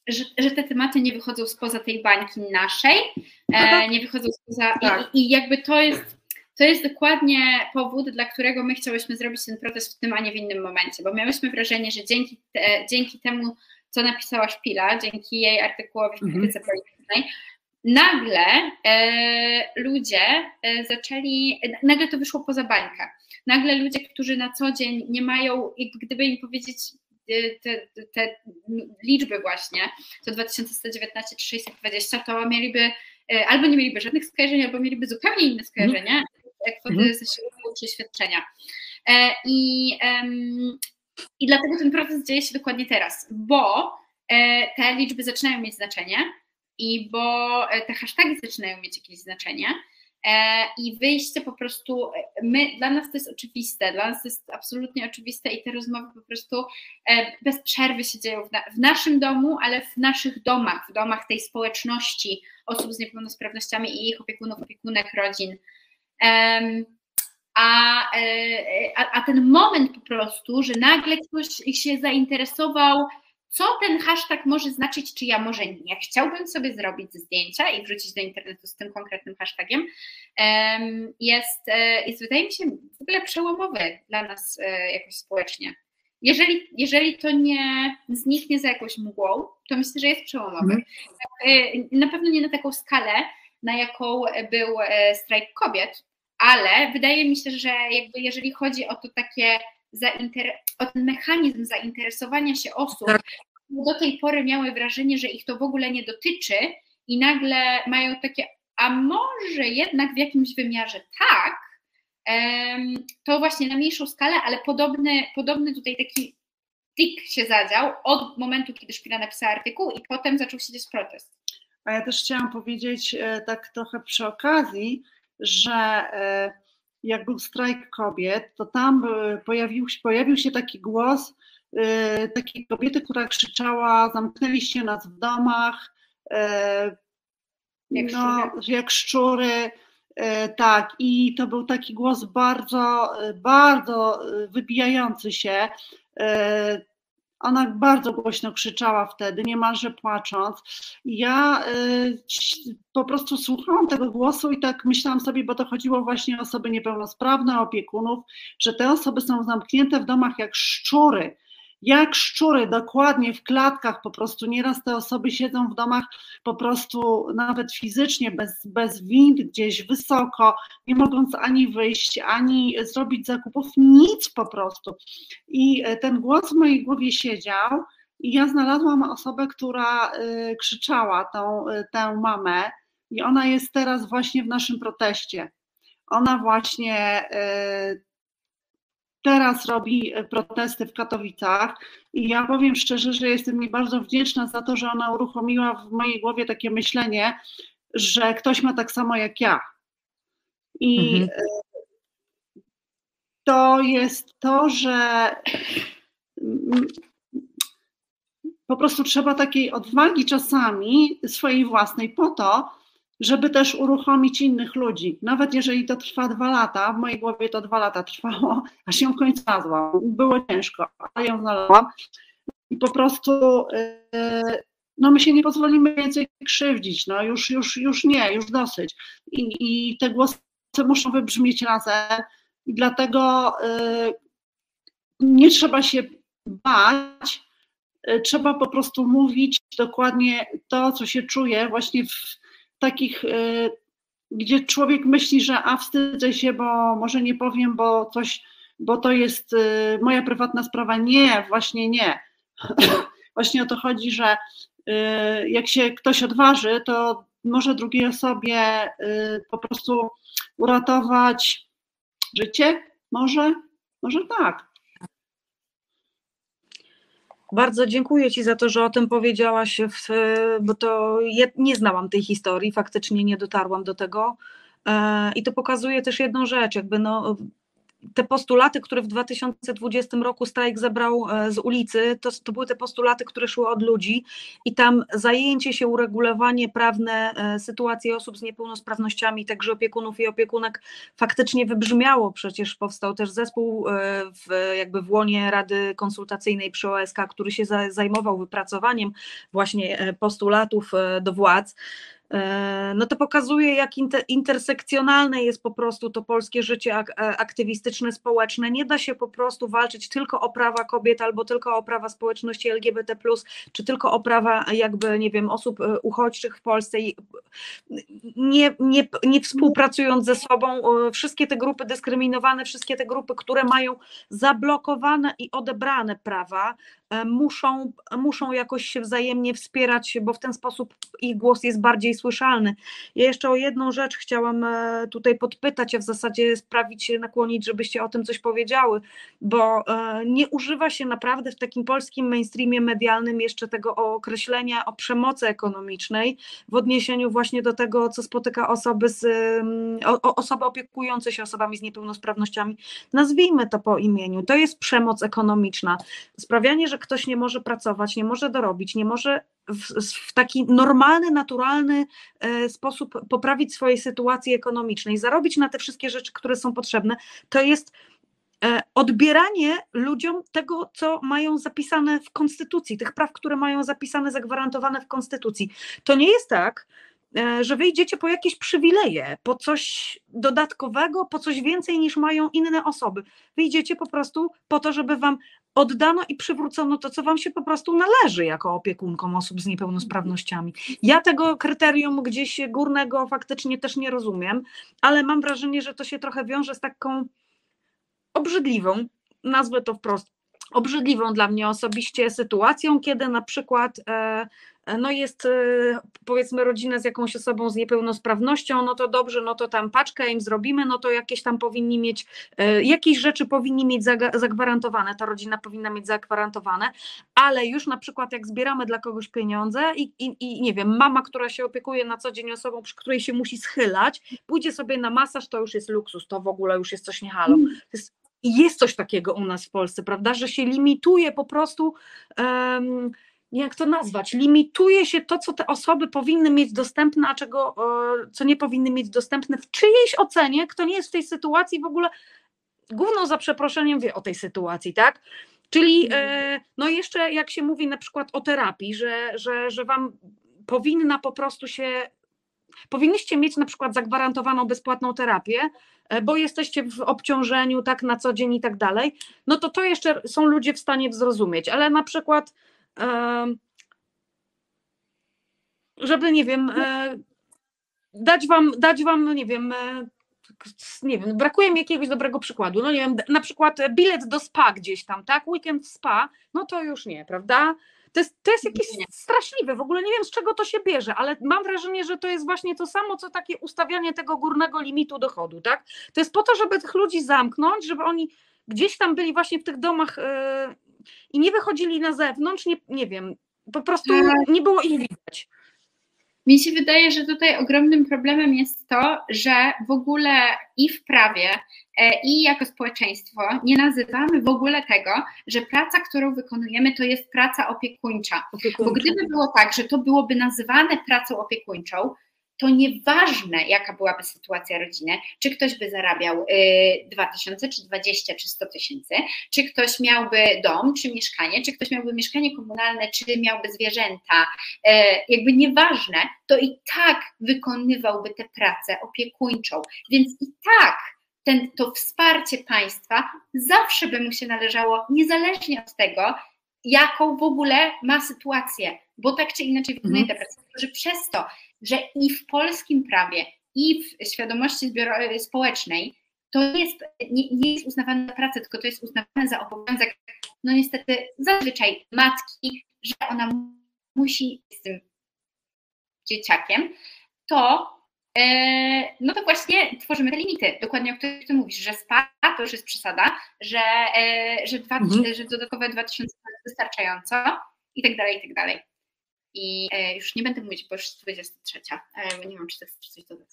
że, że, te tematy nie wychodzą spoza tej bańki naszej, yy, nie wychodzą spoza tak. i, i jakby to jest to jest dokładnie powód, dla którego my chciałyśmy zrobić ten protest w tym, a nie w innym momencie, bo miałyśmy wrażenie, że dzięki, te, dzięki temu, co napisała Szpila, dzięki jej artykułowi w mhm. krytyce mhm. politycznej, nagle e, ludzie e, zaczęli, nagle to wyszło poza bańkę. Nagle ludzie, którzy na co dzień nie mają, gdyby im powiedzieć e, te, te, liczby właśnie, to 2119 czy 620, to mieliby e, albo nie mieliby żadnych skojarzeń, albo mieliby zupełnie inne skojarzenia, mhm kwoty mhm. zasiłku czy świadczenia. E, I, I dlatego ten proces dzieje się dokładnie teraz, bo e, te liczby zaczynają mieć znaczenie i bo e, te hasztagi zaczynają mieć jakieś znaczenie. I wyjście po prostu, my, dla nas to jest oczywiste, dla nas to jest absolutnie oczywiste i te rozmowy po prostu bez przerwy się dzieją w, na, w naszym domu, ale w naszych domach, w domach tej społeczności osób z niepełnosprawnościami i ich opiekunów, opiekunek, rodzin. A, e, a, a ten moment po prostu, że nagle ktoś się zainteresował, co ten hashtag może znaczyć, czy ja może nie chciałbym sobie zrobić zdjęcia i wrzucić do internetu z tym konkretnym hashtagiem, jest, e, jest wydaje mi się w ogóle przełomowy dla nas e, jakoś społecznie. Jeżeli, jeżeli to nie zniknie za jakąś mgłą, to myślę, że jest przełomowy. Mm. Na pewno nie na taką skalę, na jaką był strajk kobiet, ale wydaje mi się, że jakby jeżeli chodzi o to takie o ten mechanizm zainteresowania się osób, tak. do tej pory miały wrażenie, że ich to w ogóle nie dotyczy i nagle mają takie, a może jednak w jakimś wymiarze tak, to właśnie na mniejszą skalę, ale podobny, podobny tutaj taki tik się zadział od momentu, kiedy Szpila napisała artykuł i potem zaczął się dziać protest. A ja też chciałam powiedzieć e, tak trochę przy okazji, że e, jak był strajk kobiet, to tam e, pojawił, pojawił się taki głos takiej kobiety, która krzyczała: Zamknęliście nas w domach, jak, no, szczury. jak szczury. Tak, i to był taki głos bardzo, bardzo wybijający się. Ona bardzo głośno krzyczała wtedy, niemalże płacząc. Ja y, po prostu słuchałam tego głosu i tak myślałam sobie, bo to chodziło właśnie o osoby niepełnosprawne, opiekunów, że te osoby są zamknięte w domach jak szczury jak szczury, dokładnie w klatkach, po prostu nieraz te osoby siedzą w domach po prostu nawet fizycznie, bez, bez wind, gdzieś wysoko, nie mogąc ani wyjść, ani zrobić zakupów, nic po prostu. I e, ten głos w mojej głowie siedział i ja znalazłam osobę, która y, krzyczała tą, y, tę mamę i ona jest teraz właśnie w naszym proteście. Ona właśnie teraz robi e, protesty w Katowicach i ja powiem szczerze, że jestem mi bardzo wdzięczna za to, że ona uruchomiła w mojej głowie takie myślenie, że ktoś ma tak samo jak ja. I mhm. E, to jest to, że po prostu trzeba takiej odwagi czasami swojej własnej po to, żeby też uruchomić innych ludzi. Nawet jeżeli to trwa dwa lata, w mojej głowie to dwa lata trwało, aż ją w końcu znalazłam. Było ciężko, ale ją znalazłam. i po prostu no my się nie pozwolimy więcej krzywdzić, no już, już, już nie, już dosyć. I, i te głosy muszą wybrzmieć razem i dlatego nie trzeba się bać, trzeba po prostu mówić dokładnie to, co się czuje właśnie w takich gdzie człowiek myśli, że a wstydzę się, bo może nie powiem, bo coś, bo to jest y, moja prywatna sprawa. Nie, właśnie nie. właśnie o to chodzi, że y, jak się ktoś odważy, to może drugiej osobie y, po prostu uratować życie? Może? Może tak. Bardzo dziękuję Ci za to, że o tym powiedziałaś, w, bo to ja nie znałam tej historii, faktycznie nie dotarłam do tego. E, I to pokazuje też jedną rzecz, jakby no, te postulaty, które w 2020 roku strajk zebrał e, z ulicy, to, to były te postulaty, które szły od ludzi i tam zajęcie się, uregulowanie prawne e, sytuacji osób z niepełnosprawnościami, także opiekunów i opiekunek faktycznie wybrzmiało. Przecież powstał też zespół e, w, jakby w łonie Rady Konsultacyjnej przy OSK, który się zajmował wypracowaniem właśnie postulatów do władz. E, no to pokazuje, jak intersekcjonalne jest po prostu to polskie życie e, aktywistyczne, społeczne. Nie da się po prostu walczyć tylko o prawa kobiet albo tylko o prawa społeczności LGBT, czy tylko o prawa, jakby, nie wiem, osób e, uchodźczych w Polsce, nie, nie, nie współpracując ze sobą. Wszystkie te grupy dyskryminowane, wszystkie te grupy, które mają zablokowane i odebrane prawa, muszą, muszą jakoś się wzajemnie wspierać, bo w ten sposób ich głos jest bardziej słyszalny. Ja jeszcze o jedną rzecz chciałam e, tutaj podpytać, a w zasadzie sprawić, nakłonić, żebyście o tym coś powiedziały, bo e, nie używa się naprawdę w takim polskim mainstreamie medialnym jeszcze tego określenia o przemocy ekonomicznej w odniesieniu właśnie do tego, co spotyka osoby z, mm, o, osoby opiekujące się osobami z niepełnosprawnościami. Nazwijmy to po imieniu. To jest przemoc ekonomiczna. Sprawianie, że ktoś nie może pracować, nie może dorobić, nie może w, taki normalny, naturalny e, sposób poprawić swojej sytuacji ekonomicznej, zarobić na te wszystkie rzeczy, które są potrzebne, to jest e, odbieranie ludziom tego, co mają zapisane w Konstytucji, tych praw, które mają zapisane, zagwarantowane w Konstytucji. To nie jest tak, e, że wyjdziecie po jakieś przywileje, po coś dodatkowego, po coś więcej niż mają inne osoby. Wyjdziecie po prostu po to, żeby wam oddano i przywrócono to, co wam się po prostu należy jako opiekunkom osób z niepełnosprawnościami. Ja tego kryterium gdzieś górnego faktycznie też nie rozumiem, ale mam wrażenie, że to się trochę wiąże z taką obrzydliwą, nazwę to wprost, obrzydliwą dla mnie osobiście sytuacją, kiedy na przykład e, no jest e, powiedzmy rodzina z jakąś osobą z niepełnosprawnością, no to dobrze, no to tam paczkę im zrobimy, no to jakieś tam powinni mieć, e, jakieś rzeczy powinni mieć zagwarantowane, ta rodzina powinna mieć zagwarantowane, ale już na przykład jak zbieramy dla kogoś pieniądze i, i, i nie wiem, mama, która się opiekuje na co dzień osobą, przy której się musi schylać, pójdzie sobie na masaż, to już jest luksus, to w ogóle już jest coś niehalo. To jest i jest coś takiego u nas w Polsce, prawda, że się limituje po prostu, um, jak to nazwać, limituje się to, co te osoby powinny mieć dostępne, a czego, co nie powinny mieć dostępne w czyjejś ocenie, kto nie jest w tej sytuacji w ogóle, główną za przeproszeniem wie o tej sytuacji, tak? Czyli mhm. e, no jeszcze jak się mówi na przykład o terapii, że, że, że wam powinna po prostu się powinniście mieć na przykład zagwarantowaną bezpłatną terapię, e, bo jesteście w obciążeniu tak na co dzień i tak dalej, no to to jeszcze są ludzie w stanie zrozumieć, ale na przykład żeby nie wiem, e, dać wam, dać wam, nie wiem, e, nie wiem, brakuje mi jakiegoś dobrego przykładu. No nie wiem, na przykład bilet do spa gdzieś tam, tak? Weekend w spa, no to już nie, prawda? To jest, to jest jakieś straszliwe, w ogóle nie wiem z czego to się bierze, ale mam wrażenie, że to jest właśnie to samo, co takie ustawianie tego górnego limitu dochodu, tak? To jest po to, żeby tych ludzi zamknąć, żeby oni gdzieś tam byli właśnie w tych domach yy, i nie wychodzili na zewnątrz, nie, nie wiem, po prostu tak. nie było ich widać. Mi się wydaje, że tutaj ogromnym problemem jest to, że w ogóle i w prawie, e, i jako społeczeństwo nie nazywamy w ogóle tego, że praca, którą wykonujemy, to jest praca opiekuńcza. opiekuńcza. Bo gdyby było tak, że to byłoby nazywane pracą opiekuńczą, to nieważne, jaka byłaby sytuacja rodziny, czy ktoś by zarabiał 2000, czy 20, czy 100 tysięcy, czy ktoś miałby dom, czy mieszkanie, czy ktoś miałby mieszkanie komunalne, czy miałby zwierzęta, jakby nieważne, to i tak wykonywałby tę pracę opiekuńczą. Więc i tak ten, to wsparcie państwa zawsze by mu się należało, niezależnie od tego, jaką w ogóle ma sytuację, bo tak czy inaczej wykonuje mhm. pracę. Że przez to, że i w polskim prawie, i w świadomości społecznej to jest, nie, nie jest uznawane za pracę, tylko to jest uznawane za obowiązek, no niestety zazwyczaj matki, że ona musi z tym dzieciakiem, to no to właśnie tworzymy te limity, dokładnie o których ty mówisz, że spa to już jest przesada, że, e, że, dwa, mhm. że dodatkowe 2000 to jest wystarczająco i tak dalej, i tak dalej. I e, już nie będę mówić, bo już jest 23, nie wiem, czy to jest coś dodać.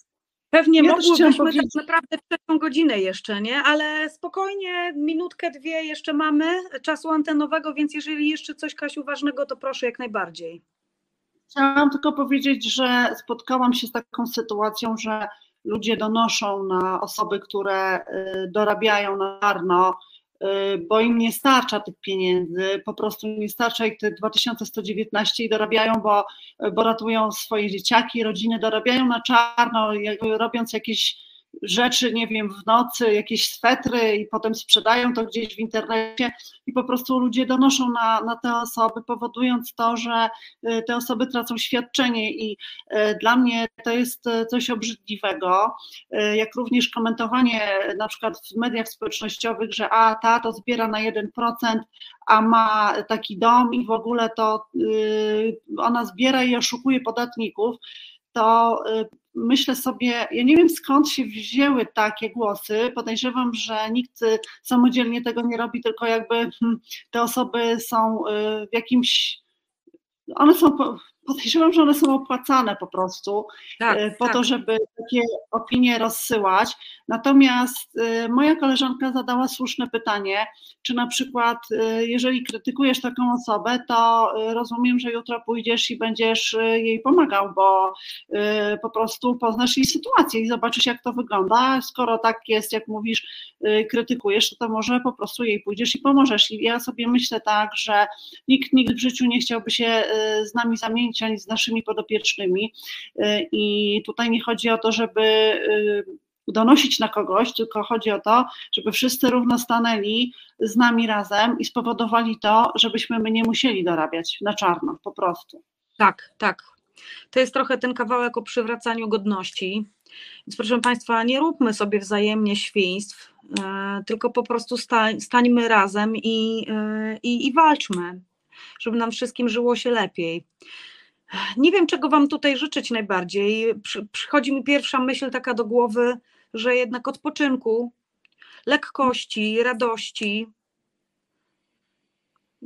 Pewnie ja mogłybyśmy tak naprawdę trzecią godzinę jeszcze, nie? Ale spokojnie, minutkę, dwie jeszcze mamy czasu antenowego, więc jeżeli jeszcze coś Kasiu ważnego, to proszę jak najbardziej. Chciałam tylko powiedzieć, że spotkałam się z taką sytuacją, że ludzie donoszą na osoby, które y, dorabiają na czarno, y, bo im nie starcza tych pieniędzy, po prostu nie starcza ich te 2119 i dorabiają, bo, bo ratują swoje dzieciaki, rodziny, dorabiają na czarno, robiąc jakieś rzeczy, nie wiem, w nocy, jakieś swetry i potem sprzedają to gdzieś w internecie i po prostu ludzie donoszą na, na te osoby, powodując to, że y, te osoby tracą świadczenie. I y, dla mnie to jest y, coś obrzydliwego, jak również komentowanie na przykład w mediach społecznościowych, że a ta to zbiera na 1%, a ma taki dom i w ogóle to ona zbiera i oszukuje podatników, to myślę sobie, ja nie wiem skąd się wzięły takie głosy. Podejrzewam, że nikt samodzielnie tego nie robi, tylko jakby hmm, te osoby są y, w jakimś. One są podejrzewam, że one są opłacane po prostu tak, e, po tak. to, żeby takie opinie rozsyłać. Natomiast e, moja koleżanka zadała słuszne pytanie, czy na przykład e, jeżeli krytykujesz taką osobę, to rozumiem, że jutro pójdziesz i będziesz jej pomagał, bo po prostu poznasz jej sytuację i zobaczysz jak to wygląda. Skoro tak jest, jak mówisz, krytykujesz, to, może po prostu jej pójdziesz i pomożesz. I ja sobie myślę tak, że nikt nikt w życiu nie chciałby się z nami zamienić ani z naszymi podopiecznymi. Y, I tutaj nie chodzi o to, żeby y, donosić na kogoś, tylko chodzi o to, żeby wszyscy równo stanęli z nami razem i spowodowali to, żebyśmy my nie musieli dorabiać na czarno, po prostu. Tak, tak. To jest trochę ten kawałek o przywracaniu godności. Więc proszę Państwa, nie róbmy sobie wzajemnie świństw, e, tylko po prostu stańmy razem i, e, i, i walczmy, żeby nam wszystkim żyło się lepiej. Nie wiem, czego Wam tutaj życzyć najbardziej. Przy, przychodzi mi pierwsza myśl taka do głowy, że jednak odpoczynku, lekkości, radości,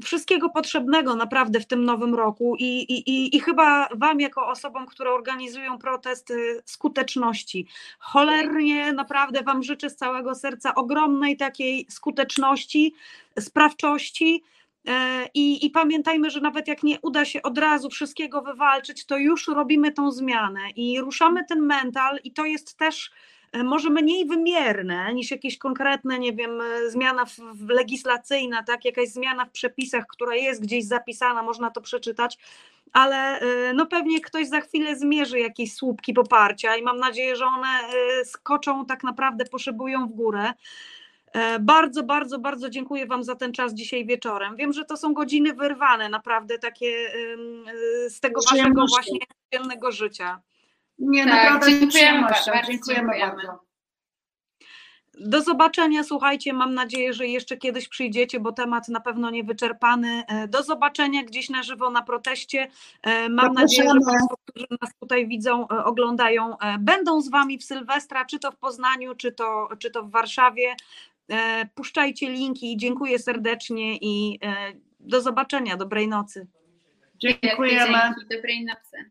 wszystkiego potrzebnego naprawdę w tym nowym roku i, i, i, i chyba Wam, jako osobom, które organizują protesty, skuteczności. Cholernie naprawdę Wam życzę z całego serca ogromnej takiej skuteczności, sprawczości E, I, I pamiętajmy, że nawet jak nie uda się od razu wszystkiego wywalczyć, to już robimy tą zmianę i ruszamy ten mental, i to jest też może mniej wymierne niż jakieś konkretne, nie wiem, e, zmiana w, w legislacyjna, tak, jakaś zmiana w przepisach, która jest gdzieś zapisana, można to przeczytać, ale no pewnie ktoś za chwilę zmierzy jakieś słupki poparcia i mam nadzieję, że one skoczą tak naprawdę, poszybują w górę. E, bardzo, bardzo, bardzo dziękuję Wam za ten czas dzisiaj wieczorem. Wiem, że to są godziny wyrwane, naprawdę takie z tego Waszego właśnie codziennego życia. Nie, tak, naprawdę dziękujemy, bardzo, dziękujemy, dziękujemy bardzo. Do zobaczenia, słuchajcie, mam nadzieję, że jeszcze kiedyś przyjdziecie, bo temat na pewno niewyczerpany. E, do zobaczenia gdzieś na żywo na proteście. E, mam nadzieję, że Państwo, którzy nas tutaj widzą, oglądają, będą z Wami w Sylwestra, czy to w Poznaniu, czy to, czy to w Warszawie. E, puszczajcie linki. Dziękuję serdecznie i e, do zobaczenia. Dobrej nocy. Dziękujemy. Dobrej nocy.